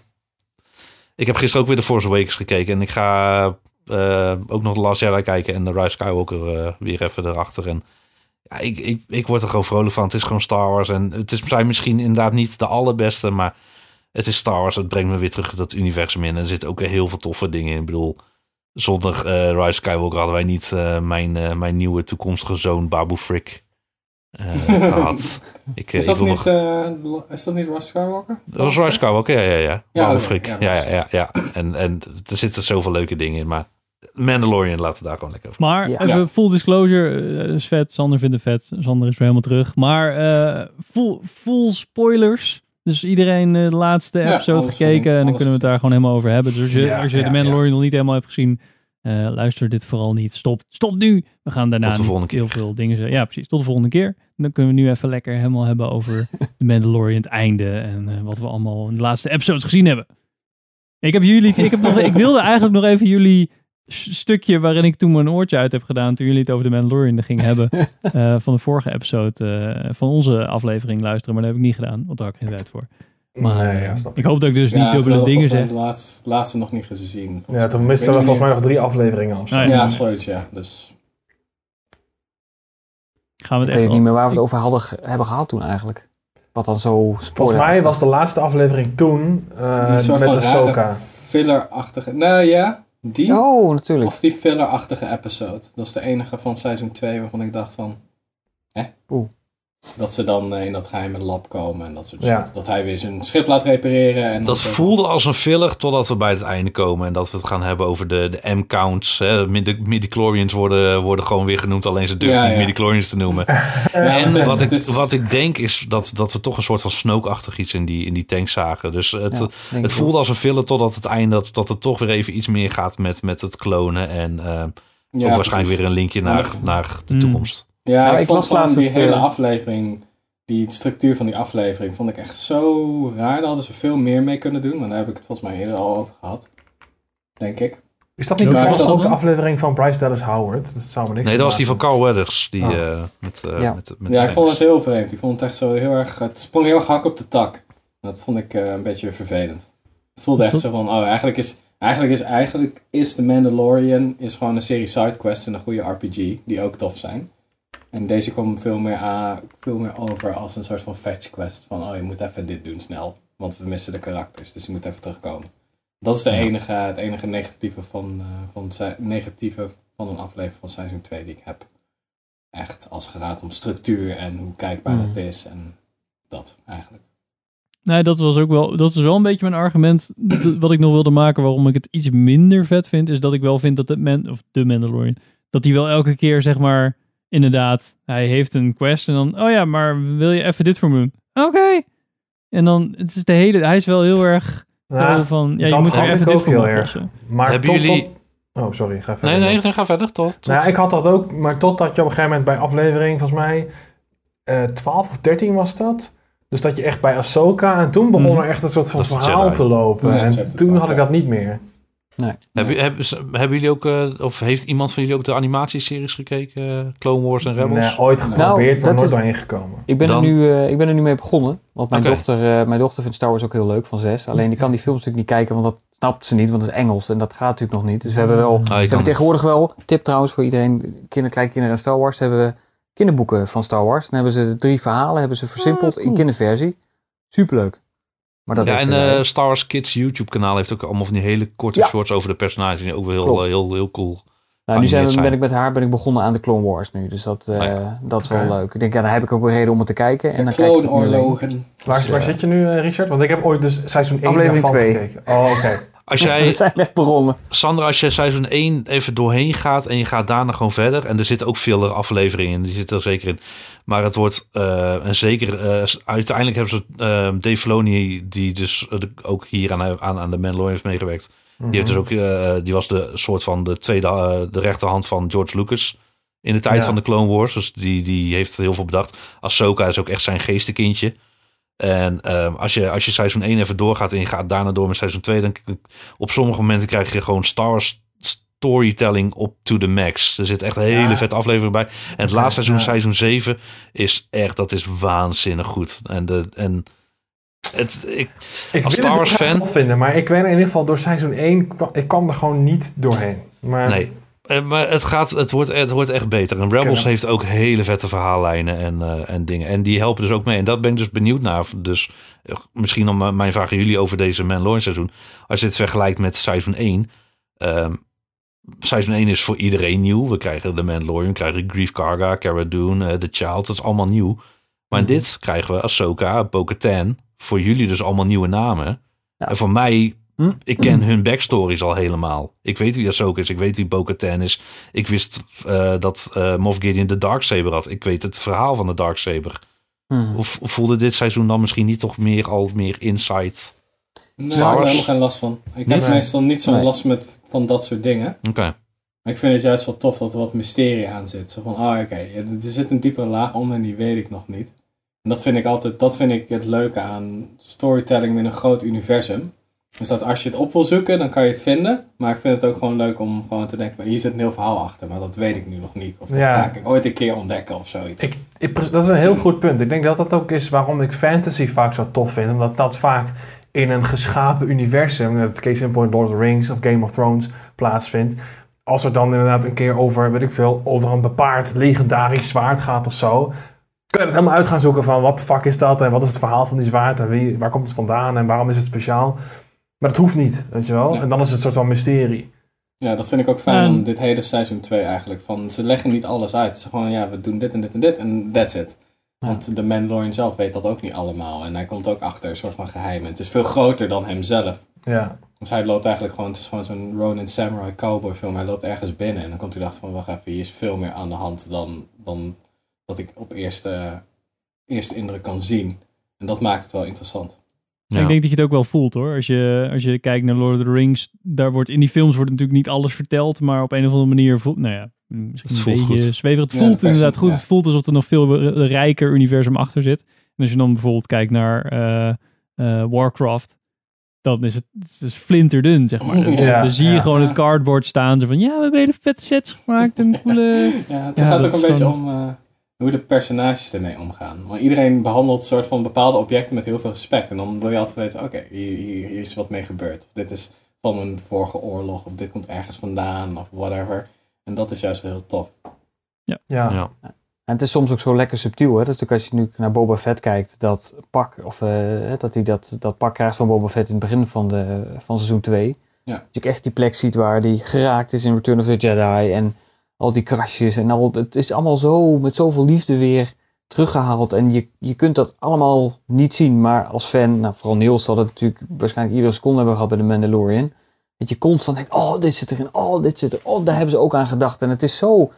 ik heb gisteren ook weer de Force Awakens gekeken. En ik ga eh, ook nog de Last Jedi kijken en de Rise Skywalker eh, weer even erachter. En ja, ik, ik, ik word er gewoon vrolijk van. Het is gewoon Star Wars. En het is zijn misschien inderdaad niet de allerbeste, maar het is Star Wars. Het brengt me weer terug dat universum in. En er zitten ook heel veel toffe dingen in. Ik bedoel, zonder eh Rise Skywalker hadden wij niet eh, mijn, eh, mijn nieuwe toekomstige zoon Babu Frick eh, gehad. Ik, Is ik dat, wil niet, nog... is dat niet Ross Skywalker? Dat was Rise Skywalker, ja, ja, ja. Ja, Babu Frick. ja, ja, ja, ja. En, en er zitten zoveel leuke dingen in, maar Mandalorian laten we daar gewoon lekker over. Maar Ja. even full disclosure, eh, is vet. Sander vindt het vet. Sander is weer helemaal terug. Maar eh, full, full spoilers. Dus iedereen eh, de laatste Ja, episode gekeken en dan kunnen we het daar gewoon helemaal over hebben. Dus als je, Ja, als je ja, de Mandalorian nog niet helemaal hebt gezien, eh, luister dit vooral niet. Stop, stop nu. We gaan daarna Tot de niet volgende keer. heel veel dingen zeggen. Ja, precies. Tot de volgende keer. Dan kunnen we nu even lekker helemaal hebben over de Mandalorian, het einde en eh, wat we allemaal in de laatste episodes gezien hebben. Ik heb jullie, ik, heb nog, ik wilde eigenlijk nog even jullie stukje waarin ik toen mijn oortje uit heb gedaan toen jullie het over de Mandalorian gingen hebben eh, van de vorige episode eh, van onze aflevering luisteren, maar dat heb ik niet gedaan, want daar had ik geen tijd voor. Maar Nee, ja, eh, snap ik hoop dat ik dus niet dubbele dingen zeg. mij De laatste, laatste nog niet gezien. Ja, toen misten Ik we weet volgens mij nog drie afleveringen of zo. Nou meer. ja, Ja, zoiets, ja. Dus Gaan we Ik het weet echt niet meer waar we ik- het over hadden, hebben gehad toen eigenlijk. Wat dan zo Volgens mij was de laatste aflevering toen eh, soort met Ahsoka. rare filler-achtige... Nou ja, die. Oh, natuurlijk. Of die filler-achtige episode. Dat is de enige van seizoen 2 waarvan ik dacht van... Hè? Oeh. Dat ze dan eh, in dat geheime lab komen en dat soort Ja. shit. Dat hij weer zijn schip laat repareren. En Dat voelde als een filler totdat we bij het einde komen. En dat we het gaan hebben over de, de M-counts. midichlorians worden, worden gewoon weer genoemd. Alleen ze durven Ja, niet ja. midichlorians te noemen. Ja, en is- wat, ik, het is- wat ik denk is dat, dat we toch een soort van Snoke-achtig iets in die, in die tank zagen. Dus het, het voelde als een filler totdat het einde... Dat, dat het toch weer even iets meer gaat met, met het klonen. En eh, ook waarschijnlijk precies. weer een linkje naar, naar de Hmm. toekomst. Ja, Ja, ik, ik vond las laatst die het, hele eh, aflevering, die structuur van die aflevering, vond ik echt zo raar. Daar hadden ze veel meer mee kunnen doen, maar daar heb ik het volgens mij eerder al over gehad. Denk ik. Is dat niet toevallig ook de aflevering van Bryce Dallas Howard? Dat zou me niks Nee, dat was die van. Carl Weathers. Die, Oh. eh, met, eh, Ja. met, met Ja, ik vond het heel vreemd. Ik vond het echt zo heel erg, het sprong heel erg hak op de tak. Dat vond ik eh, een beetje vervelend. Het voelde echt zo van, oh, eigenlijk is, eigenlijk is, eigenlijk is The Mandalorian is gewoon een serie sidequests en een goede RPG, die ook tof zijn. En deze kwam veel meer, aan, veel meer over als een soort van fetch quest. Van, oh, je moet even dit doen snel. Want we missen de karakters, dus je moet even terugkomen. Dat is de enige, het enige negatieve van, eh, van, negatieve van een aflevering van seizoen 2 die ik heb. Echt, als het gaat om structuur en hoe kijkbaar Mhm. het is. En dat, eigenlijk. Nee, dat was ook wel, dat is wel een beetje mijn argument wat ik nog wilde maken waarom ik het iets minder vet vind, is dat ik wel vind dat de, man, of de Mandalorian, dat hij wel elke keer zeg maar, inderdaad, hij heeft een quest en dan, oh ja, maar wil je even dit voor me doen? Oké. En dan, het is de hele, hij is wel heel erg Ja, zo van, ja, je dat moet er had even ik dit ook voor heel erg. Maar Hebben tot, jullie- tot- Oh, sorry, ga verder. Nee, nee, dan ga verder. Tot, tot. Nou, ik had dat ook, maar totdat je op een gegeven moment bij aflevering, volgens mij eh 12 of 13 was dat. Dus dat je echt bij Ahsoka, en toen begon Mhm. er echt een soort van verhaal Jedi. te lopen. Ja, en toen 12, had ik dat niet meer. Hebben, hebben, hebben jullie ook, eh, of heeft iemand van jullie ook de animatieseries gekeken? eh, Clone Wars en Rebels? Nee, ooit Nou, geprobeerd, maar dat nooit doorheen gekomen. Ik ben, Dan- er nu, eh, ik ben er nu mee begonnen. Want mijn, dochter, eh, mijn dochter vindt Star Wars ook heel leuk, van zes. Alleen die kan die films natuurlijk niet kijken, want dat snapt ze niet, want het is Engels. En dat gaat natuurlijk nog niet. Dus we hebben wel... Ah, we hebben tegenwoordig wel, tip trouwens voor iedereen, kinder, kleinkinderen aan Star Wars, hebben we kinderboeken van Star Wars. Dan hebben ze drie verhalen hebben ze versimpeld in kinderversie. Superleuk. Maar dat ja, en eh, eh, Star Wars Kids YouTube kanaal heeft ook allemaal van die hele korte Ja. shorts over de personages. Die ook wel heel, eh, heel, heel cool. Nou, nu zijn we, ben ik met haar ben ik begonnen aan de Clone Wars nu. Dus dat, eh, Ah ja. dat is wel leuk. Ik denk, ja, dan heb ik ook een reden om het te kijken. En De dan kijk ik het nu alleen. kloonoorlogen. Waar, waar zit je nu, Richard? Want ik heb ooit dus seizoen 1 Aflevering daarvan twee. gekeken. Oh, oké. Als We jij, zijn net begonnen. Sandra, als je seizoen 1 even doorheen gaat en je gaat daarna gewoon verder. En er zitten ook veel afleveringen in, die zitten er zeker in. Maar het wordt, eh, en zeker, eh, uiteindelijk hebben ze eh Dave Filoni, die dus eh, ook hier aan, aan, aan de Mandalorian heeft meegewerkt. Die, heeft dus ook, die was de soort van de tweede, de rechterhand van George Lucas in de tijd Ja. van de Clone Wars. Dus die, die heeft heel veel bedacht. Ahsoka is ook echt zijn geestenkindje. En ehm, als, je, als je seizoen 1 even doorgaat en je gaat daarna door met seizoen 2, dan op sommige momenten krijg je gewoon Star Wars storytelling op to the max. Er zit echt een hele Ja. vet aflevering bij. En het laatste seizoen, ja. seizoen 7, is echt, dat is waanzinnig goed. En, de, en het, ik, Ik als Star Wars fan... vinden, maar ik weet in ieder geval door seizoen 1, kwa- ik kwam er gewoon niet doorheen. Maar Nee. Eh, Maar het, gaat, het, wordt, het wordt echt beter. En Rebels heeft ook hele vette verhaallijnen en, eh, en dingen. En die helpen dus ook mee. En dat ben ik dus benieuwd naar. Dus eh, misschien dan m- mijn vraag aan jullie over deze Mandalorian seizoen. Als je het vergelijkt met seizoen 1. ehm, seizoen 1 is voor iedereen nieuw. We krijgen de Mandalorian, we krijgen Grief Karga, Cara Dune, The Child. Dat is allemaal nieuw. Maar in Mhm. dit krijgen we Ahsoka, Bo-Katan. Voor jullie dus allemaal nieuwe namen. Ja. En voor mij, Hm? ik ken hun backstories al helemaal. Ik weet wie Ahsoka is, ik weet wie Bo-Katan is. Ik wist eh, dat eh Moff Gideon de Darksaber had. Ik weet het verhaal van de Darksaber. Hmm. Of of voelde dit seizoen dan misschien niet toch meer al meer insight? Nee, ik heb er helemaal geen last van. Ik Niet? heb meestal niet zo'n Nee. last met, van dat soort dingen. Oké. Maar ik vind het juist wel tof dat er wat mysterie aan zit. Zo van, ah oké, ja, er zit een diepere laag onder en die weet ik nog niet. En dat vind ik altijd, dat vind ik het leuke aan storytelling in een groot universum. Dus dat als je het op wil zoeken, dan kan je het vinden. Maar ik vind het ook gewoon leuk om gewoon te denken, hier zit een heel verhaal achter, maar dat weet ik nu nog niet. Of dat Ja. ga ik ooit een keer ontdekken of zoiets. Ik, ik- dat is een heel goed punt. Ik denk dat dat ook is waarom ik fantasy vaak zo tof vind. Omdat dat vaak in een geschapen universum, net case in point Lord of the Rings of Game of Thrones, plaatsvindt. Als er dan inderdaad een keer over, weet ik veel, over een bepaard legendarisch zwaard gaat of zo. Kun je het helemaal uit gaan zoeken van wat de fuck is dat en wat is het verhaal van die zwaard en wie, waar komt het vandaan en waarom is het speciaal. Maar dat hoeft niet, weet je wel. Ja. En dan is het een soort van mysterie. Ja, dat vind ik ook fijn En- dit hele seizoen 2 eigenlijk. Van, ze leggen niet alles uit. Is gewoon, ja, we doen dit en dit en dit en that's it. Want de Mandalorian zelf weet dat ook niet allemaal. En hij komt ook achter een soort van geheimen. Het is veel groter dan hemzelf. Ja. Dus hij loopt eigenlijk gewoon, het is gewoon zo'n Ronin Samurai cowboy film. Hij loopt ergens binnen en dan komt hij erachter van, wacht even, hier is veel meer aan de hand dan, dan dat ik op eerste, eerste indruk kan zien. En dat maakt het wel interessant. Ik denk dat je het ook wel voelt hoor. Als je, als je kijkt naar Lord of the Rings, daar wordt in die films wordt natuurlijk niet alles verteld, maar op een of andere manier voelt, nou ja, misschien Het voelt een beetje goed. zweverig. Het voelt de inderdaad goed. ja. Het voelt alsof er nog veel rijker universum achter zit. En als je dan bijvoorbeeld kijkt naar eh, eh, Warcraft, dan is het, het is flinterdun, zeg maar. Dan, Ja, dan zie je ja. gewoon het cardboard staan. Zo van, ja, we hebben hele vette sets gemaakt en coole... Ja, het Ja, gaat ook een beetje gewoon- om eh, hoe de personages ermee omgaan. Maar iedereen behandelt soort van bepaalde objecten met heel veel respect. En dan wil je altijd weten, oké, hier, hier, hier is wat mee gebeurd. Of dit is van een vorige oorlog, of dit komt ergens vandaan, of whatever. En dat is juist wel heel tof. Ja. Ja. En het is soms ook zo lekker subtiel. Hè? Dat is natuurlijk als je nu naar Boba Fett kijkt, dat pak, of eh, dat hij dat, dat pak krijgt van Boba Fett in het begin van, de, van seizoen 2. Ja. Dat je echt die plek ziet waar hij geraakt is in Return of the Jedi. En al die krasjes en al, het is allemaal zo met zoveel liefde weer teruggehaald. En je, je kunt dat allemaal niet zien, maar als fan, nou, vooral Niels zal dat natuurlijk waarschijnlijk iedere seconde hebben gehad bij de Mandalorian. Dat je constant denkt, oh dit zit erin, oh dit zit er, oh daar hebben ze ook aan gedacht. En het is zo,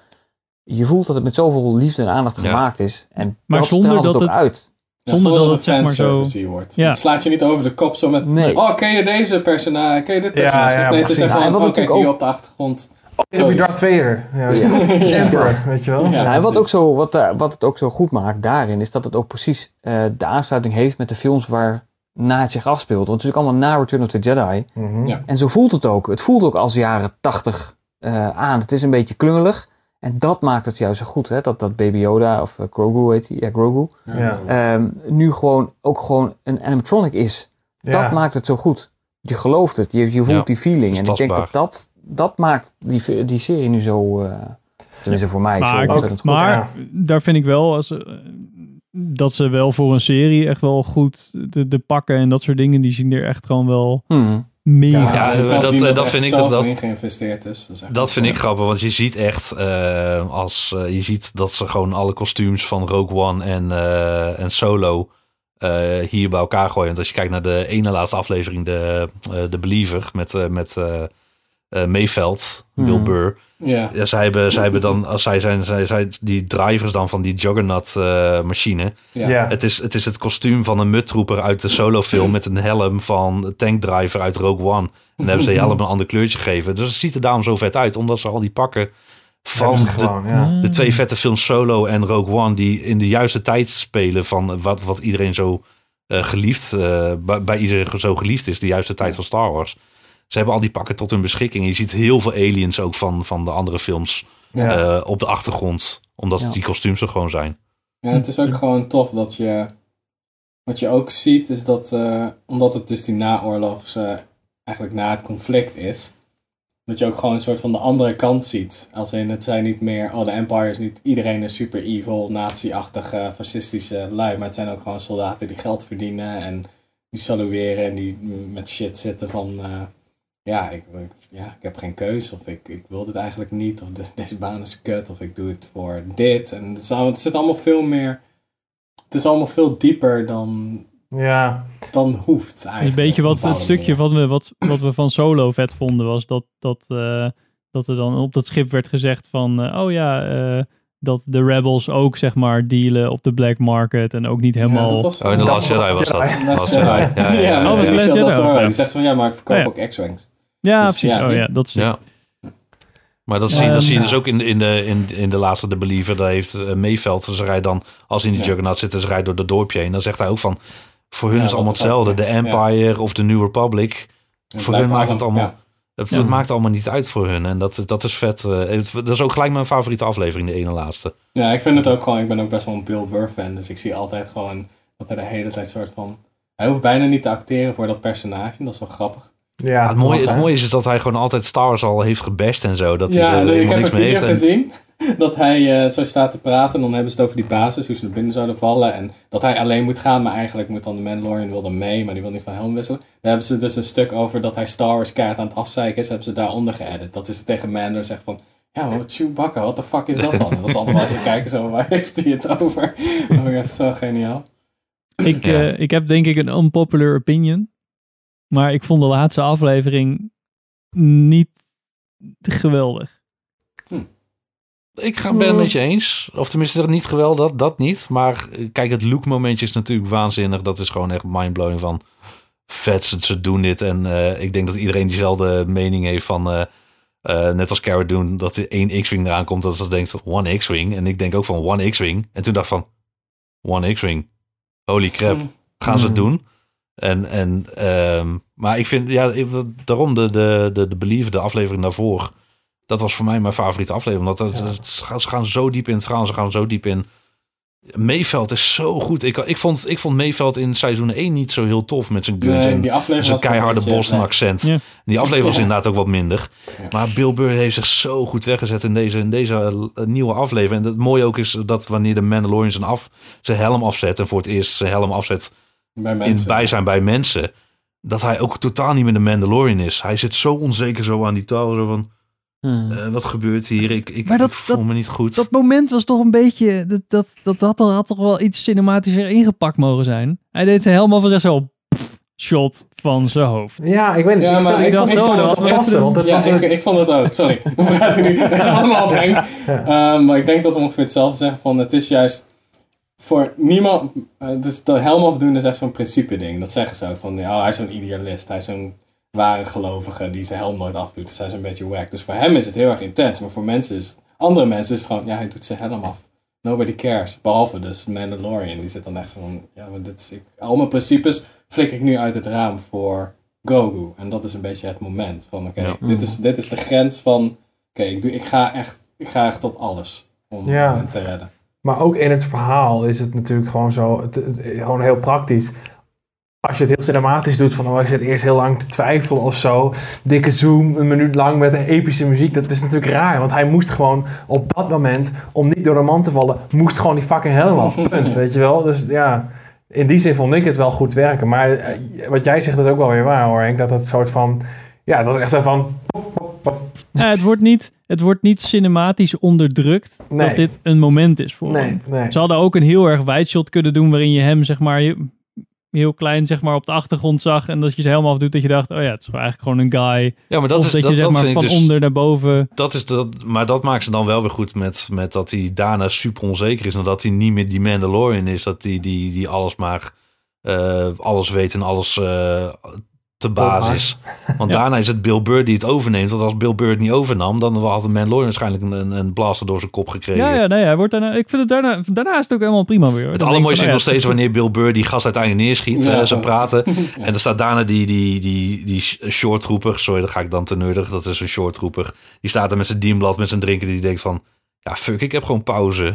je voelt dat het met zoveel liefde en aandacht Ja. gemaakt is. En Maar dat zonder straalt dat het ook het- uit. Ja, Zonder dat het het, zeg maar, zo- wordt. Ja. Het slaat je niet over de kop zo met, Nee. oh ken je deze personage, ken je dit personage? ja, nee, het is gewoon, wat oh, hier op de achtergrond. Oh, heb je Darth Vader. Ja. Ja. Emperor, weet je wel. Ja. Ja, en wat, ook zo, wat, eh, wat het ook zo goed maakt daarin, is dat het ook precies eh, de aansluiting heeft met de films waar na het zich afspeelt. Want het is ook allemaal na Return of the Jedi. Mhm. Ja. En zo voelt het ook. Het voelt ook als jaren tachtig eh, aan. Het is een beetje klungelig. En dat maakt het juist zo goed. Hè? Dat, dat Baby Yoda, of Grogu heet hij, ja Grogu, Ja. ehm, nu gewoon ook gewoon een animatronic is. Ja. Dat maakt het zo goed. Je gelooft het, je, je voelt Ja, die feeling. En ik denk dat dat, dat maakt die, die serie nu zo, eh tenminste voor mij, Maar, zo ik- maar ja. daar vind ik wel als, eh, dat ze wel voor een serie echt wel goed de, de pakken en dat soort dingen, die zien er echt gewoon wel Hmm. mega Ja, kan dat- dat vind ik dat- in geïnvesteerd is. Dat, is Dat vind ik grappig, want je ziet echt eh, als eh, je ziet dat ze gewoon alle kostuums van Rogue One en, eh, en Solo eh, hier bij elkaar gooien. Want als je kijkt naar de ene laatste aflevering, de, eh, de Believer met, eh met eh eh, Mayveld, Bill Hmm. Burr. Ja. Ja, zij hebben, zij hebben dan, als zij zijn, zij, zij, die drivers dan van die Juggernaut eh, machine. Ja. Ja. Het is, het is het kostuum van een muttrooper uit de solo-film met een helm van tankdriver uit Rogue One. En dan hebben ze die helm een ander kleurtje gegeven. Dus het ziet er daarom zo vet uit, omdat ze al die pakken van de, gewoon, ja. de twee vette films Solo en Rogue One, die in de juiste tijd spelen van wat, wat iedereen zo eh, geliefd, eh, bij, bij iedereen zo geliefd is, de juiste tijd van Star Wars. Ze hebben al die pakken tot hun beschikking. Je ziet heel veel aliens ook van, van de andere films Ja. eh, op de achtergrond, omdat Ja. die kostuums er gewoon zijn. Ja, het is ook gewoon tof dat je. Wat je ook ziet is dat, eh, omdat het dus die naoorlogse, eigenlijk na het conflict is, dat je ook gewoon een soort van de andere kant ziet. Als in het zijn niet meer, oh de Empire is niet iedereen is super evil, nazi-achtige, fascistische lui, maar het zijn ook gewoon soldaten die geld verdienen en die salueren en die met shit zitten van, eh, ja, ik, ik- ja, ik heb geen keus of ik, ik wil dit eigenlijk niet of de- deze baan is kut of ik doe het voor dit. En het, is het zit allemaal veel meer, het is allemaal veel dieper dan, Ja. dan hoeft eigenlijk. Een beetje wat het stukje wat we, wat, wat we van Solo vet vonden was dat, dat, eh, dat er dan op dat schip werd gezegd van, eh, oh ja, eh, dat de rebels ook zeg maar dealen op de black market en ook niet helemaal... Ja, dat was Oh, in de Dat Last Jedi was was dat. Last Jedi. Ja, ja, ja. Oh, was ja, Last Michel Jedi, Del Toro. ja. Die zegt van ja, maar ik verkoop Oh, ja. ook X-Wings. Ja, Dus precies. ja, oh ja, dat is Ja. Maar dat zie, je- dat zie je ja. dus ook in, de- in, de, in, in de laatste De Believer. Daar heeft uh, Meeveld, ze rijdt dan, als hij in de Ja. Juggernaut zit, ze rijdt door dat dorpje heen. Dan zegt hij ook van, voor hun Ja, is allemaal the hetzelfde. De ja. Empire of de New Republic. Het voor hun maakt het allemaal- Ja. het maakt allemaal niet uit voor hun. En dat, dat is vet. eh, dat is ook gelijk mijn favoriete aflevering, de ene laatste. Ja, ik vind het ook gewoon, ik ben ook best wel een Bill Burr fan, dus ik zie altijd gewoon dat hij de hele tijd soort van... Hij hoeft bijna niet te acteren voor dat personage, dat is wel grappig. Ja, het, mooie, het mooie is dat hij gewoon altijd Star Wars al heeft gebest en zo. Dat ja, hij er ik heb niks een mee video heeft. Gezien dat hij eh, zo staat te praten en dan hebben ze het over die basis, hoe ze er binnen zouden vallen en dat hij alleen moet gaan, maar eigenlijk moet dan de Mandalorian wil dan mee, maar die wil niet van helm wisselen. Daar hebben ze dus een stuk over dat hij Star Wars kaart aan het afzeiken is, hebben ze daaronder geëdit. Dat is tegen Mando zegt van, ja, maar Chewbacca, wat de fuck is dat dan? En dat is allemaal even kijken zo, waar heeft hij het over? Oh my god, zo geniaal. Ik, Ja. eh, ik heb denk ik een unpopular opinion. Maar ik vond de laatste aflevering niet geweldig. Ik ga, ben het met je eens. Of tenminste, niet geweldig, dat, dat niet. Maar eh, kijk, het look momentje is natuurlijk waanzinnig. Dat is gewoon echt mindblowing van vet, ze, doen dit. En eh, ik denk dat iedereen diezelfde mening heeft van... eh, net als Cara doen, dat er één X-Wing eraan komt. Dat ze denkt, one X-Wing. En ik denk ook van one X-Wing. En toen dacht van, one X-Wing. Holy crap, gaan ze het doen? En, en, ehm, maar ik vind, ja, daarom de, de, de, de Believer, de aflevering daarvoor... Dat was voor mij mijn favoriete aflevering. Omdat het, het- ze gaan- ze gaan zo diep in het verhaal. Ze gaan zo diep in. Meeveld is zo goed. Ik, ik, vond, ik vond Meeveld in seizoen 1 niet zo heel tof. Met zijn guns Nee, en die aflevering zijn keiharde Boston nee. accent. Ja. Die aflevering was inderdaad ook wat minder. Maar Bill Burr heeft zich zo goed weggezet in deze, in deze eh, nieuwe aflevering. En het mooie ook is dat wanneer de Mandalorian zijn, af, zijn helm afzet... en voor het eerst zijn helm afzet Bij in mensen. bijzijn bij mensen... dat hij ook totaal niet meer de Mandalorian is. Hij zit zo onzeker zo aan die touw. Zo van, Hmm. eh, wat gebeurt hier? Ik, ik, Maar dat- ik voel me niet goed. Dat moment was toch een beetje. Dat, dat, dat had, toch- had toch wel iets cinematischer ingepakt mogen zijn. Hij deed zijn helm af en zegt zo. pff, shot van zijn hoofd. Ja, ik weet niet. Ja, ik maar ik, vond dat het was passen, want het ja, was ik, ik vond het ook. Sorry. We praten nu allemaal op Henk. Ehm, maar ik denk dat we ongeveer hetzelfde zeggen van het is juist voor niemand. eh, dus de helm afdoen is echt zo'n principe ding. Dat zeggen ze ook van ja, hij is zo'n idealist. Hij is zo'n ware gelovige die zijn helm nooit afdoet. Dus hij is een beetje wack. Dus voor hem is het heel erg intens. Maar voor mensen is andere mensen is het gewoon ja, hij doet zijn helm af. Nobody cares. Behalve dus Mandalorian. Die zit dan echt zo van ja, maar dit is ik, al mijn principes flik ik nu uit het raam voor Grogu. En dat is een beetje het moment van oké, Ja. dit, is, dit is de grens van oké, ik, doe- ik, ga echt, ik ga echt tot alles om Ja. hem te redden. Maar ook in het verhaal is het natuurlijk gewoon zo, het, het- gewoon heel praktisch. Als je het heel cinematisch doet, van oh, je zit eerst heel lang te twijfelen of zo. Dikke zoom, een minuut lang met een epische muziek. Dat is natuurlijk raar, want hij moest gewoon op dat moment, om niet door de man te vallen, moest gewoon die fucking helm af. Punt, weet je wel? Dus ja, in die zin vond ik het wel goed werken. Maar eh, wat jij zegt is ook wel weer waar hoor, Henk. Dat het soort van, ja, het was echt zo van, Ja, het, wordt niet, het wordt niet cinematisch onderdrukt Nee. dat dit een moment is voor nee, hem. nee. Ze hadden ook een heel erg wideshot kunnen doen waarin je hem zeg maar heel, klein zeg maar op de achtergrond zag en dat je ze helemaal afdoet dat je dacht, oh ja, het is eigenlijk gewoon een guy. Ja, maar dat of is dat, dat, je zeg dat maar van dus, onder naar boven. Dat is dat, maar dat maakt ze dan wel weer goed met, met dat hij daarna super onzeker is. En dat hij niet meer die Mandalorian is. Dat hij die, die alles maar eh, alles weet en alles eh, te baas maar. is. Want Ja. daarna is het Bill Burr die het overneemt. Want als Bill Burr het niet overnam, dan had de Mandalorian waarschijnlijk een, een, een blaster door zijn kop gekregen. Ja, ja, nee, hij wordt daarna, ik vind het daarna, daarna is het ook helemaal prima weer. Het allermooiste is nog steeds wanneer Bill Burr die gast uiteindelijk neerschiet. Ja, eh, ze praten. En er staat daarna die, die, die, die short trooper. Sorry, dat ga ik dan te nerdig. Dat is een short trooper. Die staat er met zijn dienblad, met zijn drinken. Die denkt van, ja fuck, ik heb gewoon pauze.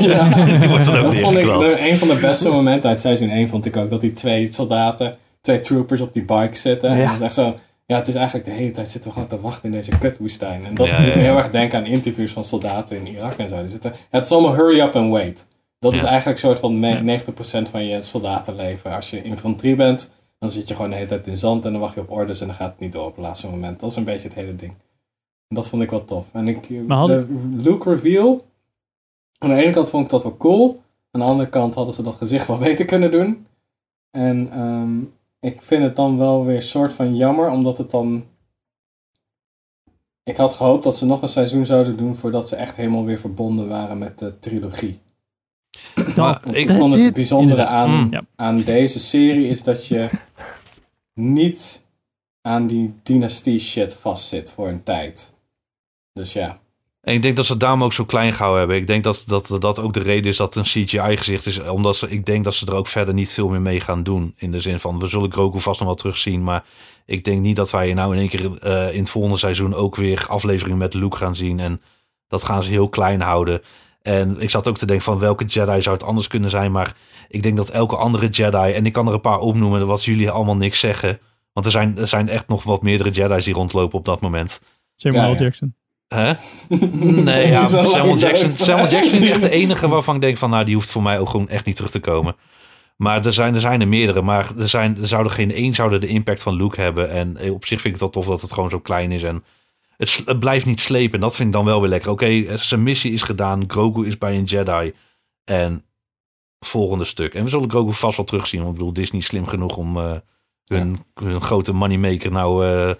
ja. Die wordt dan ook dat vond ik de- een van de beste momenten uit seizoen 1 vond ik ook dat die twee soldaten, twee troopers op die bike zitten. Ja. En echt zo, ja, het is eigenlijk de hele tijd zitten we gewoon te wachten in deze kutwoestijn. En dat Ja, doet ja, me ja. heel erg denken aan interviews van soldaten in Irak en zo. Die zitten, het is allemaal hurry up and wait. Dat is eigenlijk een soort van me- 90% van je soldatenleven. Als je infanterie bent, dan zit je gewoon de hele tijd in zand en dan wacht je op orders en dan gaat het niet door op het laatste moment. Dat is een beetje het hele ding. En dat vond ik wel tof. En ik, hadden- de Luke reveal, aan de ene kant vond ik dat wel cool. Aan de andere kant hadden ze dat gezicht wel beter kunnen doen. En ehm, ik vind het dan wel weer soort van jammer, omdat het dan... Ik had gehoopt dat ze nog een seizoen zouden doen voordat ze echt helemaal weer verbonden waren met de trilogie. Maar Ik vond het bijzondere aan, Mm. Ja. aan deze serie is dat je niet aan die dynastie shit vastzit voor een tijd. Dus ja. En ik denk dat ze het daarom ook zo klein gehouden hebben. Ik denk dat dat, dat ook de reden is dat het een CGI-gezicht is. Omdat ze, ik denk dat ze er ook verder niet veel meer mee gaan doen. In de zin van, we zullen Grogu vast nog wel terugzien. Maar ik denk niet dat wij nou in één keer eh, in het volgende seizoen ook weer afleveringen met Luke gaan zien. En dat gaan ze heel klein houden. En ik zat ook te denken van welke Jedi zou het anders kunnen zijn. Maar ik denk dat elke andere Jedi, en ik kan er een paar opnoemen wat jullie allemaal niks zeggen. Want er zijn, er zijn echt nog wat meerdere Jedi's die rondlopen op dat moment. Samuel Ja, ja. Jackson. Hè? Nee, ja, Samuel Jackson. Samuel Jackson vind ik echt de enige waarvan ik denk van... nou, die hoeft voor mij ook gewoon echt niet terug te komen. Maar er zijn er, zijn er meerdere. Maar er, zijn, er zouden geen één zouden de impact van Luke hebben. En op zich vind ik het wel tof dat het gewoon zo klein is. En het, blijft niet slepen. Dat vind ik dan wel weer lekker. Oké, zijn missie is gedaan. Grogu is bij een Jedi. En volgende stuk. En we zullen Grogu vast wel terugzien. Want ik bedoel, Disney is slim genoeg om eh, hun, hun grote moneymaker nou eh,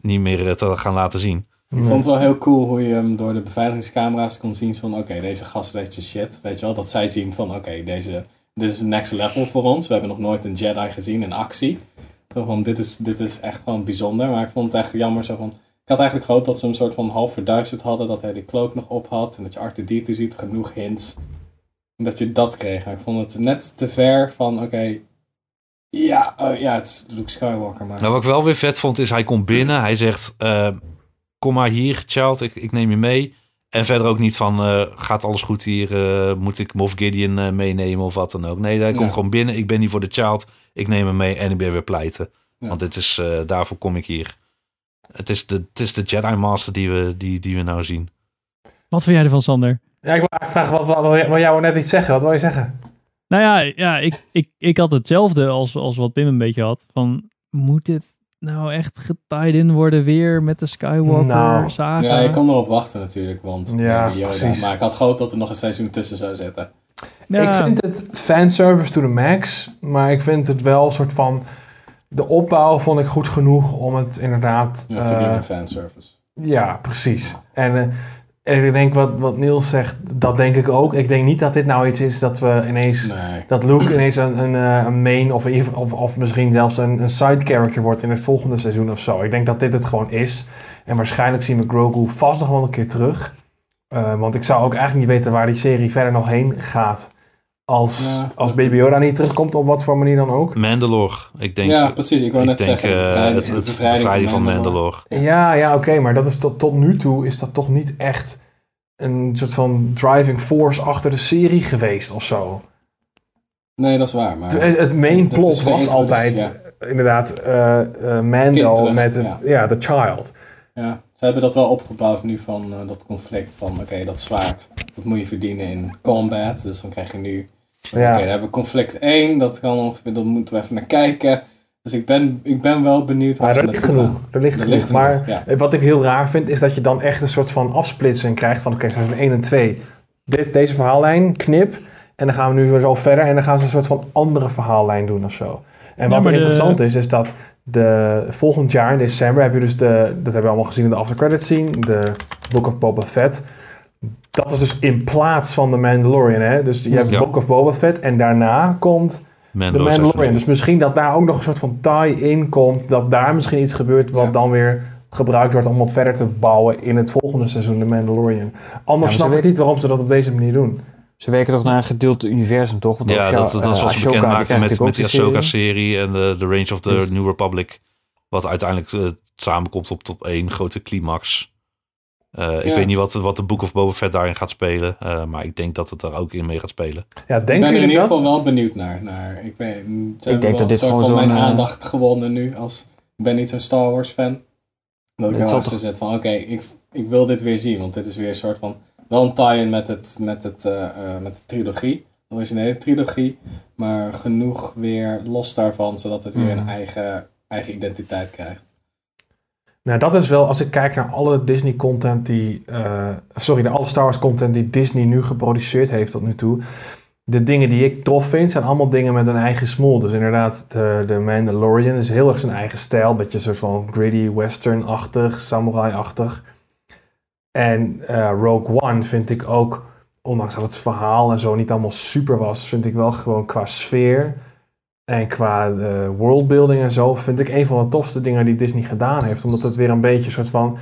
niet meer eh, te gaan laten zien. Ik vond het wel heel cool hoe je hem door de beveiligingscamera's kon zien van oké, deze gast weet zijn shit. Weet je wel, dat zij zien van oké, deze dit is next level voor ons. We hebben nog nooit een Jedi gezien in actie. Zo van, dit, is, dit is echt gewoon bijzonder. Maar ik vond het echt jammer zo van... Ik had eigenlijk gehoopt dat ze hem soort van half verduisterd hadden. Dat hij die cloak nog op had. En dat je R2-D2 ziet, genoeg hints. En dat je dat kreeg. Maar ik vond het net te ver van oké... ja, oh, ja, het is Luke Skywalker. Maar Nou, wat ik wel weer vet vond, is hij komt binnen. Hij zegt, eh, kom maar hier, child, ik, ik neem je mee. En verder ook niet van, eh, gaat alles goed hier? eh, moet ik Moff Gideon eh, meenemen of wat dan ook? Nee, hij komt gewoon binnen. Ik ben hier voor de child. Ik neem hem mee en ik ben weer pleiten. Ja. Want dit is, eh, daarvoor kom ik hier. Het is de, het is de Jedi Master die we, die, die we nou zien. Wat vind jij ervan, Sander? Ja, ik wil eigenlijk vragen, wat, wat, wat, wat jou net iets zeggen. Wat wil je zeggen? Nou ja, ja ik, ik, ik had hetzelfde als, als wat Pim een beetje had. Van, moet dit nou echt getied in worden weer met de Skywalker Nou, saga? Ja, je kon erop wachten natuurlijk, want Ja, ja, Yoda. precies. Maar ik had gehoopt dat er nog een seizoen tussen zou zitten. Ja. Ik vind het fanservice to the max, maar ik vind het wel een soort van... De opbouw vond ik goed genoeg om het inderdaad... Ja, eh, verdiende fanservice. Ja, precies. En, eh, en ik denk wat, wat Niels zegt, dat denk ik ook. Ik denk niet dat dit nou iets is dat we ineens... Nee. Dat Luke ineens een, een, eh, een main of, of, of misschien zelfs een, een side character wordt in het volgende seizoen of zo. Ik denk dat dit het gewoon is. En waarschijnlijk zien we Grogu vast nog wel een keer terug. Eh, want ik zou ook eigenlijk niet weten waar die serie verder nog heen gaat. Als, Ja, als Baby Yoda niet terugkomt, op wat voor manier dan ook. Mandalore, ik denk... Ja, precies. Ik wou net denk, zeggen, de eh, bevrijding- het, het bevrijding bevrijding van van Mandalore. Mandalore. Ja, ja oké, maar dat is tot, tot nu toe is dat toch niet echt een soort van driving force achter de serie geweest of zo. Nee, dat is waar. Maar het, het main plot was altijd ja. inderdaad eh, eh, Mando terug, met ja. ja. The Child. Ja, ze hebben dat wel opgebouwd nu van eh, dat conflict van oké, dat zwaard, dat moet je verdienen in combat. Dus dan krijg je nu, oké, Ja. dan hebben we conflict 1, dat kan ongeveer, dan moeten we even naar kijken. Dus ik ben, ik ben wel benieuwd Maar ze er ligt genoeg. Er ligt genoeg. ligt maar genoeg, ja. wat ik heel raar vind, is dat je dan echt een soort van afsplitsing krijgt van oké, seizoen 1 en 2. Dit, deze verhaallijn, knip. En dan gaan we nu weer zo verder. En dan gaan ze een soort van andere verhaallijn doen of zo. En wat de- interessant is, is dat de, volgend jaar in december heb je dus de, dat hebben we allemaal gezien in de after credits scene, de Book of Boba Fett. Dat is dus in plaats van de Mandalorian, hè? Dus je hebt Ja. Book of Boba Fett en daarna komt de Mandalorian. Dus misschien dat daar ook nog een soort van tie-in komt. Dat daar misschien iets gebeurt wat dan weer gebruikt wordt om op verder te bouwen in het volgende seizoen, de Mandalorian. Anders ze snap ik niet waarom ze dat op deze manier doen. Ze werken toch naar een gedeeld universum, toch? Want Ja, dat, dat eh, was wat ze Ashoka, bekend maakten met, met die Ahsoka-serie en de, de Range of the Dus- New Republic. Wat uiteindelijk eh, samenkomt op tot één grote climax. Eh, Ik Ja. weet niet wat, wat de Book of Boba Fett daarin gaat spelen. eh, maar ik denk dat het daar ook in mee gaat spelen. Ja, ik ben er in ieder geval wel benieuwd naar. naar ik weet, hebben denk wel dat dit soort gewoon van mijn zo'n, eh, aandacht gewonnen nu. Als, ik ben niet zo'n Star Wars fan. Dat ik wel toch- zit van oké, ik, ik wil dit weer zien. Want dit is weer een soort van, wel een tie-in met, het, met, het, eh, eh, met de trilogie. De originele trilogie. Maar genoeg weer los daarvan. Zodat het weer Mhm. een eigen, eigen identiteit krijgt. Nou, dat is wel, als ik kijk naar alle Disney content die, eh, sorry, naar alle Star Wars content die Disney nu geproduceerd heeft tot nu toe. De dingen die ik tof vind, zijn allemaal dingen met een eigen smoel. Dus inderdaad, de, de Mandalorian is heel erg zijn eigen stijl. Een beetje soort van gritty, western-achtig, samurai-achtig. En eh, Rogue One vind ik ook, ondanks dat het verhaal en zo niet allemaal super was, vind ik wel gewoon qua sfeer en qua eh, worldbuilding en zo, vind ik een van de tofste dingen die Disney gedaan heeft. Omdat het weer een beetje een soort van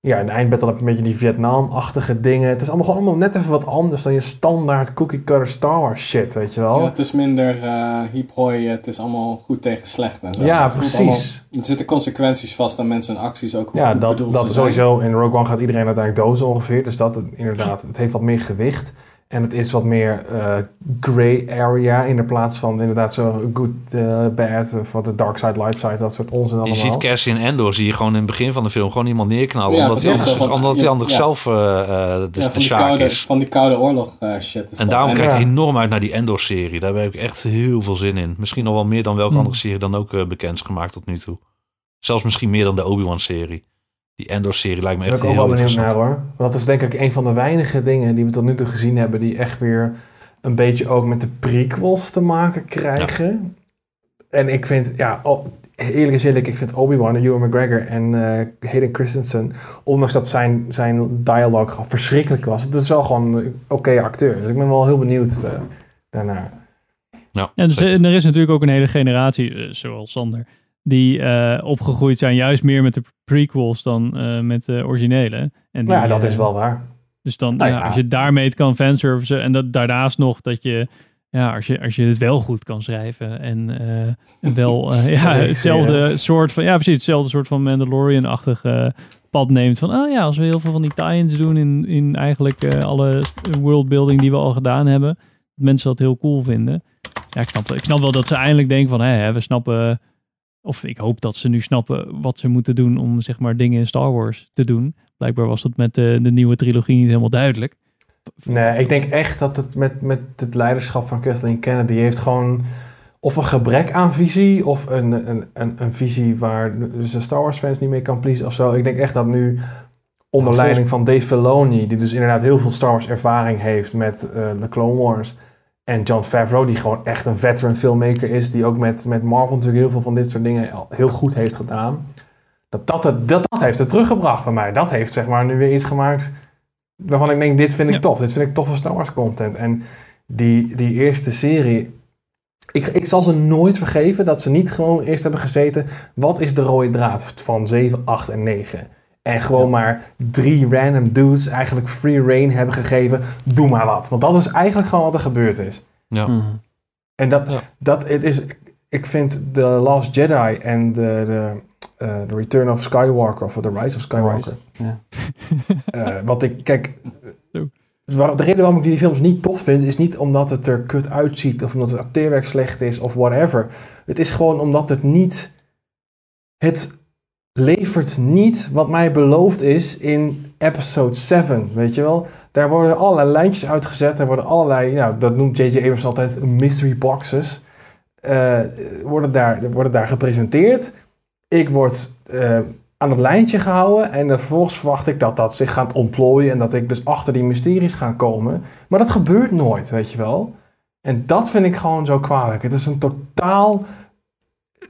ja, in de eindbattle heb je een beetje die Vietnam-achtige dingen. Het is allemaal gewoon allemaal net even wat anders dan je standaard cookie cutter Star Wars shit, weet je wel. Ja, het is minder eh hoi, het is allemaal goed tegen slecht en zo. Ja, Het precies. allemaal- er zitten consequenties vast aan mensen en acties ook. Ja, dat, dat sowieso. In Rogue One gaat iedereen uiteindelijk dozen ongeveer. Dus dat inderdaad, het heeft wat meer gewicht. En het is wat meer eh gray area in de plaats van inderdaad zo good, eh, bad, of wat de dark side, light side, dat soort onzin Je allemaal. ziet Cassian Endor, zie je gewoon in het begin van de film gewoon iemand neerknallen. Ja, omdat, precies. anders, Zo van, omdat hij anders ja. zelf eh, de, ja, de van, die Sjaak koude, is. van die koude oorlog shit. Is En dat. daarom kijk ik enorm uit naar die Endor-serie. Daar heb ik echt heel veel zin in. Misschien nog wel meer dan welke Hmm. andere serie dan ook bekend is gemaakt tot nu toe. Zelfs misschien meer dan de Obi-Wan-serie. Die Endor-serie lijkt me echt ben ik ook heel wel benieuwd interessant. naar hoor. Want dat is denk ik een van de weinige dingen die we tot nu toe gezien hebben die echt weer een beetje ook met de prequels te maken krijgen. En ik vind, ja, oh, eerlijk is eerlijk, ik vind Obi-Wan, Ewan McGregor en eh Hayden Christensen, ondanks dat zijn, zijn dialogue gewoon verschrikkelijk was, het is wel gewoon een oké acteur. Dus ik ben wel heel benieuwd eh, daarnaar. Ja, En, dus, zeker. en er is natuurlijk ook een hele generatie, eh, zoals Sander, die eh, opgegroeid zijn juist meer met de prequels dan eh, met de originele. En die, ja, dat eh, is wel waar. Dus dan, Nou ja, ja. als je daarmee het kan fanservicen en dat daarnaast nog dat je, ja, als je, als je het wel goed kan schrijven en wel ja, hetzelfde soort van, ja precies, hetzelfde soort van Mandalorian-achtig eh, pad neemt van, oh ja, als we heel veel van die tie-ins doen in, in eigenlijk alle worldbuilding die we al gedaan hebben, dat mensen dat heel cool vinden. Ja, ik snap, ik snap wel dat ze eindelijk denken van, hé, we snappen, of ik hoop dat ze nu snappen wat ze moeten doen om zeg maar dingen in Star Wars te doen. Blijkbaar was dat met de, de nieuwe trilogie niet helemaal duidelijk. Nee, ik denk echt dat het met, met het leiderschap van Kathleen Kennedy heeft gewoon of een gebrek aan visie of een, een, een, een visie waar dus de Star Wars fans niet mee kan pleasen of zo. Ik denk echt dat nu onder leiding van Dave Filoni, die dus inderdaad heel veel Star Wars ervaring heeft met eh, de Clone Wars, en John Favreau, die gewoon echt een veteran filmmaker is, die ook met, met Marvel natuurlijk heel veel van dit soort dingen heel goed heeft gedaan. Dat dat, het, dat, dat heeft het teruggebracht bij mij. Dat heeft zeg maar nu weer iets gemaakt waarvan ik denk, dit vind ik Ja. tof. Dit vind ik toffe Star Wars content. En die, die eerste serie... Ik, ik zal ze nooit vergeven dat ze niet gewoon eerst hebben gezeten... wat is de rode draad van 7, 8 en 9? En gewoon maar drie random dudes eigenlijk free reign hebben gegeven. Doe maar wat. Want dat is eigenlijk gewoon wat er gebeurd is. Ja. En dat, Ja. dat het is... Ik vind The Last Jedi en de, de, eh, The Return of Skywalker... of The Rise of Skywalker... Ja. Eh, wat ik, kijk, de reden waarom ik die films niet tof vind, is niet omdat het er kut uitziet of omdat het acteerwerk slecht is of whatever. Het is gewoon omdat het niet, het levert niet wat mij beloofd is in episode 7, weet je wel. Daar worden allerlei lijntjes uitgezet, er worden allerlei, nou, dat noemt J.J. Abrams altijd mystery boxes, eh, worden, daar, worden daar gepresenteerd. Ik word eh, aan het lijntje gehouden en vervolgens verwacht ik dat dat zich gaat ontplooien en dat ik dus achter die mysteries ga komen. Maar dat gebeurt nooit, weet je wel. En dat vind ik gewoon zo kwalijk. Het is een totaal...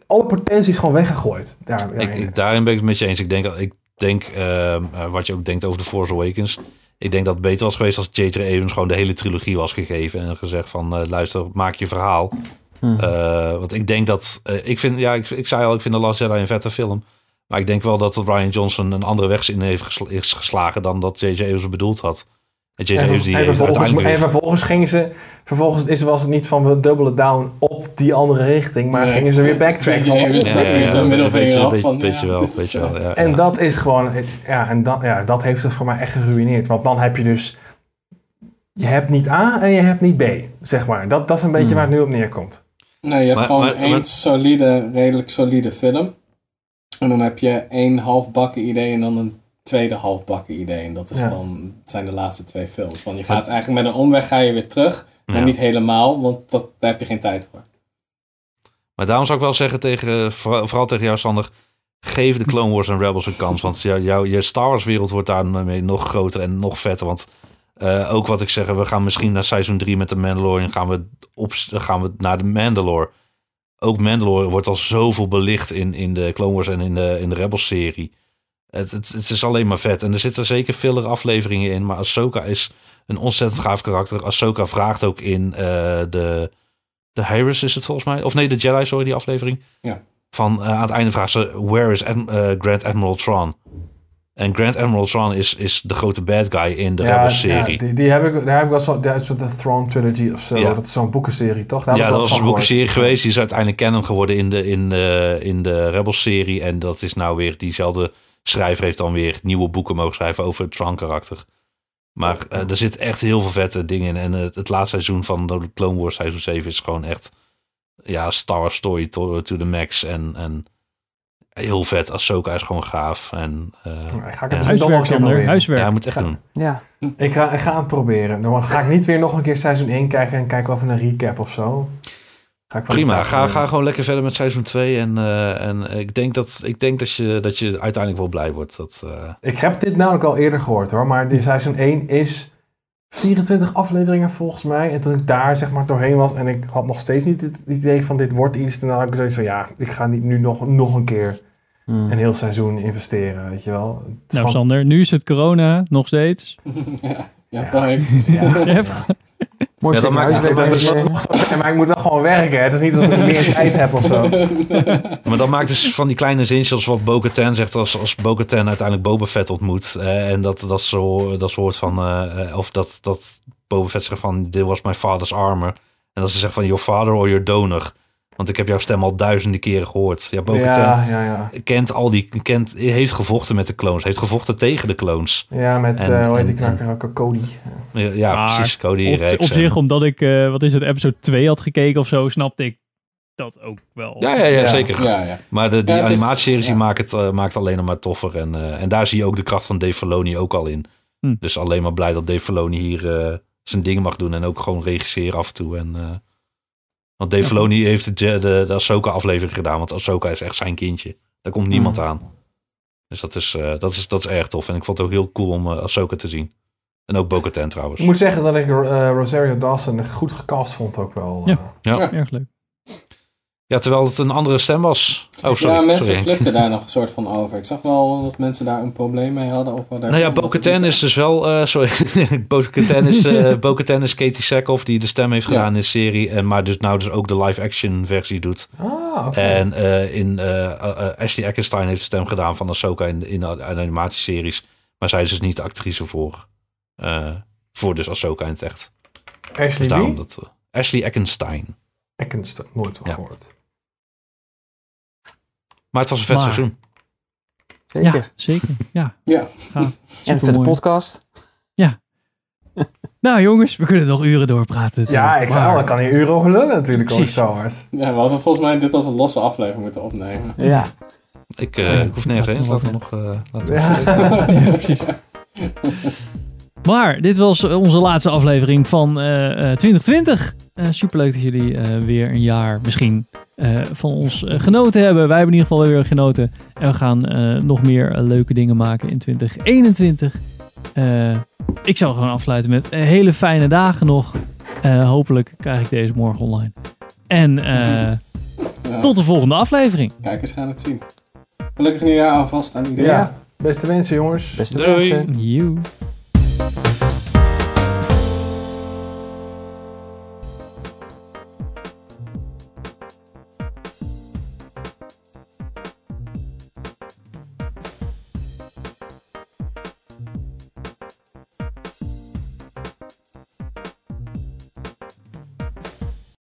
Alle potentie is gewoon weggegooid. Daar, Ik, ik- daarin ben ik het met je eens. Ik denk, ik denk ehm, eh, wat je ook denkt over The Force Awakens. Ik denk dat het beter was geweest als J.J. Abrams gewoon de hele trilogie was gegeven. En gezegd van, eh, luister, maak je verhaal. Hmm. Eh, want ik denk dat... ik vind, ja, ik, ik zei al, ik vind The Last Jedi een vette film. Maar ik denk wel dat Ryan Johnson een andere weg in heeft geslagen dan dat J.J. Abrams bedoeld had. En J.J. En, die en vervolgens, en gingen ze... Vervolgens is, was het niet van we dubbelen down op die andere richting, maar Nee. gingen ze weer backtracken. Ja, ja, ja, zijn middelvinger weet je- af van, weet je ja, wel, je wel, ja, En ja. dat is gewoon, ja, en dat, ja, dat heeft het voor mij echt geruineerd. Want dan heb je dus, je hebt niet A en je hebt niet B, zeg maar. Dat, dat is een beetje Hmm. waar het nu op neerkomt. Nee, je hebt Maar- gewoon maar- één maar- solide, redelijk solide film. En dan heb je één halfbakken idee en dan een tweede halfbakken idee. En dat is Ja. dan, zijn de laatste twee films. Want je gaat eigenlijk met een omweg ga je weer terug. Maar Ja. niet helemaal, want dat, daar heb je geen tijd voor. Maar daarom zou ik wel zeggen, tegen, vooral, tegen jou Sander... Geef de Clone Wars en Rebels een kans. Want jou, jou, je Star Wars wereld wordt daarmee nog groter en nog vetter. Want eh, ook wat ik zeg, we gaan misschien naar seizoen 3 met de Mandalorian... gaan we, op, gaan we naar de Mandalore. Ook Mandalore wordt al zoveel belicht in, in de Clone Wars en in de, in de Rebels serie. Het, het, het is alleen maar vet. En er zitten zeker filler afleveringen in. Maar Ahsoka is een ontzettend gaaf karakter. Ahsoka vraagt ook in eh, de... De Harris is het volgens mij. Of nee, de Jedi, sorry, die aflevering. Ja. Van eh, aan het einde vraagt ze: Where is eh, Grand Admiral Thrawn? En Grand Admiral Thrawn is, is de grote bad guy in de ja, Rebels-serie. ja, die, die heb ik, daar heb ik wel van, dat is de Throne Trilogy of zo. Ja. Dat is zo'n boekenserie, toch? Daar ja, dat was een boekenserie geweest. Die is uiteindelijk canon geworden in de, in de, in de Rebels-serie. En dat is nou weer diezelfde schrijver heeft dan weer nieuwe boeken mogen schrijven over het Tron-karakter. Maar eh, er zit echt heel veel vette dingen in. En eh, het laatste seizoen van de Clone Wars seizoen 7 is gewoon echt... Ja, Star Wars story to, to the max. En, en heel vet. Ahsoka is gewoon gaaf. En, eh, Ik ga het ja. misschien toch nog een keer proberen. Ja, je moet het echt doen. Ja. Ik ga, ik ga het proberen. Dan ga ik niet weer nog een keer seizoen 1 kijken en kijken of een recap of zo. Ga ik van Prima, ga, ga gewoon lekker verder met seizoen 2. En, eh, en ik denk, dat, ik denk dat, je, dat je uiteindelijk wel blij wordt. Dat, eh, Ik heb dit namelijk al eerder gehoord hoor, maar die seizoen 1 is 24 afleveringen volgens mij. En toen ik daar zeg maar doorheen was en ik had nog steeds niet het idee van dit wordt iets, dan had ik zoiets van ja, ik ga niet nu nog, nog een keer Hmm. een heel seizoen investeren, weet je wel. Nou, gewoon- Sander, nu is het corona, nog steeds. ja, je hebt. Ja. Je hebt- Mooi Ja, dat maakt het- dat maar is- ik- maar ik moet wel gewoon werken. hè. Het is niet alsof ik meer tijd heb of zo. Maar dat maakt dus van die kleine zinnetjes wat Bo-Katan zegt als, als Bo-Katan uiteindelijk Boba Fett ontmoet. eh, en dat, dat, zo, dat soort van, eh, eh, of dat, dat Boba Fett zegt van, dit was my father's armor. En dat ze zegt van, your father or your donor. Want ik heb jouw stem al duizenden keren gehoord. Ja, Ja, ja, ja. kent al die, kent, heeft gevochten met de clones. Heeft gevochten tegen de clones. Ja, met, En- eh, hoe heet die en- knakker ook? Cody. Ja, ja, Maar precies. Cody op, Rex. op en- zich, omdat ik, eh, wat is het, episode 2 had gekeken of zo, snapte ik dat ook wel. Ja, ja, ja, zeker. Ja, ja. Maar de, die Ja, animatieseries die maakt het eh, maakt alleen nog maar toffer. En, eh, en daar zie je ook de kracht van Dave Filoni ook al in. Hm. Dus alleen maar blij dat Dave Filoni hier eh, zijn dingen mag doen. En ook gewoon regisseren af en toe. En, eh, want Dave Filoni heeft de, de, de Ahsoka aflevering gedaan. Want Ahsoka is echt zijn kindje. Daar komt niemand aan. Dus dat is, eh, dat, is, dat is erg tof. En ik vond het ook heel cool om uh, Ahsoka te zien. En ook Bo-Katan trouwens. Ik moet zeggen dat ik eh, Rosario Dawson goed gecast vond ook wel. Ja. eh. Ja. Erg leuk. Ja, terwijl het een andere stem was. Oh, sorry. ja, mensen sorry. flipten daar nog een soort van over. Ik zag wel dat mensen daar een probleem mee hadden. Of wat Nou ja, Bo-Katan is dus wel... eh, sorry, Bo-Katan is, eh Bo-Katan is Katie Sackhoff die de stem heeft gedaan in de serie. En, maar dus nou dus ook de live-action versie doet. Ah, oké. En eh, in, eh, eh, eh, Ashley Eckstein heeft de stem gedaan van Ahsoka in, in de animatieseries. Maar zij is dus niet de actrice voor, eh, voor dus Ahsoka in het echt. Ashley Dus dat, eh, Ashley Eckenstein. Eckenstein, nooit Ja. gehoord. Maar het was een vet Maar- seizoen. Zeker. Ja, zeker. Ja. Ja. En voor de podcast. Nou jongens, we kunnen nog uren doorpraten. Ja, ik zou al, ik kan hier uren over lullen natuurlijk over Precies. Wars. Ja, we hadden volgens mij dit als een losse aflevering moeten opnemen. Ja. Ik, eh, ik hoef nergens heen. dus Laten we nog... eh, laten we Ja. Ja, precies. Maar dit was onze laatste aflevering van eh, eh, 2020. Eh, superleuk dat jullie eh, weer een jaar misschien eh, van ons eh, genoten hebben. Wij hebben in ieder geval weer genoten. En we gaan eh, nog meer leuke dingen maken in 2021. Eh, ik zal gewoon afsluiten met hele fijne dagen nog. Eh, hopelijk krijg ik deze morgen online. En eh, Ja. tot de volgende aflevering. Kijkers gaan het zien. Gelukkig nieuwjaar alvast aan iedereen. Ja, beste wensen jongens. Beste Doei. wensen. Joe.